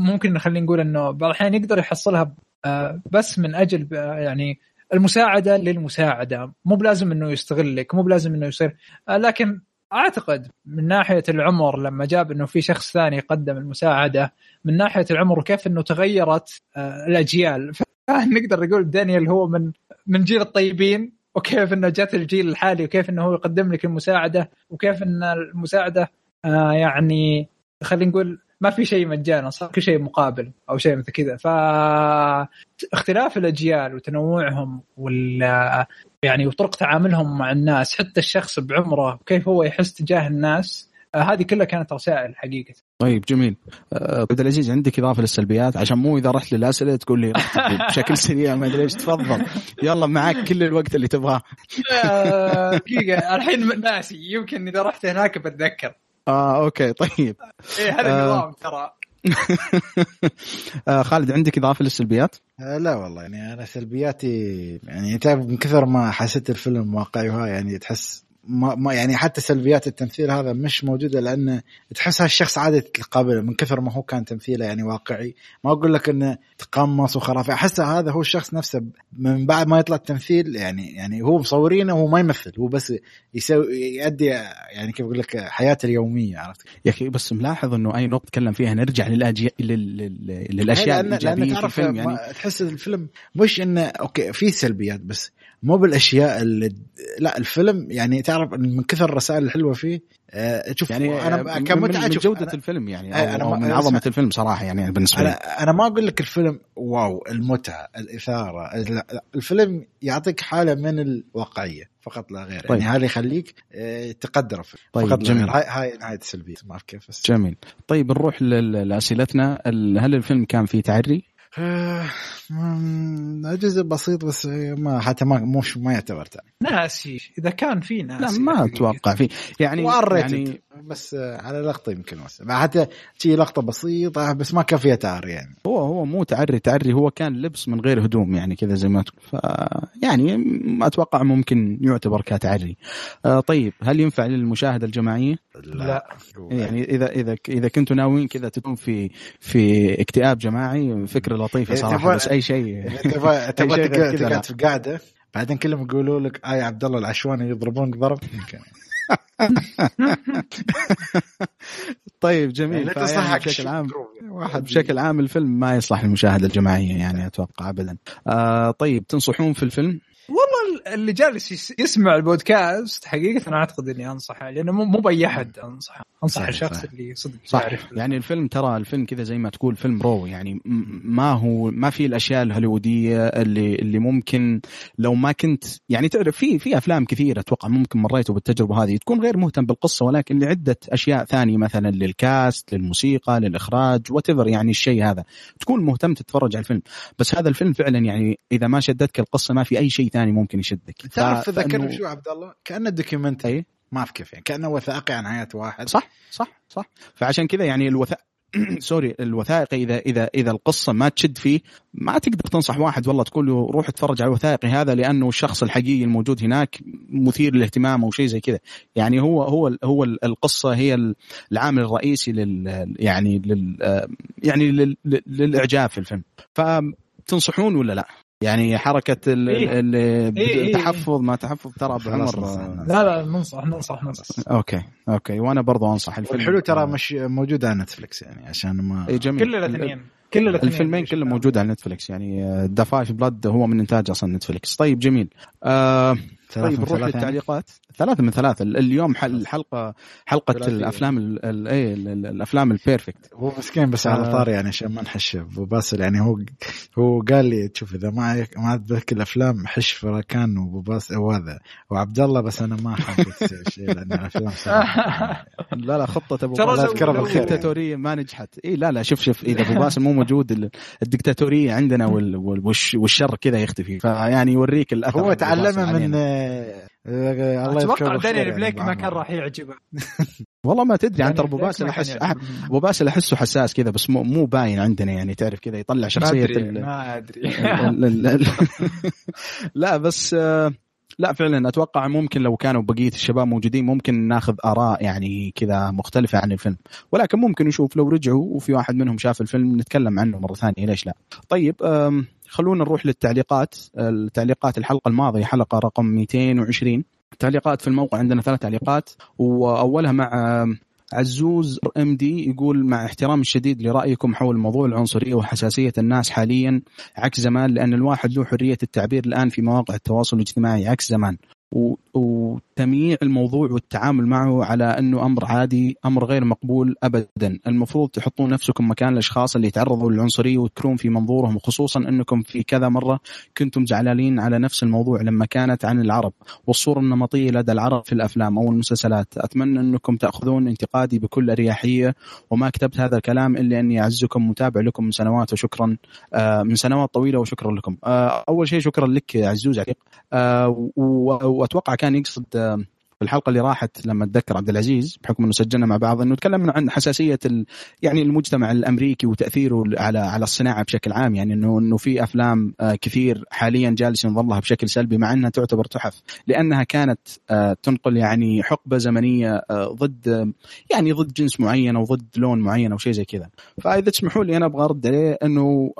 ممكن نخلي نقول إنه بعض الأحيان يقدر يحصلها آه بس من أجل يعني المساعدة للمساعدة. مو بلازم إنه يستغلك مو بلازم إنه يصير. آه، لكن أعتقد من ناحية العمر لما جاب إنه في شخص ثاني قدم المساعدة من ناحية العمر وكيف إنه تغيرت آه، الأجيال. <laughs> نقدر نقول دانيال هو من من جيل الطيبين وكيف إنه جات الجيل الحالي وكيف إنه هو يقدم لك المساعدة وكيف إن المساعدة آه، يعني خلينا نقول ما في شيء مجانا صار كل شيء مقابل أو شيء مثل كذا فاختلاف الأجيال وتنوعهم وال يعني وطرق تعاملهم مع الناس حتى الشخص بعمره وكيف هو يحس تجاه الناس آه هذه كلها كانت رسائل حقيقة. طيب جميل. آه، عبد العزيز عندك إضافة للسلبيات عشان مو إذا رحت للأسئلة تقول لي <laughs> بشكل سريع ما أدري إيش تفضل يلا معك كل الوقت اللي تبغاه. آه، دقيقة الحين ناسي يمكن إذا رحت هناك بتذكر. آه أوكي طيب إيه هذا النظام آه. ترى <laughs> آه خالد عندك إضافة للسلبيات؟ آه لا والله يعني أنا سلبياتي يعني تعرف من كثر ما حسيت الفيلم واقعي يعني تحس ما, ما يعني حتى سلبيات التمثيل هذا مش موجودة لأن تحس هالشخص عادي تقابله من كثر ما هو كان تمثيله يعني واقعي. ما أقول لك إنه تقمص وخرافي. أحس هذا هو الشخص نفسه من بعد ما يطلع التمثيل يعني يعني هو مصورينه وهو ما يمثل. هو بس يسوي يؤدي يعني كيف أقول لك حياته اليومية عرفت؟ يا أخي بس ملاحظ إنه أي نقطة تكلم فيها نرجع للاجي للأشياء لأن الإيجابية لأن في الفيلم يعني. تحس الفيلم مش إنه أوكي في سلبيات بس مو بالأشياء اللي لا الفيلم يعني تعرف من كثر الرسائل الحلوة فيه آه، شوف يعني أنا كمتعه من جودة أنا الفيلم يعني أو, أنا أو من عظمة الفيلم صراحة يعني بالنسبة لي. أنا, أنا ما أقول لك الفيلم واو المتعة الإثارة الفيلم يعطيك حالة من الواقعية فقط لا غير. طيب. يعني هذا يخليك آه، تقدر الفيلم طيب فقط جميل. هاي هاي نهايه السلبية. ما أعرف كيف بس. جميل. طيب نروح لأسئلتنا. هل الفيلم كان فيه تعري؟ آه، جزء بسيط بس ما حتى ما مش ما يعتبر ناسي. إذا كان في ناس لا ما أتوقع في. يعني يعني بس على لقطة يمكن بس حتى شي لقطة بسيطة بس ما كان فيها تعري يعني. هو هو مو تعري تعري هو كان لبس من غير هدوم يعني كذا زي ما تقول. ف يعني ما أتوقع ممكن يعتبر كتعري. آه طيب هل ينفع للمشاهدة الجماعية؟ لا, لا. يعني إذا إذا إذا كنتوا ناويين كذا تكون في في اكتئاب جماعي فكرة لطيفة صراحة بس أي شيء. تبغى <laughs> تبغى تقعد في قاعدة؟ بعدين كلهم يقولوا لك يا عبد الله العشواني يضربونك ضرب. يمكن. <laughs> طيب جميل. يعني بشكل عام واحد بشكل عام الفيلم ما يصلح للمشاهدة الجماعية يعني أتوقع ابدا. آه طيب تنصحون في الفيلم؟ والله اللي جالس يسمع البودكاست حقيقة أنا أعتقد إني أنصحه لأنه مو بأي أحد أنصحه. أنصح الشخص اللي صدق صح يعرف يعني الفيلم ترى الفيلم كذا زي ما تقول فيلم رو يعني ما هو ما في الأشياء الهوليوودية اللي اللي ممكن لو ما كنت يعني تعرف في في أفلام كثيرة أتوقع ممكن مريتوا بالتجربة هذه تكون غير مهتم بالقصة ولكن لعدة أشياء ثانية مثلا لل cast للموسيقى للإخراج وات يعني الشيء هذا تكون مهتم تتفرج على الفيلم. بس هذا الفيلم فعلا يعني إذا ما شدتك القصة ما في أي شيء ثاني ممكن يشدك. تعرف ذكرني شو عبد الله؟ كأنه documentary. ما أعرف كيف يعني. كأنه وثائقي عن حياة واحد. صح صح صح. فعشان كذا يعني <clears throat> الوثائق sorry الوثائقي اذا اذا إذا القصة ما تشد فيه ما تقدر تنصح واحد والله تقول له روح اتفرج على الوثائقي هذا لأنه الشخص الحقيقي الموجود هناك مثير للاهتمام أو شيء زي كذا. يعني هو هو هو القصة هي العامل الرئيسي لل يعني لل يعني لل للإعجاب في الفيلم. فتنصحون ولا لا؟ يعني حركة إيه. التحفظ إيه، إيه. ما تحفظ ترى ابو عمر لا لا ننصح ننصح ننصح. أوكي أوكي وأنا برضو أنصح الفيلم. الحلو ترى مش موجود على نتفلكس يعني عشان ما اي جميل. كل الاثنين كل الفيلمين كلهم موجود على نتفلكس يعني Da Five Bloods هو من إنتاج أصلا نتفلكس طيب جميل. آه طيب نروح يعني؟ للتعليقات. ثلاثة من ثلاثة. اليوم الحلقة حلقة الأفلام الايه الأفلام ال perfect. هو مسكين بس على آه. طار يعني عشان ما نحش أبو باسل. يعني هو هو قال لي شوف إذا ما ما عجبك الأفلام حش في راكان وأبو باسل وهذا وعبد الله بس أنا ما حبيت <laughs> شيء لأن الأفلام <laughs> لا لا خطة أبو باسل الدكتاتورية ما نجحت. اي لا لا شوف شوف إذا أبو باسل مو موجود الدكتاتورية عندنا والشر كذا يختفي. فيعني يوريك الأثر. هو تعلمه من الله أتوقع دانيال بليك ما كان راح يعجبه. <laughs> والله ما تدري عن أبو باسل أحس أبو باسل أحسه حساس كذا بس مو, مو باين عندنا يعني تعرف كذا يطلع شخصية ما أدري. <laughs> لا بس لا فعلا أتوقع ممكن لو كانوا بقية الشباب موجودين ممكن ناخذ آراء يعني كذا مختلفة عن الفيلم. ولكن ممكن نشوف لو رجعوا وفي واحد منهم شاف الفيلم نتكلم عنه مرة ثانية ليش لا؟ طيب خلونا نروح للتعليقات. التعليقات الحلقة الماضية حلقة رقم 220 تعليقات في الموقع عندنا ثلاث تعليقات. وأولها مع عزوز إم دي يقول مع احترام الشديد لرأيكم حول موضوع العنصريه وحساسية الناس حاليا عكس زمان لأن الواحد له حرية التعبير الآن في مواقع التواصل الاجتماعي عكس زمان. وتمييع الموضوع والتعامل معه على أنه أمر عادي أمر غير مقبول ابدا. المفروض تحطون نفسكم مكان الأشخاص اللي تعرضوا للعنصرية وتذكرون في منظورهم خصوصا أنكم في كذا مرة كنتم زعلانين على نفس الموضوع لما كانت عن العرب. والصورة النمطية لدى العرب في الأفلام أو المسلسلات. أتمنى أنكم تأخذون انتقادي بكل أريحية وما كتبت هذا الكلام إلا أني أعزكم متابع لكم من سنوات وشكرا آه، من سنوات طويلة وشكرا لكم. آه، أول شيء شكرا لك عزوز عتيق. آه، وأتوقع كان يقصد في الحلقة اللي راحت لما أتذكر عبد العزيز بحكم إنه سجلنا مع بعض إنه تكلمنا عن حساسية يعني المجتمع الأمريكي وتأثيره على على الصناعة بشكل عام. يعني إنه إنه في أفلام آه، كثير حاليا جالس ينظر بشكل سلبي مع إنها تعتبر تحف. لأنها كانت آه، تنقل يعني حقبة زمنية ضد يعني ضد جنس معين أو ضد لون معين أو شيء زي كذا. فإذا تسمحوا لي أنا أبغى أرد عليه إنه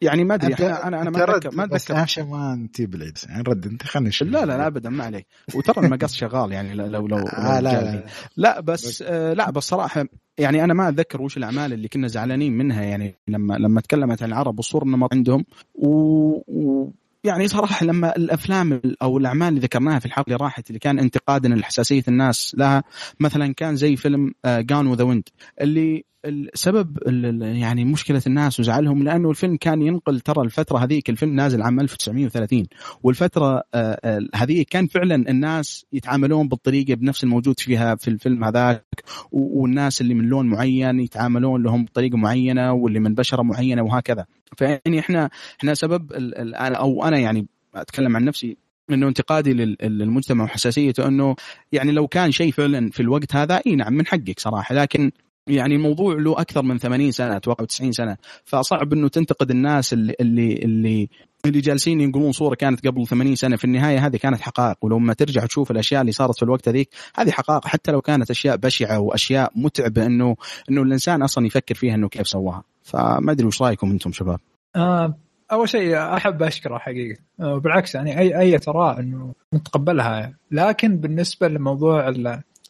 يعني ما أدري أنا أنا ما أتذكر ما أتذكر. اهم شيء ما أنت بعيد يعني رد أنت خلينا لا لا لا ابدا ما عليك. وترى المقص شغال يعني لو لو, آه لا, لا, لا. بس آه لا بس صراحة يعني أنا ما أتذكر وش الأعمال اللي كنا زعلانين منها يعني لما لما تكلمت عن العرب والصور النمط عندهم. و, و يعني صراحة لما الأفلام أو الأعمال اللي ذكرناها في الحلقة اللي راحت اللي كان انتقادنا لحساسية الناس لها مثلا كان زي فيلم جان وذا ويند اللي السبب يعني مشكلة الناس وزعلهم لأنه الفيلم كان ينقل ترى الفترة هذيك الفيلم نازل عام 1930 والفترة آه، آه، هذه كان فعلا الناس يتعاملون بالطريقة بنفس الموجود فيها في الفيلم هذاك والناس اللي من لون معين يتعاملون لهم بطريقة معينة واللي من بشرة معينة وهكذا. فيعني إحنا إحنا سبب أو أنا يعني أتكلم عن نفسي إنه انتقادي للمجتمع وحساسيته إنه يعني لو كان شيء فعلا في الوقت هذا إي نعم من حقك صراحة لكن يعني الموضوع له أكثر من 80 سنة أتوقع 90 سنة فصعب إنه تنتقد الناس اللي اللي اللي اللي جالسين ينقلون صورة كانت قبل 80 سنة في النهاية هذه كانت حقائق ولما ترجع تشوف الأشياء اللي صارت في الوقت هذيك هذه حقائق حتى لو كانت أشياء بشعة وأشياء متعبة إنه إنه الإنسان أصلا يفكر فيها إنه كيف سواها. فما أدري وش رأيكم أنتم شباب؟ آه أول شيء أحب أشكره حقيقة. آه بالعكس يعني اي أي اراء إنه نتقبلها لكن بالنسبة لموضوع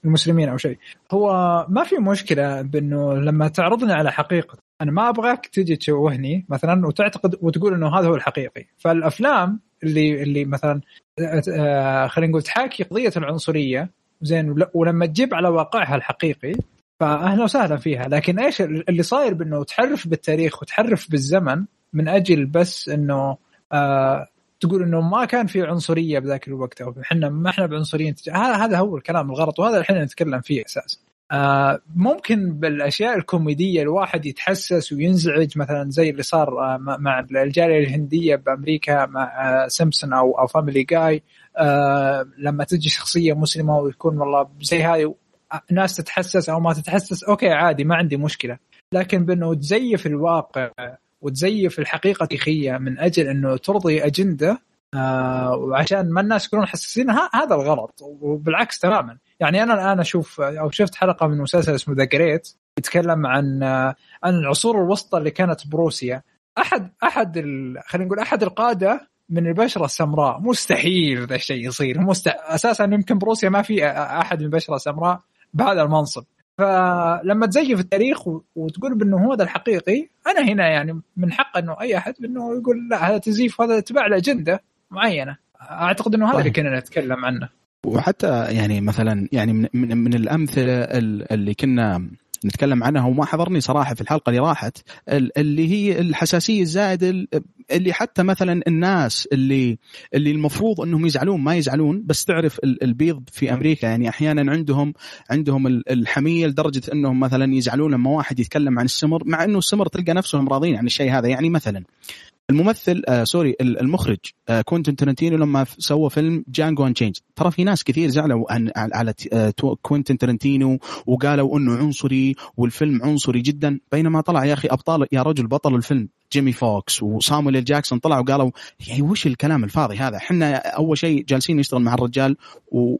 المسلمين أو شيء هو ما في مشكلة بإنه لما تعرضني على حقيقة أنا ما أبغاك تجي تشوهني مثلا وتعتقد وتقول إنه هذا هو الحقيقي. فالأفلام اللي اللي مثلا آه، خلينا نقول تحاكي قضية العنصرية زين ولما تجيب على واقعها الحقيقي فاهلا وسهلا فيها. لكن إيش اللي صاير بأنه تحرف بالتاريخ وتحرف بالزمن من أجل بس أنه آه تقول أنه ما كان في عنصرية بذاك الوقت أو إحنا ما إحنا بعنصريين. هذا هو الكلام الغلط وهذا الحين نتكلم فيه أساسا. آه ممكن بالأشياء الكوميدية الواحد يتحسس وينزعج مثلا زي اللي صار آه مع الجالية الهندية بأمريكا مع آه سيمبسون أو أو Family Guy آه لما تجي شخصية مسلمة ويكون والله زي هاي ناس تتحسس أو ما تتحسس okay عادي ما عندي مشكلة. لكن بأنه تزيف الواقع وتزيف الحقيقة التاريخيه من أجل أنه ترضي أجندة آه وعشان ما الناس يكونون حساسين هذا الغلط. وبالعكس تماما. يعني أنا الآن أشوف أو شفت حلقة من مسلسل اسمه The Great يتكلم عن عن العصور الوسطى اللي كانت بروسيا. أحد أحد خلينا نقول أحد القادة من البشرة السمراء. مستحيل ذا الشيء يصير. مست... أساسا يمكن بروسيا ما في أحد من البشرة السمراء. بهذا المنصب. فلما تزيف التاريخ وتقول بأنه هو هذا الحقيقي أنا هنا يعني من حق إنه أي أحد انه يقول لا هذا تزييف هذا اتباع لأجندة معينة. أعتقد إنه هذا اللي كنا نتكلم عنه. وحتى يعني مثلا يعني من, من, من الأمثلة اللي كنا نتكلم عنها وما حضرني صراحة في الحلقة اللي راحت اللي هي الحساسية الزائده اللي حتى مثلا الناس اللي اللي المفروض إنهم يزعلون ما يزعلون بس تعرف البيض في أمريكا يعني أحيانا عندهم عندهم الحميه لدرجه إنهم مثلا يزعلون لما واحد يتكلم عن السمر مع إنه السمر تلقى نفسهم راضين عن الشيء هذا. يعني مثلا الممثل آه sorry المخرج آه كوينتن ترنتينو لما سوى فيلم Django Unchained ترى في ناس كثير زعلوا عن على آه كوينتن ترنتينو وقالوا إنه عنصري والفيلم عنصري جدا بينما طلع يا أخي ابطال يا رجل بطل الفيلم. جيمي فوكس وصامويل جاكسون طلعوا وقالوا يعني وش الكلام الفاضي هذا؟ إحنا أول شيء جالسين نشتغل مع الرجال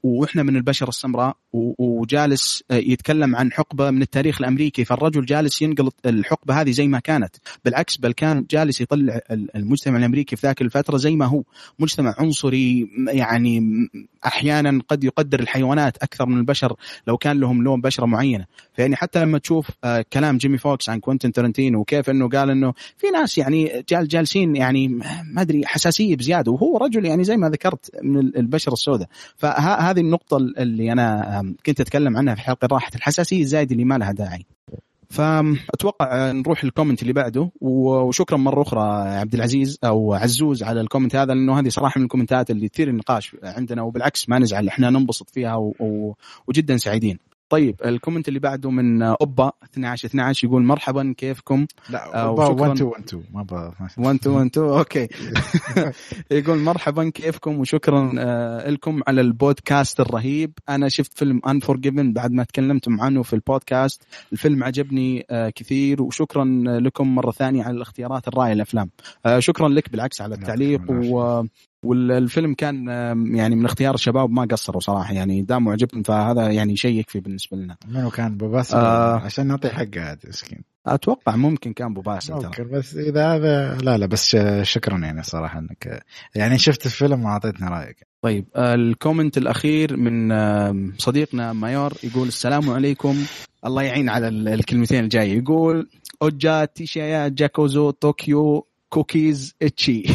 وإحنا من البشره السمراء وجالس يتكلم عن حقبة من التاريخ الأمريكي فالرجل جالس ينقل الحقبة هذه زي ما كانت. بالعكس بل كان جالس يطلع المجتمع الأمريكي في ذاك الفترة زي ما هو. مجتمع عنصري يعني أحيانا قد يقدر الحيوانات أكثر من البشر لو كان لهم لون بشرة معينة. فيعني حتى لما تشوف كلام جيمي فوكس عن كوينتن ترنتينو وكيف إنه قال إنه في ناس يعني جال جالسين يعني ما أدري حساسية بزيادة وهو رجل يعني زي ما ذكرت من البشرة السوداء. فهذه النقطة اللي أنا كنت أتكلم عنها في حلقة راحت. الحساسية الزايدة اللي ما لها داعي. فاتوقع نروح لل comment اللي بعده وشكرا مرة أخرى عبد العزيز أو عزوز على ال comment هذا لأنه هذه صراحة من الكومنتات اللي تثير النقاش عندنا وبالعكس ما نزعل إحنا ننبسط فيها وجدا سعيدين. طيب ال comment اللي بعده من أوبا 12 12 يقول مرحبا كيفكم؟ لا أوبا 1 2 1 2 ما 1 2 1 2 okay يقول مرحبا كيفكم؟ وشكرا لكم على البودكاست الرهيب. أنا شفت فيلم Unforgiven بعد ما تكلمتم عنه في البودكاست. الفيلم عجبني كثير. وشكرا لكم مرة ثانية على الاختيارات الرائعة الافلام شكرا لك بالعكس على التعليق. و والفيلم كان يعني من اختيار الشباب ما قصروا صراحة يعني دام عجبهم فهذا يعني شيء يكفي بالنسبة لنا. منو كان بوباسل آه. عشان نعطي حقه هذا مسكين. أتوقع ممكن كان بوباسل ممكن بس إذا هذا لا لا بس شكرا يعني صراحة إنك يعني شفت الفيلم وأعطيتنا رأيك. طيب ال comment الأخير من صديقنا مايور يقول السلام عليكم. الله يعين على الكلمتين الجاية. يقول أوجا تيشيا جاكوزو طوكيو. كوكيز اتشي <laughs>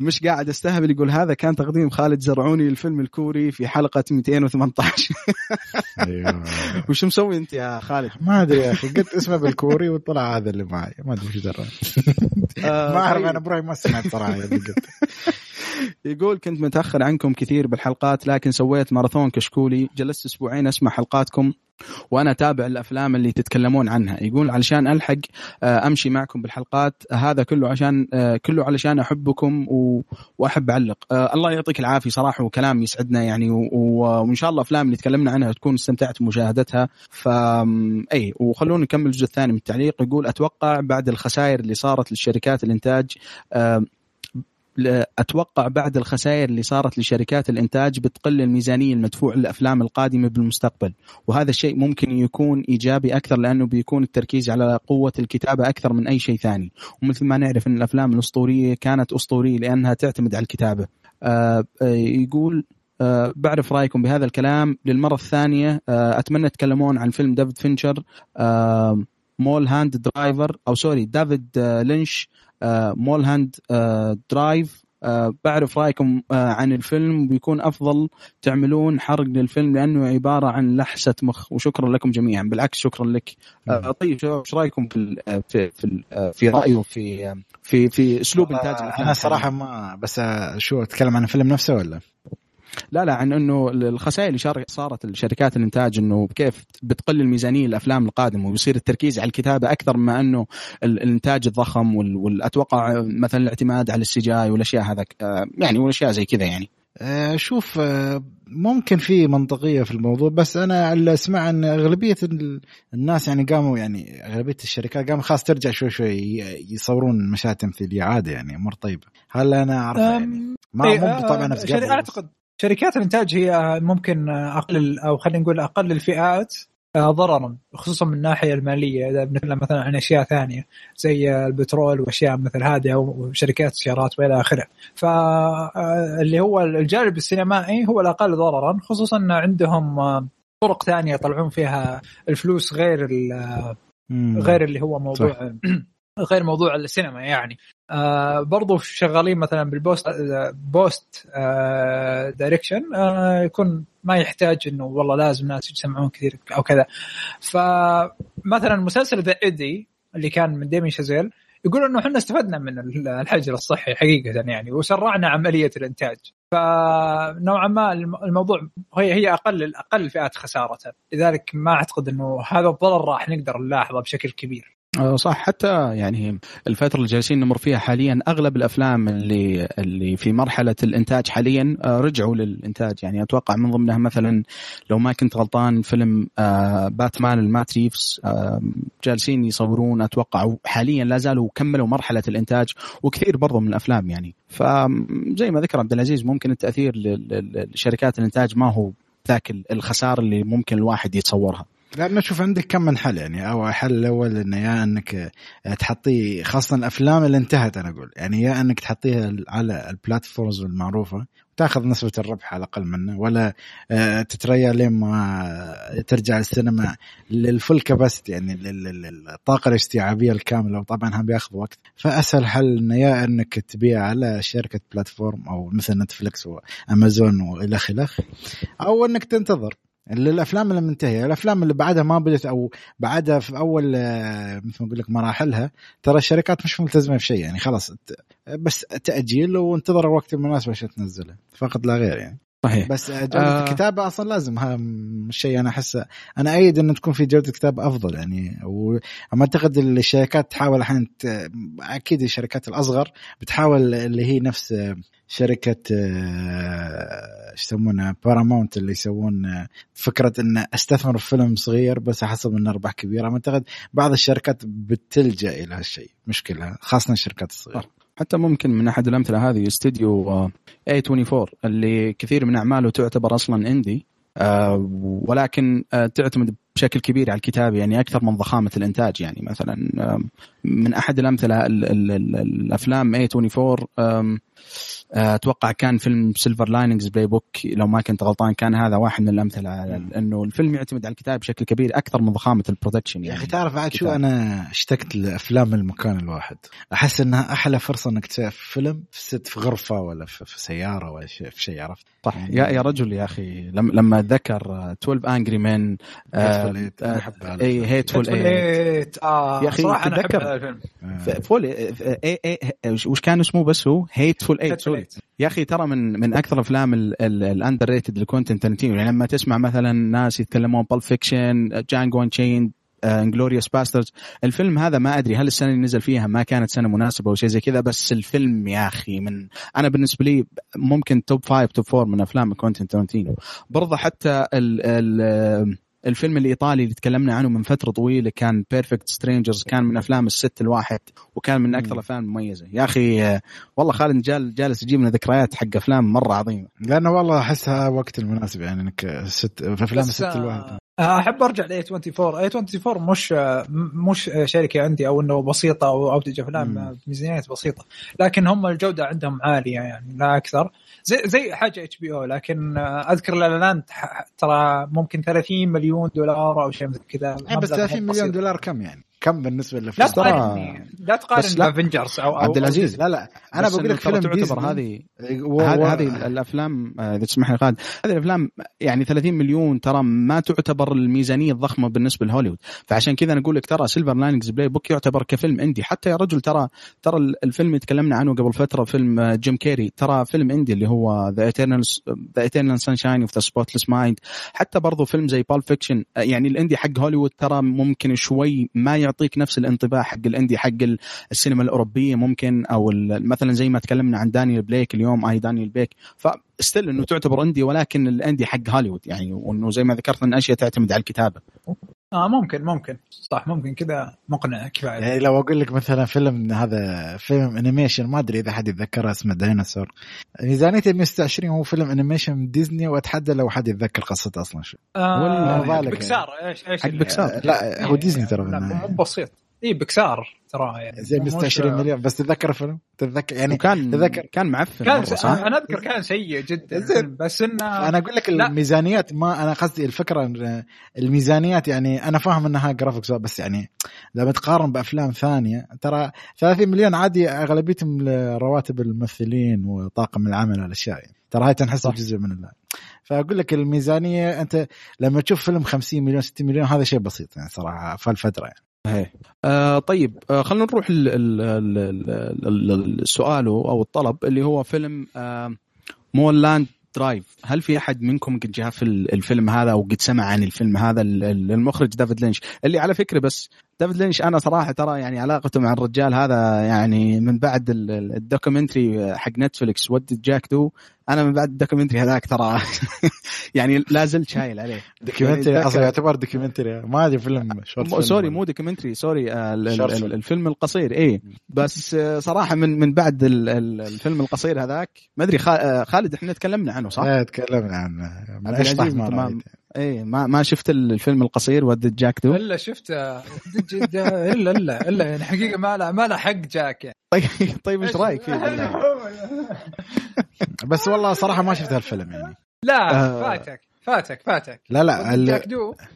مش قاعد أستهبل يقول هذا كان تقديم خالد زرعوني للفيلم الكوري في حلقة 218 أيوه. <laughs> وش مسوي أنت يا خالد؟ ما أدري يا أخي قلت اسمه بالكوري وطلع هذا اللي معي. ما أدري وش درى <laughs> ما أعرف أنا أبراهيم ما سمعت صراحة يقول كنت متأخر عنكم كثير بالحلقات لكن سويت ماراثون كشكولي. جلست أسبوعين أسمع حلقاتكم. وأنا أتابع الأفلام اللي تتكلمون عنها. يقول علشان ألحق أمشي معكم بالحلقات هذا كله عشان كله علشان أحبكم وأحب أعلق. الله يعطيك العافية صراحة وكلام يسعدنا يعني وإن شاء الله أفلام اللي تكلمنا عنها تكون استمتعت بمشاهدتها. ف اي وخلونا نكمل الجزء الثاني من التعليق. يقول أتوقع بعد الخسائر اللي صارت للشركات الإنتاج أتوقع بعد الخسائر اللي صارت لشركات الإنتاج بتقل الميزانية المدفوع للافلام القادمة بالمستقبل. وهذا الشيء ممكن يكون إيجابي أكثر لأنه بيكون التركيز على قوة الكتابة أكثر من أي شيء ثاني. ومثل ما نعرف إن الأفلام الأسطورية كانت أسطورية لأنها تعتمد على الكتابة. آه يقول أه بعرف رأيكم بهذا الكلام. للمرة الثانية أه أتمنى تتكلمون عن فيلم ديفيد فينشر. أه Mulholland Drive أو sorry دافيد لينش Mulholland Drive بعرف رأيكم أه عن الفيلم بيكون أفضل تعملون حرق للفيلم لأنه عبارة عن لحسة مخ. وشكرا لكم جميعا. بالعكس شكرا لك. أه طيب إيش رأيكم في في في, في رأيه في في في أسلوب إنتاج أنا صراحة ما بس شو أتكلم عن الفيلم نفسه ولا؟ لا لا عن إنه الخسائر اللي صارت الشركات الإنتاج إنه كيف بتقلل ميزانية الأفلام القادمة ويصير التركيز على الكتابة أكثر مما إنه الإنتاج الضخم والأتوقع مثلا الاعتماد على السي جي والأشياء هذا آه، يعني والأشياء زي كذا يعني. آه، شوف آه، ممكن في منطقية في الموضوع بس أنا اللي أسمع إن أغلبية الناس يعني قاموا يعني أغلبية الشركات قاموا خلاص ترجع شوي شوي يصورون مشاهد تمثيلية عادي يعني امور طيبة. هل أنا اعرف يعني؟ ما إيه، مو طبعا نفس أعتقد شركات الإنتاج هي ممكن أقل أو خلينا نقول أقل الفئات آه، ضررا خصوصا من الناحية المالية. إذا بنتكلم مثلا عن أشياء ثانية زي البترول وأشياء مثل هذه أو شركات السيارات وإلى آخره. فاللي آه، هو الجانب السينمائي هو الأقل ضررا خصوصا عندهم آه، طرق ثانية يطلعون فيها الفلوس غير غير اللي هو موضوع <clears throat> غير موضوع السينما يعني. آه برضو شغالين مثلا بال post post آه direction آه يكون ما يحتاج إنه والله لازم ناس يسمعون كثير أو كذا. فمثلا مسلسل ذا ايدي اللي كان من ديمين شازيل يقول إنه إحنا استفدنا من الحجر الصحي حقيقة يعني وسرعنا عملية الإنتاج. فنوعا ما الموضوع هي هي أقل أقل الفئات خسارة. لذلك ما أعتقد إنه هذا الضرر راح نقدر نلاحظه بشكل كبير. صح. حتى يعني الفترة اللي جالسين نمر فيها حاليا أغلب الأفلام اللي اللي في مرحلة الإنتاج حاليا آه، رجعوا للإنتاج. يعني أتوقع من ضمنها مثلا لو ما كنت غلطان فيلم آه، باتمان المات ريفز جالسين يصورون. أتوقع حاليا لا زالوا كملوا مرحلة الإنتاج وكثير برضو من الأفلام يعني. فزي ما ذكر عبد العزيز ممكن التأثير لشركات الإنتاج ما هو ذاك الخسارة اللي ممكن الواحد يتصورها. لا شوف عندك كم من حل يعني. أو حل الأول إنه يا إنك تحطيه خاصة الأفلام اللي انتهت أنا أقول. يعني يا إنك تحطيها على البلاتفورمز المعروفة تاخذ نسبة الربح على الأقل منه ولا آه، تتريا لين ما ترجع السينما للفل كبست يعني للطاقة الاستيعابية الكاملة. وطبعا هم بياخذ وقت. فأسهل حل إنه يا إنك تبيع على شركة بلاتفورم أو مثل نتفلكس وأمازون وإلى خلافه أو إنك تنتظر. الافلام اللي منتهية. الأفلام اللي بعدها ما بدت أو بعدها في أول آه، مثل ما أقول لك مراحلها ترى الشركات مش ملتزمة بشيء يعني خلاص بس تأجيل وانتظر الوقت المناسب عشان تنزله فقط لا غير يعني. صحيح. بس جودة آه. الكتابة أصلا لازم هذا الشيء أنا احسه أنا ايد إنه تكون في جودة كتابه أفضل يعني. وما أعتقد الشركات تحاول الحين أكيد الشركات الأصغر بتحاول اللي هي نفس شركة آه، إيش يسمونها بارامونت اللي يسوون آه، فكرة إن أستثمر في فيلم صغير بس أحصل منه أرباح كبيرة. أعتقد بعض الشركات بتلجأ إلى هالشيء مشكلة خاصة الشركات الصغيرة. حتى ممكن من أحد الأمثلة هذه استديو A24 اللي كثير من أعماله تعتبر أصلا indie آه، ولكن تعتمد بشكل كبير على الكتابه يعني أكثر من ضخامة الإنتاج يعني مثلا من أحد الأمثلة الأفلام A24 آه، أتوقع كان فيلم Silver Linings Playbook لو ما كنت غلطان كان هذا واحد من الأمثلة انه الفيلم يعتمد على الكتاب بشكل كبير أكثر من ضخامة ال production يعني يا أخي تعرف بعد شو أنا اشتقت لأفلام المكان الواحد. أحس إنها أحلى فرصة إنك تسوي فيلم في set في غرفة ولا في, في سيارة ولا في شيء عرفت؟ صح. يعني يا يا رجل يا أخي لما لما ذكر 12 انجري مان اي هيتفول ايت آه يا أخي تذكر ful وش كان اسمه بس هو؟ Hateful Eight يا أخي ترى من من أكثر أفلام ال underrated لكوينتن ترنتينو يعني لما تسمع مثلا ناس يتكلمون Pulp Fiction Django Unchained Inglourious Basterds الفيلم هذا ما أدري هل السنة اللي نزل فيها ما كانت سنة مناسبة أو شيء زي كذا بس الفيلم يا أخي من أنا بالنسبة لي ممكن top five top four من أفلام كوينتن ترنتينو برضه حتى ال ال الفيلم الإيطالي اللي تكلمنا عنه من فترة طويلة كان Perfect Strangers كان من أفلام الست الواحد وكان من أكثر الأفلام المميزة. يا أخي والله خالد جال جالس يجيب لنا ذكريات حق أفلام مرة عظيمة. لأنه والله أحسها وقت المناسب يعني إنك ست في أفلام ال set الواحد. أحب أرجع ل 24 اي 24 مش مش شركة عندي أو إنه بسيطة أو انتج افلام بميزانيات بسيطة. لكن هم الجودة عندهم عالية يعني لا أكثر. زي زي حاجة اتش بي أو لكن أذكر لاند ترى ممكن 30 مليون دولار أو شيء مثل كذا. بس 30 مليون دولار كم يعني؟ كم بالنسبة لا للفيلم ترى- تقارن لا تقارن بس لا. بافنجرز أو أو- عبد العزيز لا لا. أنا بقول لك ترى فيلم تعتبر هذه و- هذه و- هذه الأفلام آه، إذا تسمح لي خالد هذه الأفلام يعني 30 مليون ترى ما تعتبر الميزانية الضخمة بالنسبة لهوليوود فعشان كذا أنا أقول لك ترى Silver Linings Playbook يعتبر كفيلم indie. حتى يا رجل ترى ترى الفيلم اللي تكلمنا عنه قبل فترة فيلم آه، جيم كيري ترى فيلم indie اللي هو The Eternal The Eternal Sunshine of the Spotless Mind حتى برضو فيلم زي Pulp Fiction يعني ال indie حق هوليوود ترى ممكن شوي ما يعطيك نفس الانطباع حق ال indie حق ال- السينما الأوروبية ممكن أو مثلا زي ما تكلمنا عن دانيال بليك اليوم I, Daniel Blake ف still إنه تعتبر indie ولكن ال indie حق هوليوود يعني وإنه زي ما ذكرت إن أشياء تعتمد على الكتابة. آه ممكن ممكن صح ممكن كذا مقنع كفاية يعني لو أقول لك مثلا فيلم هذا فيلم animation ما أدري إذا حد يتذكره اسمه ديناصور ميزانيته 126 هو فيلم animation من ديزني وأتحدى لو حد يتذكر قصته أصلا شو آه ولا بالك يعني. بكسار إيش إيش حق بكسار. لا هو ديزني ترى. مو بسيط اي بكسار ترى يعني زي 126 مليون بس تتذكر الفيلم تتذكر يعني وكان تذكر. كان معفن كان س... أنا أذكر كان سيء جدا زين. بس انه أنا أقول لك لا. الميزانيات ما أنا قصدي الفكرة الميزانيات يعني أنا فاهم إنها graphics بس يعني لما تقارن بأفلام ثانية ترى 30 مليون عادي أغلبيتهم رواتب الممثلين وطاقم العمل والأشياء يعني. ترى هاي تنحسب. جزء من الله فأقول لك الميزانية أنت لما تشوف فيلم 50 مليون 60 مليون هذا شيء بسيط يعني صراحة في الفترة يعني. إيه. آه طيب آه خلينا نروح ال- ال- ال- ال- ال- السؤال أو الطلب اللي هو فيلم آه Mulholland Drive هل في أحد منكم قد شاف ال- الفيلم هذا أو قد سمع عن الفيلم هذا ال- ال- المخرج دافيد لينش اللي على فكرة بس دافيد لينش أنا صراحة ترى يعني علاقته مع الرجال هذا يعني من بعد ال- ال- ال documentary حق نتفلكس What Did Jack Do أنا من بعد ال documentary هذاك ترى. <laughs> يعني لا زلت شايل عليه. documentary؟ يعني أصلا يعتبر documentary. ما أدري فيلم شورت مو- فيلم sorry مو documentary sorry آه، ال- ال- شورت ال- فيلم. الفيلم القصير. إيه. بس آه، صراحة من من بعد ال- ال- الفيلم القصير هذاك ما أدري خا- آه، خالد إحنا تكلمنا عنه صح؟ إيه تكلمنا عن من اشطح ما أنت ما-. إيه ما ما شفت الفيلم القصير What Did Jack Do إلا شفت دج- إلا إلا إلا يعني حقيقة ما له ما له حق Jack يعني طيب طيب إيش رأيك فيه؟ <laughs> بس والله صراحة ما شفت هالفيلم يعني لا آه. فاتك فاتك فاتك. لا لا ال-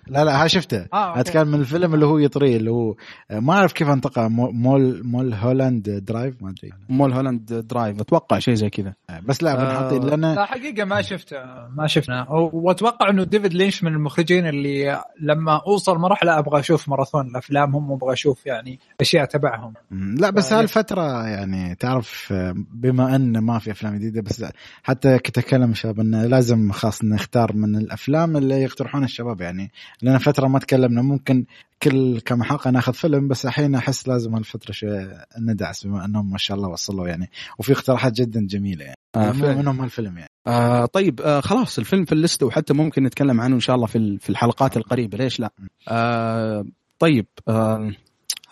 لا لا ها شفته. آه،. اتكلم من الفيلم اللي هو يطري اللي هو ما أعرف كيف انطقه مو- مول Mulholland Drive؟ ما أدري. Mulholland Drive أتوقع شيء زي كذا. بس لا آه. لنا لا حقيقة ما شفته ما شفنا. وأتوقع إنه ديفيد لينش من المخرجين اللي لما أوصل مرحله أبغى أشوف ماراثون. لافلامهم وابغى أشوف يعني أشياء تبعهم. لا بس آه، هالفترة يعني تعرف آه، بما أن ما في أفلام جديدة بس حتى كنت أتكلم شباب إنه لازم خاص نختار من الأفلام اللي يقترحونها الشباب يعني. لأن فترة ما تكلمنا ممكن كل كم حلقة ناخذ فيلم بس الحين أحس لازم هالفترة شوية ندعس بما أنهم ما شاء الله وصلوا يعني. وفي اقتراحات جدا جميلة يعني. آه،. منهم هالفيلم يعني. آه طيب آه خلاص الفيلم في الليسته وحتى ممكن نتكلم عنه إن شاء الله في في الحلقات القريبة ليش لا؟ آه طيب آه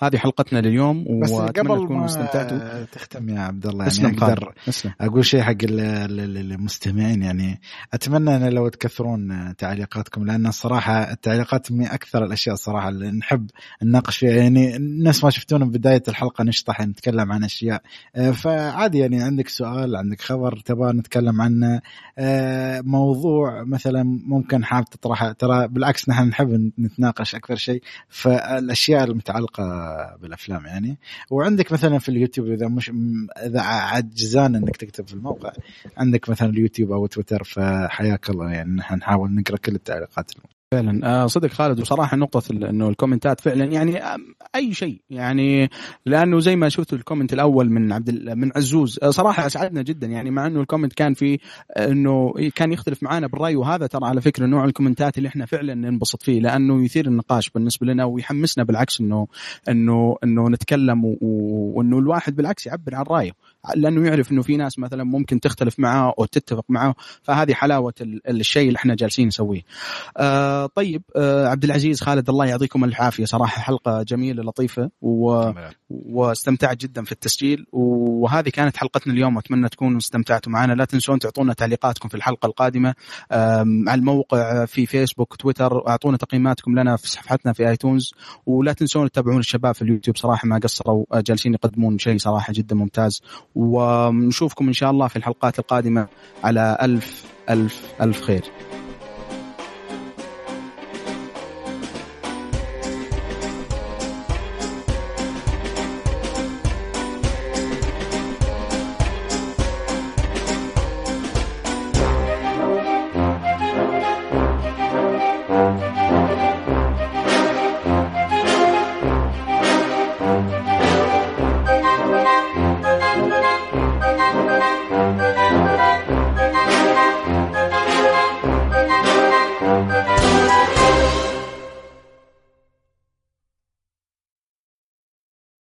هذه حلقتنا لليوم بس قبل تكونوا استمتعتوا. تختم يا عبد الله يعني خالد أقدر اسلم أقول شيء حق ال- ال- ال- المستمعين يعني أتمنى أن لو تكثرون تعليقاتكم لأن الصراحة التعليقات من أكثر الأشياء الصراحة اللي نحب نناقش فيها. يعني نفس ما شفتونا بداية الحلقة نشطح نتكلم عن أشياء. آه، فعادي يعني عندك سؤال عندك خبر تبغى نتكلم عنه. آه، موضوع مثلا ممكن حاب تطرحه ترى بالعكس نحن نحب نتناقش أكثر شيء. فالأشياء المتعلقة بالأفلام يعني. وعندك مثلا في اليوتيوب إذا مش إذا عجزان إنك تكتب في الموقع عندك مثلا اليوتيوب أو تويتر فحياك الله يعني نحن نحاول نقرأ كل التعليقات. فعلا. آه صدق خالد وصراحة نقطة إنه الكومنتات فعلا يعني آم، أي شيء يعني لأنه زي ما شفت ال comment الأول من عبد من عزوز آه صراحة أسعدنا جدا يعني مع إنه ال comment كان آه، إنه كان يختلف معنا بالرأي وهذا ترى على فكرة نوع الكومنتات اللي إحنا فعلا ننبسط فيه لأنه يثير النقاش بالنسبة لنا ويحمسنا بالعكس انه انه إنه نتكلم وإنه الواحد بالعكس يعبر عن رأيه. لأنه يعرف إنه في ناس مثلا ممكن تختلف معاه أو تتفق معاه فهذه حلاوة ال- الشيء اللي إحنا جالسين نسويه. آه طيب آه عبد العزيز خالد الله يعطيكم العافية. صراحة حلقة جميلة لطيفة و... واستمتعت جدا في التسجيل وهذه كانت حلقتنا اليوم اتمنى تكونوا استمتعتوا معنا. لا تنسون تعطونا تعليقاتكم في الحلقة القادمة على الموقع في فيسبوك تويتر. أعطونا تقييماتكم لنا في صفحتنا في آيتونز. ولا تنسون تتابعون الشباب في اليوتيوب صراحة ما قصروا آه، جالسين يقدمون شيء صراحة جدا ممتاز. ونشوفكم إن شاء الله في الحلقات القادمة على ألف ألف ألف خير.